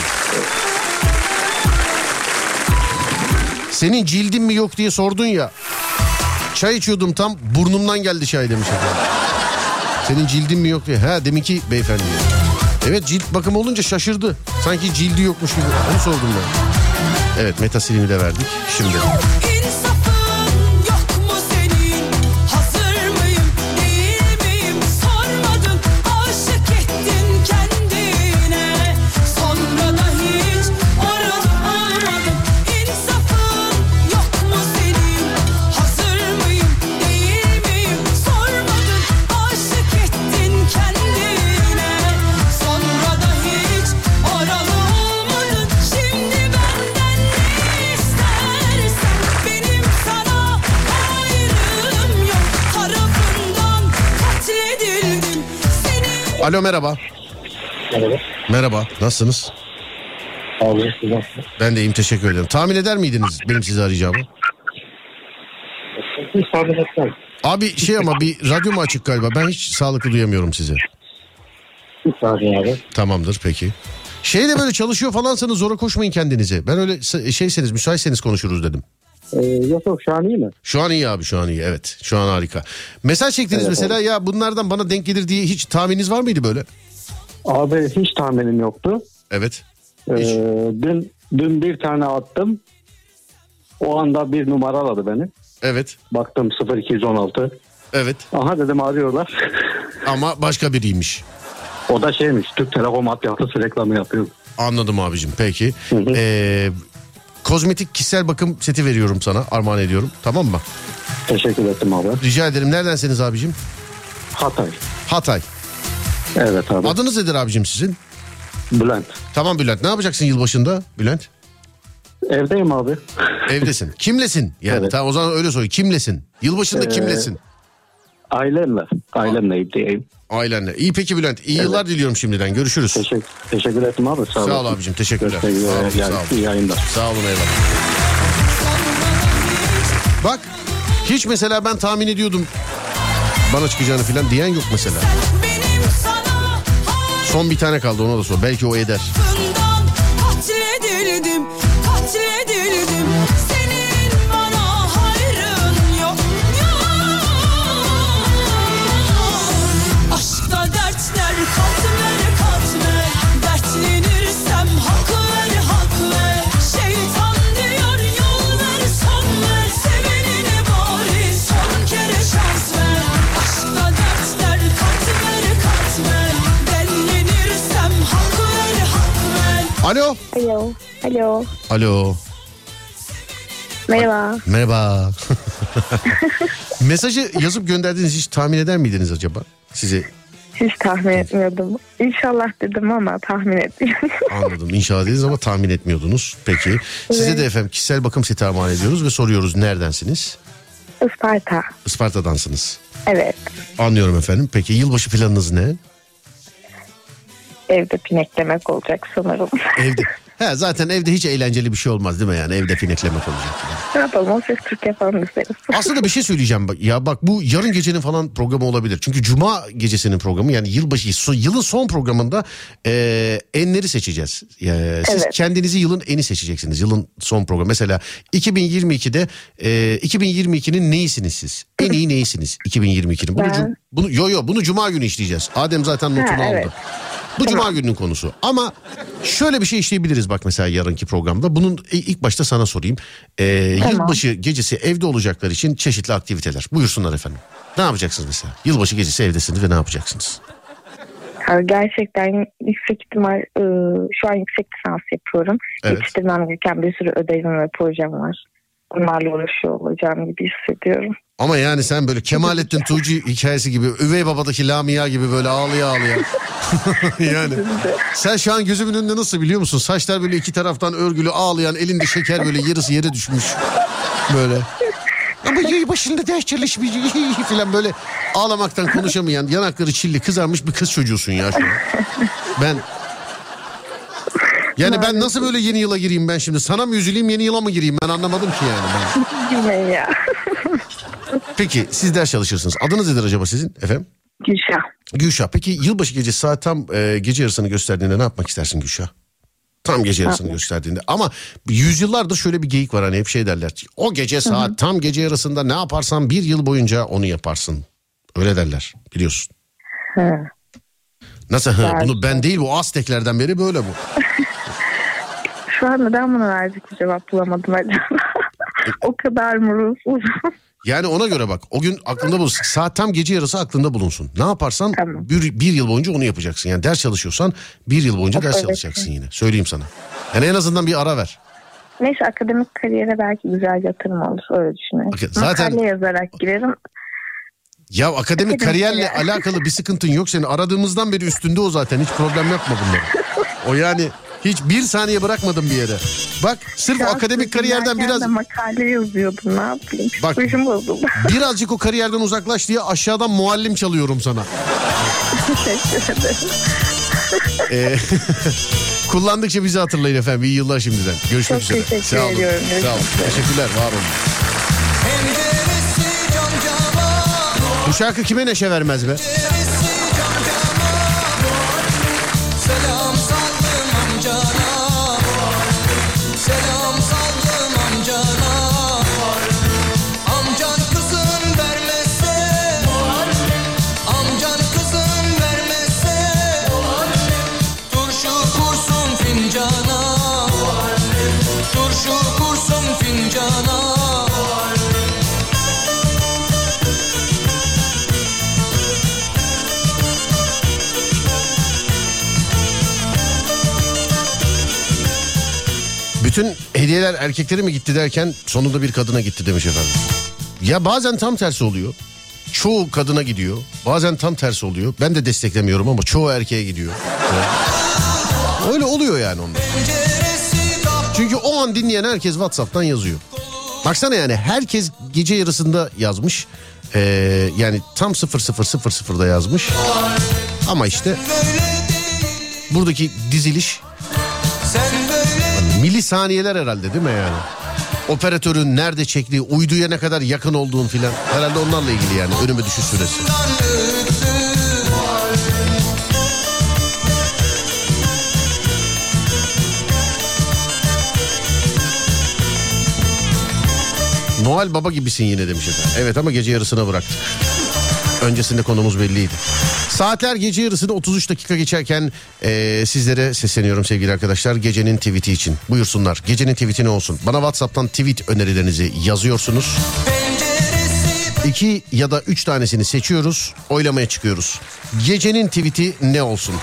Senin cildin mi yok diye sordun ya. Çay içiyordum tam burnumdan geldi çay demiş efendim. Senin cildin mi yok diye. Ha deminki beyefendi. Evet cilt bakımı olunca şaşırdı. Sanki cildi yokmuş gibi. Onu sordum ben. Evet metasilimi de verdik. Şimdi. Alo merhaba. Merhaba. Merhaba. Nasılsınız? Abi siz nasılsınız? Ben de iyiyim teşekkür ederim. Tahmin eder miydiniz benim sizi arayacağımı? Hiç tahmin etmem. Abi şey ama bir radyo mu açık galiba? Ben hiç sağlıklı duyamıyorum sizi. Bir saniye abi. Tamamdır peki. Şeyde böyle çalışıyor falansanız zora koşmayın kendinize. Ben öyle şeyseniz müsaitseniz konuşuruz dedim. Ee, yok yok şu an iyi mi? Şu an iyi abi şu an iyi evet. Şu an harika. Mesaj çektiniz Evet, mesela ya bunlardan bana denk gelir diye hiç tahmininiz var mıydı böyle? Abi hiç tahminim yoktu. Evet. Ee, dün dün bir tane attım. O anda bir numara aradı beni. Evet. Baktım 0216. Evet. Aha dedim arıyorlar. Ama başka biriymiş. o da şeymiş Türk Telekom altyapısı reklamı yapıyor. Anladım abicim peki. Ee, kozmetik kişisel bakım seti veriyorum sana armağan ediyorum tamam mı? Teşekkür ettim abi. Rica ederim neredensiniz abicim? Hatay. Hatay. Evet abi. Adınız nedir abicim sizin? Bülent. Tamam Bülent ne yapacaksın yılbaşında Bülent? Evdeyim abi. Evdesin. Kimlesin? Yani Evet. tamam o zaman öyle soruyor. Kimlesin? Yılbaşında Ee, kimlesin? Ailemle. Ailemle evdeyim. Ailenle. İyi peki Bülent. İyi yıllar diliyorum şimdiden. Görüşürüz. Teşekkür, teşekkür ederim abi. Sağ, Sağ ol abicim. Teşekkürler. Üzere. Sağ olun, Yani sağ olun. iyi yayınlar. Sağ olun eyvallah. Bak hiç mesela ben tahmin ediyordum bana çıkacağını falan diyen yok mesela. Son bir tane kaldı ona da sor. Belki o eder. Alo. Alo. Alo. Alo. Merhaba. Merhaba. [LAUGHS] Mesajı yazıp gönderdiğiniz hiç tahmin eder miydiniz acaba? Size Hiç tahmin etmiyordum. İnşallah dedim ama tahmin etmiyorum. [LAUGHS] anladım. İnşallah dediniz ama tahmin etmiyordunuz. Peki. Size Evet. de efendim kişisel bakım seti armağan ediyoruz ve soruyoruz neredensiniz? Isparta. Isparta'dansınız. Evet. Anlıyorum efendim. Peki yılbaşı planınız ne? Evde pineklemek olacak sanırım. [LAUGHS] Evde. He, zaten evde hiç eğlenceli bir şey olmaz değil mi yani? Evde pineklemek olacak. ne yapalım? O ses Türk yapalım isteriz. [LAUGHS] Aslında bir şey söyleyeceğim bak. Ya bak bu yarın gecenin falan programı olabilir. Çünkü cuma gecesinin programı yani yılbaşı so- yılın son programında e, enleri seçeceğiz. E, siz Evet. kendinizi yılın eni seçeceksiniz. Yılın son programı. Mesela 2022'de e, 2022'nin neyisiniz siz? En iyi neyisiniz 2022'nin? Bunu, Ben- bunu yo yo bunu cuma günü işleyeceğiz. Adem zaten notunu Ha, evet. aldı. Bu cuma gününün konusu. Ama şöyle bir şey işleyebiliriz bak mesela yarınki programda. Bunun ilk başta sana sorayım. Ee, Tamam. Yılbaşı gecesi evde olacaklar için çeşitli aktiviteler. Buyursunlar efendim. Ne yapacaksınız mesela? Yılbaşı gecesi evdesiniz ve ne yapacaksınız? Ya gerçekten yüksek ihtimal e, şu an yüksek lisans yapıyorum. Evet. Yetiştirmem gereken bir sürü ödevim ve projem var. Bunlarla uğraşıyor olacağım gibi hissediyorum. Ama yani sen böyle Kemalettin Tuğcu hikayesi gibi üvey babadaki Lamia gibi böyle ağlaya ağlaya. [LAUGHS] yani sen şu an gözümün önünde nasıl biliyor musun? Saçlar böyle iki taraftan örgülü ağlayan elinde şeker böyle yarısı yere düşmüş. Böyle. Ama yayı başında ders çalışmış [LAUGHS] falan böyle ağlamaktan konuşamayan yanakları çilli kızarmış bir kız çocuğusun ya şu an. Ben yani ben nasıl böyle yeni yıla gireyim ben şimdi? Sana mı üzüleyim yeni yıla mı gireyim? Ben anlamadım ki yani. Ben. [LAUGHS] Gülmeyin ya. Peki siz ders çalışırsınız. Adınız nedir acaba sizin efendim? Gülşah. Gülşah. Peki yılbaşı gecesi saat tam e, gece yarısını gösterdiğinde ne yapmak istersin Gülşah? Tam gece yarısını gösterdiğinde. Ama yüzyıllardır şöyle bir geyik var hani hep şey derler. O gece saat tam gece yarısında ne yaparsan bir yıl boyunca onu yaparsın. Öyle derler biliyorsun. Hı. Nasıl? Hı, bunu ben değil bu Azteklerden beri böyle bu. [LAUGHS] Şu an neden buna verecek bir cevap bulamadım acaba? [LAUGHS] o kadar mı ruhsuz? Yani ona göre bak o gün aklında bulunsun. Saat tam gece yarısı aklında bulunsun. Ne yaparsan bir, bir yıl boyunca onu yapacaksın. Yani ders çalışıyorsan bir yıl boyunca ders çalışacaksın yine. Söyleyeyim sana. Yani en azından bir ara ver. Neyse akademik kariyere belki güzel yatırım olur öyle düşünüyorum. Zaten- Makale yazarak girerim. Ya akademik Akademik kariyerle kariyer. alakalı bir sıkıntın yok senin. Aradığımızdan beri üstünde o zaten. Hiç problem yapma bunları. [LAUGHS] O yani hiç bir saniye bırakmadım bir yere. Bak sırf Şans akademik kariyerden biraz makale yazıyordum ne yapayım. Bak- [LAUGHS] birazcık o kariyerden uzaklaş diye aşağıdan muallim çalıyorum sana. Teşekkür ederim. Ee, [LAUGHS] kullandıkça bizi hatırlayın efendim. İyi yıllar şimdiden. Görüşmek Çok üzere. teşekkür Sağ olun. ediyorum. Sağ olun. Teşekkürler. Var olun. Bu şarkı kime neşe vermez be? Bütün hediyeler erkeklere mi gitti derken sonunda bir kadına gitti demiş efendim. Ya bazen tam tersi oluyor. Çoğu kadına gidiyor. Bazen tam tersi oluyor. Ben de desteklemiyorum ama çoğu erkeğe gidiyor. Öyle oluyor yani onda. Çünkü o an dinleyen herkes WhatsApp'tan yazıyor. Baksana yani herkes gece yarısında yazmış. Ee, yani tam 0000'da yazmış. Ama işte buradaki diziliş milisaniyeler herhalde değil mi yani? Operatörün nerede çektiği, uyduya ne kadar yakın olduğun filan. Herhalde onlarla ilgili yani önüme düşüş süresi. Noel Baba gibisin yine demiş efendim. Evet ama gece yarısına bıraktık. Öncesinde konumuz belliydi. Saatler gece yarısını 33 dakika geçerken eee, sizlere sesleniyorum sevgili arkadaşlar. Gecenin tweet'i için. Buyursunlar. Gecenin tweet'i ne olsun? Bana WhatsApp'tan tweet önerilerinizi yazıyorsunuz. İki ya da üç tanesini seçiyoruz. Oylamaya çıkıyoruz. Gecenin tweet'i ne olsun?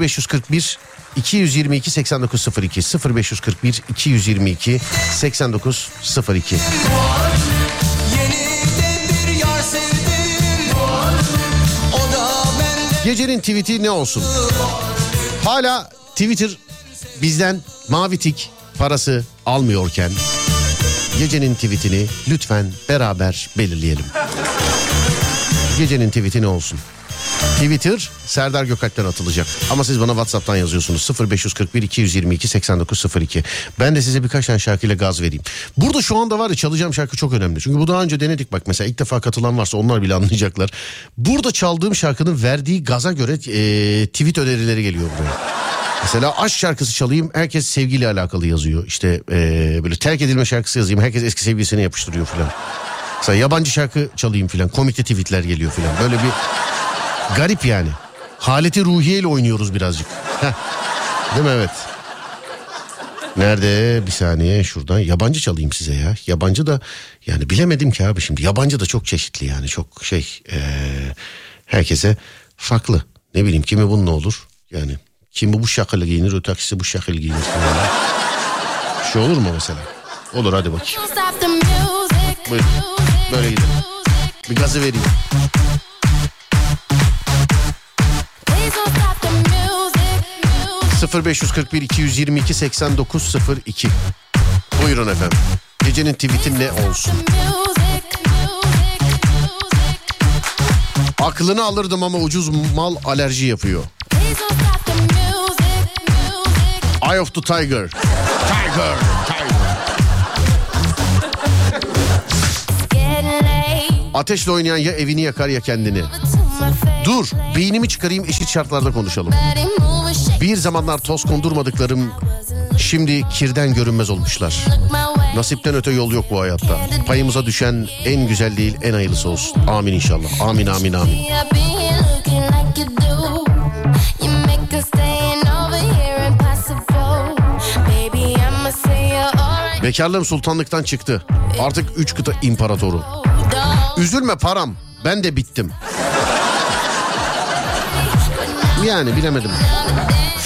0541 222 8902 0541 222 8902 Gecenin tweet'i ne olsun? Hala Twitter bizden mavi tik parası almıyorken gecenin tweetini lütfen beraber belirleyelim. Gecenin tweet'i ne olsun? Twitter Serdar Gökalp'ten atılacak. Ama siz bana WhatsApp'tan yazıyorsunuz. 0541 222 8902. Ben de size birkaç tane şarkıyla gaz vereyim. Burada şu anda var ya çalacağım şarkı çok önemli. Çünkü bu daha önce denedik bak mesela ilk defa katılan varsa onlar bile anlayacaklar. Burada çaldığım şarkının verdiği gaza göre e, tweet önerileri geliyor buraya. Mesela aşk şarkısı çalayım herkes sevgiyle alakalı yazıyor. İşte e, böyle terk edilme şarkısı yazayım herkes eski sevgilisine yapıştırıyor filan. Mesela yabancı şarkı çalayım filan komikte tweetler geliyor filan. Böyle bir garip yani. Haleti ruhiyeyle oynuyoruz birazcık. Heh. Değil mi evet. Nerede bir saniye şuradan yabancı çalayım size ya. Yabancı da yani bilemedim ki abi şimdi yabancı da çok çeşitli yani çok şey eee, herkese farklı. Ne bileyim kimi bununla olur yani kimi bu şakalı giyinir ötekisi bu şakalı giyinir. falan. Şey olur mu mesela? Olur hadi bakayım. Buyurun böyle gidelim. Bir gazı vereyim. 0541 222 8902 Buyurun efendim. Gecenin tweet'i ne olsun? Aklını alırdım ama ucuz mal alerji yapıyor. Eye of the Tiger. Tiger. Tiger. Ateşle oynayan ya evini yakar ya kendini. Dur beynimi çıkarayım eşit şartlarda konuşalım. Bir zamanlar toz kondurmadıklarım şimdi kirden görünmez olmuşlar. Nasipten öte yol yok bu hayatta. Payımıza düşen en güzel değil en hayırlısı olsun. Amin inşallah. Amin amin amin. Bekarlığım sultanlıktan çıktı. Artık üç kıta imparatoru. Üzülme param. Ben de bittim. Yani bilemedim.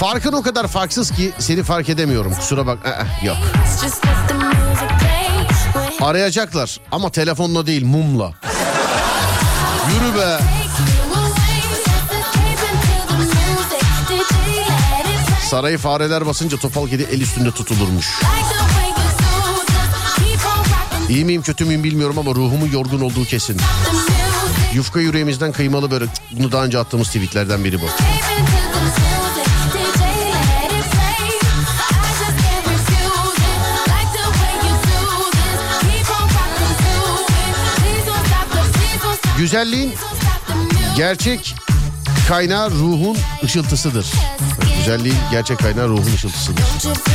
Farkın o kadar farksız ki seni fark edemiyorum. Kusura bak. Ee, yok. Arayacaklar ama telefonla değil mumla. Yürü be. Sarayı fareler basınca topal kedi el üstünde tutulurmuş. İyi miyim kötü müyüm bilmiyorum ama ruhumun yorgun olduğu kesin. Yufka yüreğimizden kıymalı börek. Bunu daha önce attığımız tweetlerden biri bu. Güzelliğin gerçek kaynağı ruhun ışıltısıdır. Güzelliğin gerçek kaynağı ruhun ışıltısıdır. Just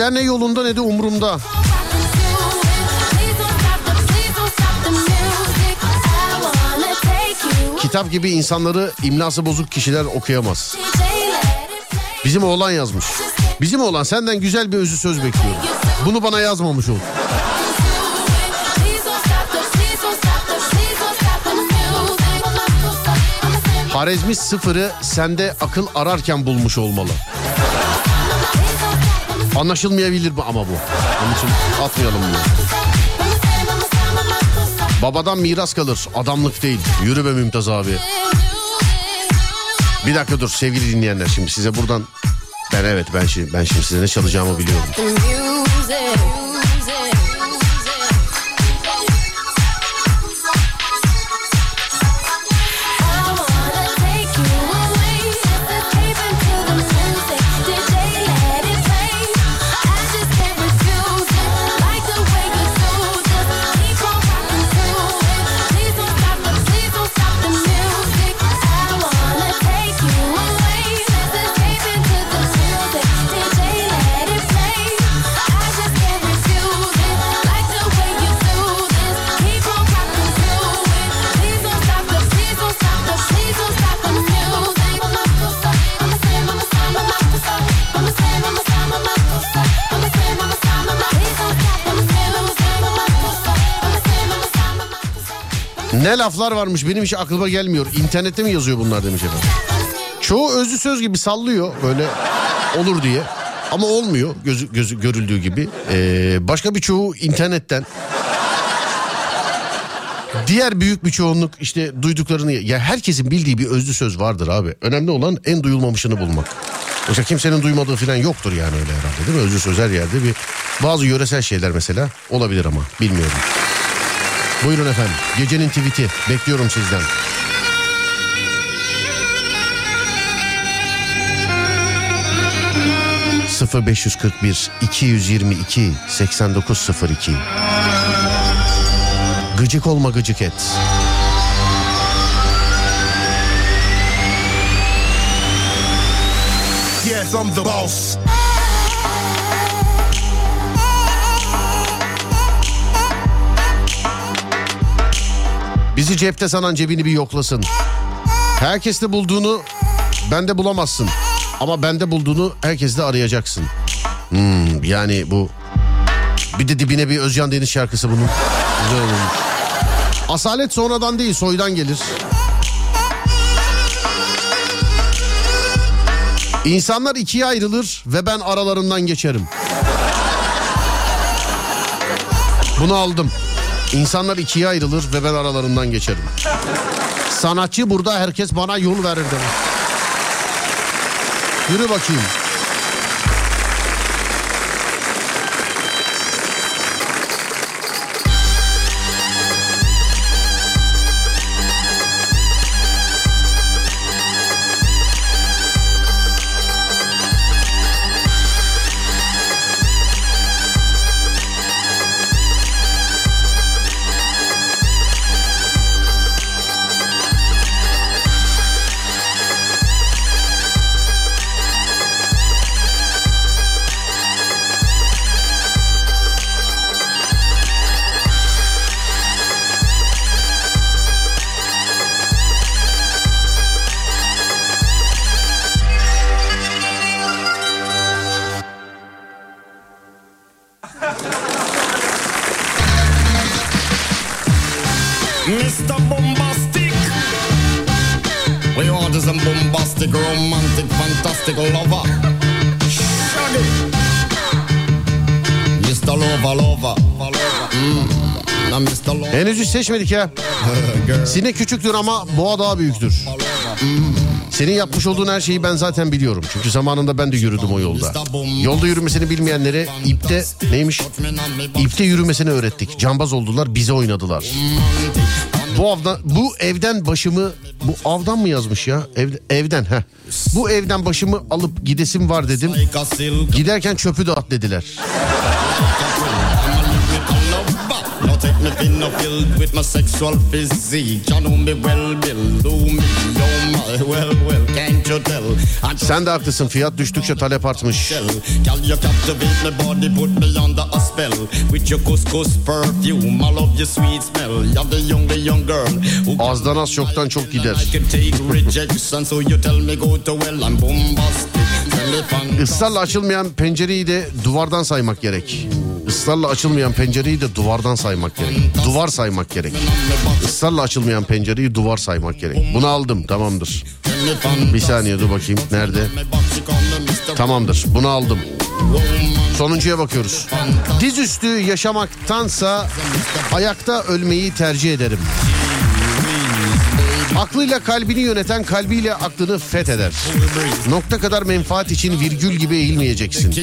İşler ne yolunda ne de umurumda. Kitap gibi insanları imlası bozuk kişiler okuyamaz. Bizim oğlan yazmış. Bizim oğlan senden güzel bir özü söz bekliyorum. Bunu bana yazmamış ol. Harezmi sıfırı sende akıl ararken bulmuş olmalı. Anlaşılmayabilir bu ama bu. Onun için atmayalım bunu. Babadan miras kalır. Adamlık değil. Yürü be Mümtaz abi. Bir dakika dur sevgili dinleyenler şimdi size buradan ben evet ben şimdi ben şimdi size ne çalacağımı biliyorum. Ne laflar varmış benim hiç aklıma gelmiyor. İnternette mi yazıyor bunlar demiş efendim. Çoğu özlü söz gibi sallıyor böyle olur diye. Ama olmuyor gözü, gözü görüldüğü gibi. Ee, başka bir çoğu internetten. Diğer büyük bir çoğunluk işte duyduklarını... Ya herkesin bildiği bir özlü söz vardır abi. Önemli olan en duyulmamışını bulmak. Yoksa kimsenin duymadığı falan yoktur yani öyle herhalde değil mi? Özlü söz her yerde bir... Bazı yöresel şeyler mesela olabilir ama bilmiyorum. Buyurun efendim. Gecenin tweet'i. Bekliyorum sizden. ...0541 222 8902 Gıcık olma gıcık et. Yes, I'm the boss. Bizi cepte sanan cebini bir yoklasın. Herkeste bulduğunu bende bulamazsın. Ama bende bulduğunu herkeste arayacaksın. Hmm, yani bu bir de dibine bir Özcan Deniz şarkısı bunun. Güzel olmuş. Asalet sonradan değil soydan gelir. İnsanlar ikiye ayrılır ve ben aralarından geçerim. Bunu aldım. İnsanlar ikiye ayrılır ve ben aralarından geçerim. Sanatçı burada herkes bana yol verir demek. Yürü bakayım. Seçmedik ya. [LAUGHS] Sinek küçüktür ama boğa daha büyüktür. Senin yapmış olduğun her şeyi ben zaten biliyorum. Çünkü zamanında ben de yürüdüm o yolda. Yolda yürümesini bilmeyenlere ipte neymiş? İpte yürümesini öğrettik. Cambaz oldular bize oynadılar. Bu avdan, bu evden başımı bu avdan mı yazmış ya? Ev, evden ha. Bu evden başımı alıp gidesim var dedim. Giderken çöpü de at dediler. Me thin or filled with my sexual physique. You know me well, Bill. Do me, oh my, well, well, can't you tell? Sen de haklısın fiyat düştükçe talep artmış. Girl, you captivate my body, put me under a spell. with your couscous perfume. I love your sweet smell. You're the young, the young girl. Azdan az çoktan çok gider. Can Israrla açılmayan pencereyi de duvardan saymak gerek. Israrla açılmayan pencereyi de duvardan saymak gerek. Duvar saymak gerek. Israrla açılmayan pencereyi duvar saymak gerek. Bunu aldım tamamdır. Bir saniye dur bakayım. Nerede? Tamamdır. Bunu aldım. Sonuncuya bakıyoruz. Dizüstü yaşamaktansa ayakta ölmeyi tercih ederim. Aklıyla kalbini yöneten kalbiyle aklını fetheder. Nokta kadar menfaat için virgül gibi eğilmeyeceksin.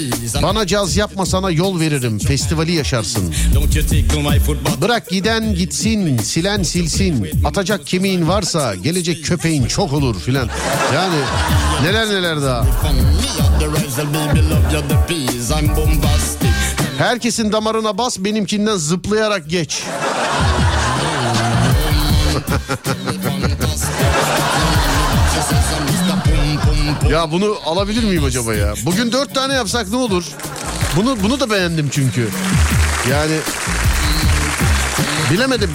Bana caz yapma sana yol veririm. Festivali yaşarsın. Bırak giden gitsin, silen silsin. Atacak kemiğin varsa gelecek köpeğin çok olur filan. Yani neler neler daha. Herkesin damarına bas benimkinden zıplayarak geç. [LAUGHS] ya bunu alabilir miyim acaba ya? Bugün dört tane yapsak ne olur? Bunu bunu da beğendim çünkü. Yani bilemedim.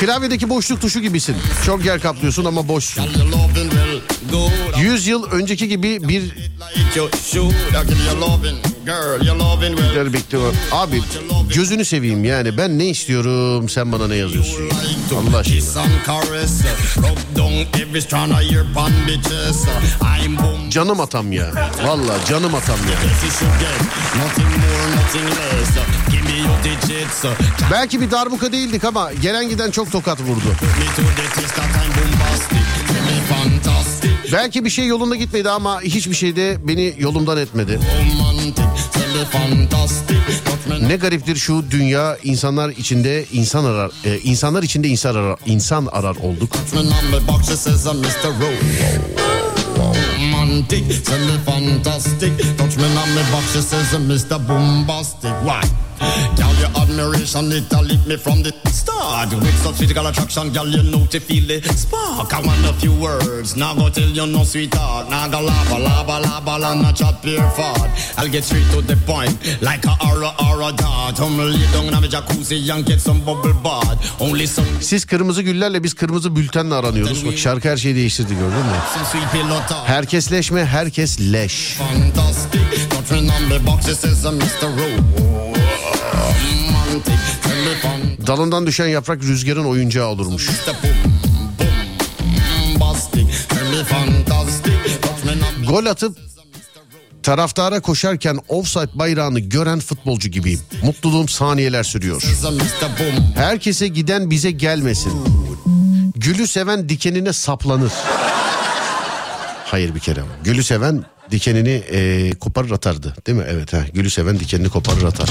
Klavyedeki boşluk tuşu gibisin. Çok yer kaplıyorsun ama boşsun. 100 yıl önceki gibi bir. Yer bekliyor. Abi gözünü seveyim yani ben ne istiyorum sen bana ne yazıyorsun? Allah aşkına. Canım atam ya. Valla canım atam ya. Belki bir darbuka değildik ama gelen giden çok tokat vurdu. fantastic, Belki bir şey yolunda gitmedi ama hiçbir şey de beni yolumdan etmedi. me me Ne gariptir şu dünya insanlar içinde insan arar, e, insanlar içinde insan arar, insan arar olduk. me me fantastic. Touch me on my box, she says I'm Mr. Bombastic. Why? Girl, your admiration, it a lit me from the start. With such physical attraction, girl, you know to feel the spark. I want a few words, now go tell you no sweetheart. Now go lava, lava, lava, and not chop your fart. I'll get straight to the point, like a aura, aura dart. Come lay down in my jacuzzi and get some bubble bath. Only some Siz kırmızı güllerle biz kırmızı bültenle aranıyoruz. Bak şarkı her şeyi değiştirdi gördün mü? Herkesleşme herkes leş. Fantastic, touch me on my box, it says I'm Mr. Fantastic. Dalından düşen yaprak rüzgarın oyuncağı olurmuş. Gol atıp taraftara koşarken offside bayrağını gören futbolcu gibiyim. Mutluluğum saniyeler sürüyor. Herkese giden bize gelmesin. Gülü seven dikenine saplanır. Hayır bir kere. Gülü seven dikenini e, koparır atardı. Değil mi? Evet. Ha. Gülü seven dikenini koparır atar.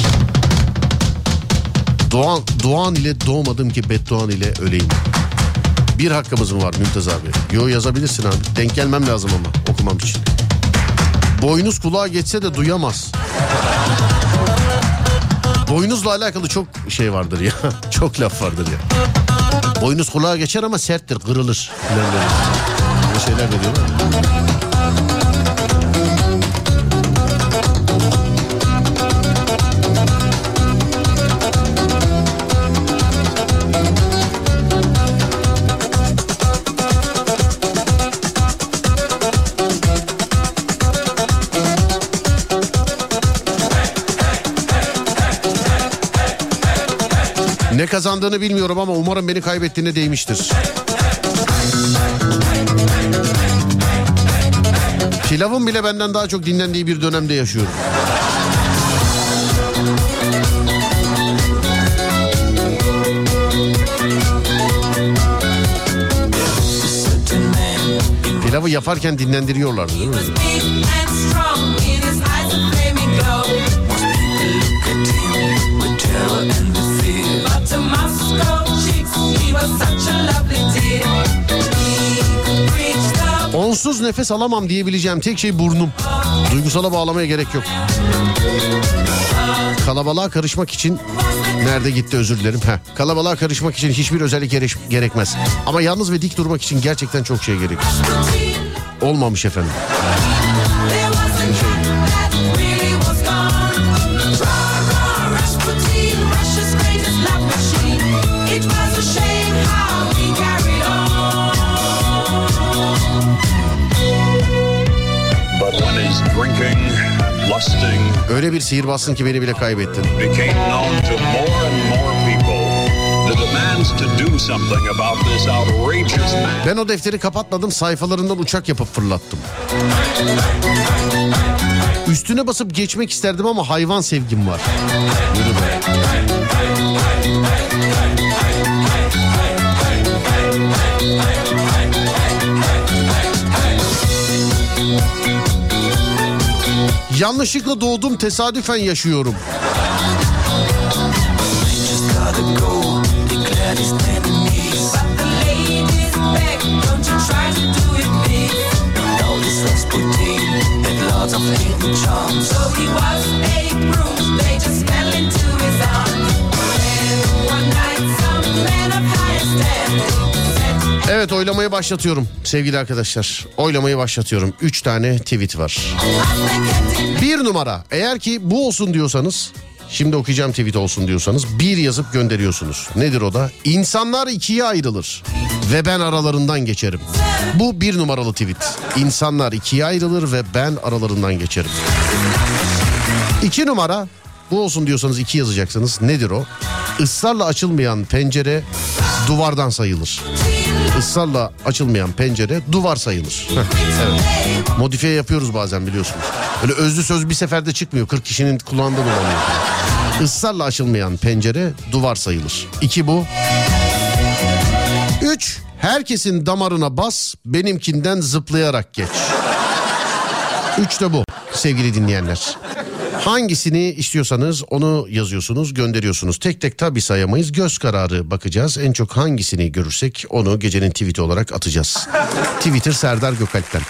Doğan, doğan ile doğmadım ki bedduan ile öleyim. Bir hakkımız mı var Mümtaz abi? Yo yazabilirsin abi. Denk gelmem lazım ama okumam için. Boynuz kulağa geçse de duyamaz. Boynuzla alakalı çok şey vardır ya. [LAUGHS] çok laf vardır ya. Boynuz kulağa geçer ama serttir, kırılır. Böyle şeyler de diyorlar. Kazandığını bilmiyorum ama umarım beni kaybettiğine değmiştir. Pilavın bile benden daha çok dinlendiği bir dönemde yaşıyorum. Pilavı yaparken dinlendiriyorlardı değil mi? Onsuz nefes alamam diyebileceğim tek şey burnum. Duygusala bağlamaya gerek yok. Kalabalığa karışmak için nerede gitti özür dilerim. Heh, kalabalığa karışmak için hiçbir özellik gerek- gerekmez. Ama yalnız ve dik durmak için gerçekten çok şey gerekir. Olmamış efendim. Öyle bir sihirbazsın ki beni bile kaybettin. Ben o defteri kapatmadım sayfalarından uçak yapıp fırlattım. Üstüne basıp geçmek isterdim ama hayvan sevgim var. Yürü be. Yanlışlıkla doğdum tesadüfen yaşıyorum. Evet oylamayı başlatıyorum sevgili arkadaşlar. Oylamayı başlatıyorum. Üç tane tweet var. Bir numara eğer ki bu olsun diyorsanız şimdi okuyacağım tweet olsun diyorsanız bir yazıp gönderiyorsunuz. Nedir o da? İnsanlar ikiye ayrılır ve ben aralarından geçerim. Bu bir numaralı tweet. İnsanlar ikiye ayrılır ve ben aralarından geçerim. İki numara bu olsun diyorsanız iki yazacaksınız. Nedir o? Israrla açılmayan pencere duvardan sayılır. Israrla açılmayan pencere duvar sayılır. Evet. Modifiye yapıyoruz bazen biliyorsunuz. Öyle özlü söz bir seferde çıkmıyor. 40 kişinin kulağında dolanıyor. Israrla açılmayan pencere duvar sayılır. İki bu. Üç, herkesin damarına bas, benimkinden zıplayarak geç. Üç de bu sevgili dinleyenler. Hangisini istiyorsanız onu yazıyorsunuz gönderiyorsunuz. Tek tek tabi sayamayız göz kararı bakacağız. En çok hangisini görürsek onu gecenin tweet'i olarak atacağız. [LAUGHS] Twitter Serdar Gökalp'ten.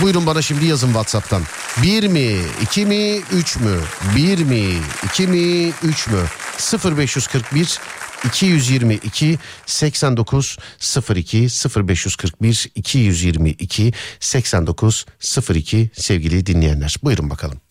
Buyurun bana şimdi yazın Whatsapp'tan. Bir mi, iki mi, üç mü? Bir mi, iki mi, üç mü? 0541 222 89 02 0541 222 89 02 sevgili dinleyenler. Buyurun bakalım.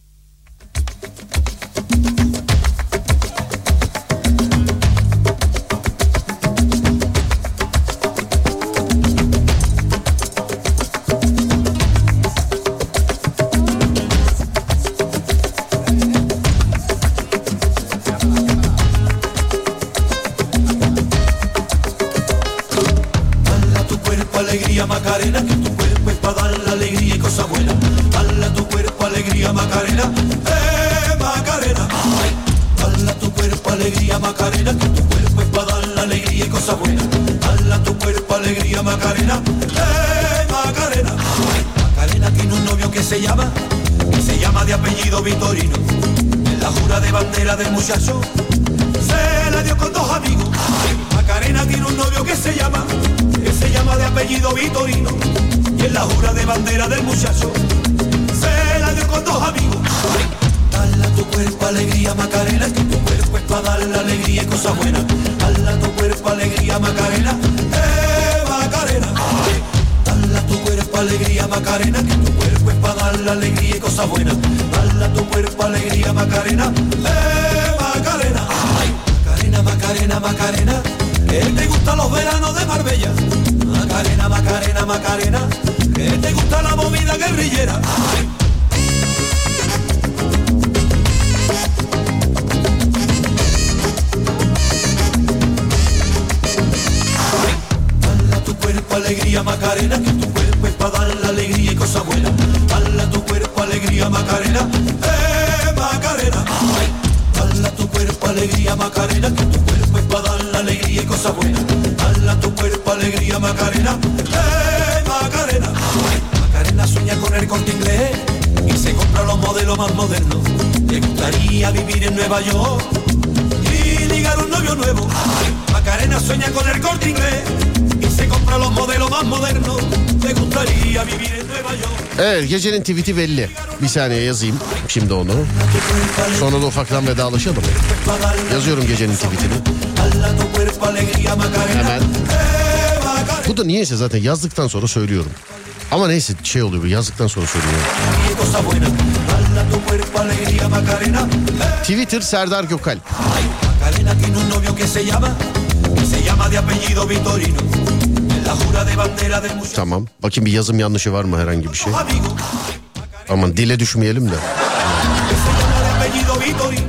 Tweet'i belli. Bir saniye yazayım şimdi onu. Sonra da ufaktan vedalaşalım. Yazıyorum gecenin tweet'ini. Hemen. Bu da niyeyse zaten yazdıktan sonra söylüyorum. Ama neyse şey oluyor bu yazdıktan sonra söylüyorum. Twitter Serdar muchacho. Tamam. Bakayım bir yazım yanlışı var mı herhangi bir şey. Aman dile düşmeyelim de.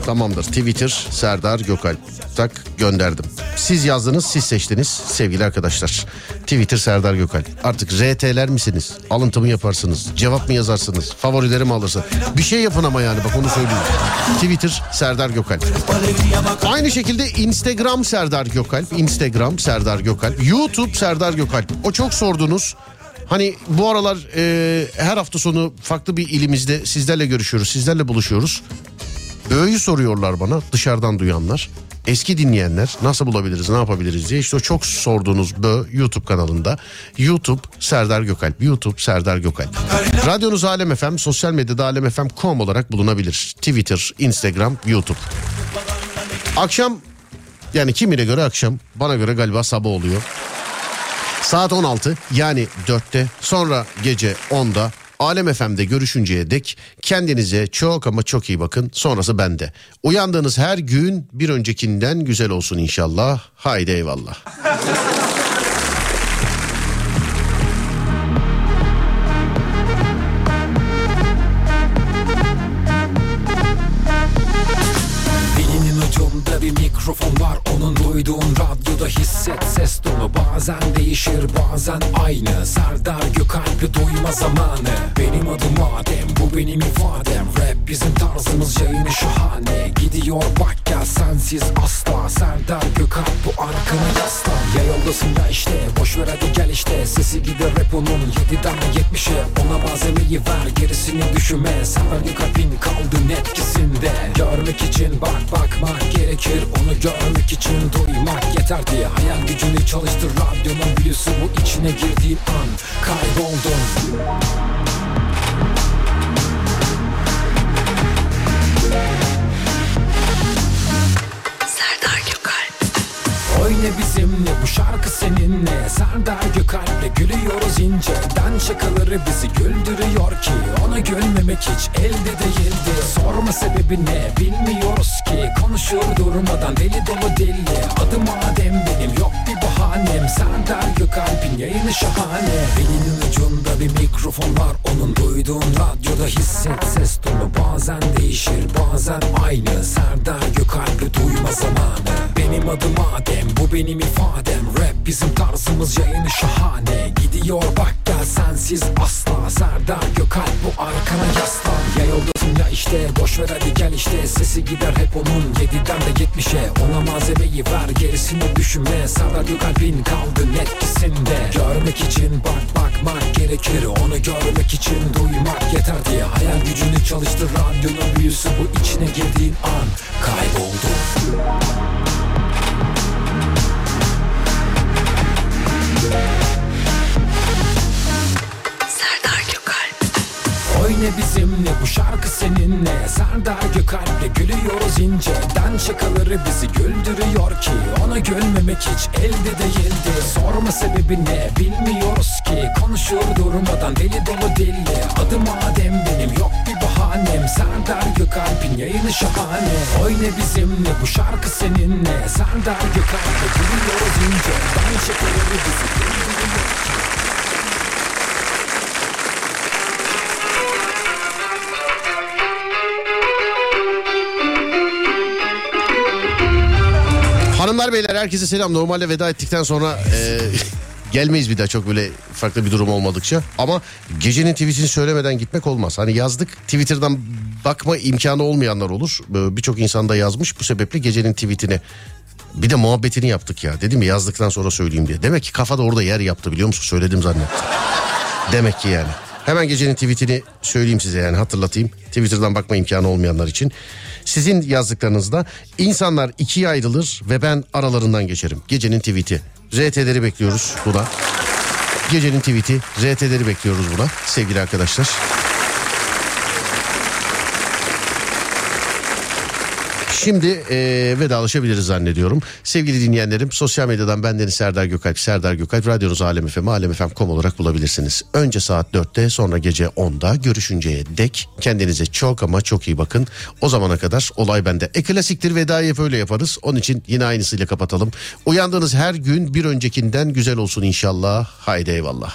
Tamamdır. Twitter Serdar Gökalp. Tak gönderdim. Siz yazdınız, siz seçtiniz sevgili arkadaşlar. Twitter Serdar Gökalp. Artık RT'ler misiniz? Alıntı mı yaparsınız? Cevap mı yazarsınız? Favorileri mi alırsınız? Bir şey yapın ama yani bak onu söyleyeyim. Twitter Serdar Gökalp. Aynı şekilde Instagram Serdar Gökalp. Instagram Serdar Gökalp. YouTube Serdar Gökalp. O çok sordunuz. Hani bu aralar e, her hafta sonu farklı bir ilimizde sizlerle görüşüyoruz, sizlerle buluşuyoruz. Öğüyü soruyorlar bana dışarıdan duyanlar. Eski dinleyenler nasıl bulabiliriz ne yapabiliriz? diye. İşte o çok sorduğunuz Bö YouTube kanalında. YouTube Serdar Gökalp YouTube Serdar Gökalp. Radyonuz Alem FM sosyal medyada alemfm.com olarak bulunabilir. Twitter Instagram YouTube. Akşam yani kimine göre akşam bana göre galiba sabah oluyor Saat 16 yani 4'te sonra gece 10'da Alem FM'de görüşünceye dek kendinize çok ama çok iyi bakın. Sonrası bende. Uyandığınız her gün bir öncekinden güzel olsun inşallah. Haydi eyvallah. Mikrofon var Onun duyduğun radyoda hisset ses tonu Bazen değişir bazen aynı. Serdar Gökalp'i duyma zamanı. Benim adım Adem bu benim ifadem. Rap bizim tarzımız yayını şahane Gidiyor bak gel sensiz asla. Serdar Gökalp bu arkana yaslan Yayıldasın ya işte boş ver hadi gel işte. Sesi gider rap onun 7'den 70'e Ona malzemeyi ver gerisini düşünme. Serdar Gökalp'in kaldın etkisinde Görmek için bak bakmak gerekir Onu görmek için duymak yeter diye Hayal gücünü çalıştır radyonun büyüsü Bu içine girdiğin an. Kayboldun. Serdar Gökalp Oyna bizimle bu şarkı seninle. Serdar Gökalp'le gülüyoruz inceden Şakaları bizi güldürüyor ki. Ona gülmemek hiç elde değildi. Sorma sebebi ne? Bilmiyoruz ki. Konuşur durmadan deli dolu deli Adım Adem benim yok bir bahanem Serdar Gökalp'in yayını şahane. Belinin ucunda bir mikrofon var. Onun duyduğun radyoda hisset. Ses tonu Bazen değişir bazen aynı. Serdar Gökalp'i duyma zamanı. Benim adım Adem bu benim ifadem. Rap bizim tarzımız yayını şahane. Gidiyor bak gel sensiz asla. Serdar Gökalp bu arkana yaslan Yayıldasın ya işte boş ver hadi gel işte. Sesi gider hep onun 7'den de 70'e Ona malzemeyi ver gerisini düşünme. Serdar Gökalp'in kaldın etkisinde Görmek için bak bakmak gerekir. Onu görmek için duymak yeter diye Hayal gücünü çalıştır. Radyonun büyüsü Bu içine girdiğin an kayboldu Oyna bizimle. Bu şarkı seninle. Serdar Gökalp'le gülüyoruz inceden Şakaları bizi güldürüyor ki. Ona gülmemek hiç elde değildi. Sorma sebebi ne? Bilmiyoruz ki. Konuşur durmadan deli dolu deli Adım Adem benim yok bir bahanem. Serdar Gökalp'in yayını şahane. Oyna bizimle? Bu şarkı seninle. Serdar Gökalp'le gülüyoruz inceden Şakaları bizi güldürüyor Hanımlar beyler herkese selam. Normalde veda ettikten sonra e, [LAUGHS] gelmeyiz bir daha çok böyle farklı bir durum olmadıkça. Ama gecenin tweetini söylemeden gitmek olmaz. Hani yazdık Twitter'dan bakma imkanı olmayanlar olur. Birçok insan da yazmış bu sebeple gecenin tweetini. Bir de muhabbetini yaptık ya. Dedim ya yazdıktan sonra söyleyeyim diye. Demek ki kafada orada yer yaptı biliyor musun? Söyledim zannettim. [LAUGHS] Demek ki yani. Hemen gecenin tweetini söyleyeyim size yani hatırlatayım. Twitter'dan bakma imkanı olmayanlar için. Sizin yazdıklarınızda insanlar ikiye ayrılır ve ben aralarından geçerim. Gecenin tweeti. RT'leri bekliyoruz buna. Gecenin tweeti. RT'leri bekliyoruz buna sevgili arkadaşlar. Şimdi e, vedalaşabiliriz zannediyorum. Sevgili dinleyenlerim sosyal medyadan bendeniz Serdar Gökalp, Serdar Gökalp, radyonuz Alem FM, alemfm.com olarak bulabilirsiniz. Önce saat 4'te sonra gece 10'da görüşünceye dek kendinize çok ama çok iyi bakın. O zamana kadar olay bende. E klasiktir vedayı hep öyle yaparız. Onun için yine aynısıyla kapatalım. Uyandığınız her gün bir öncekinden güzel olsun inşallah. Haydi eyvallah.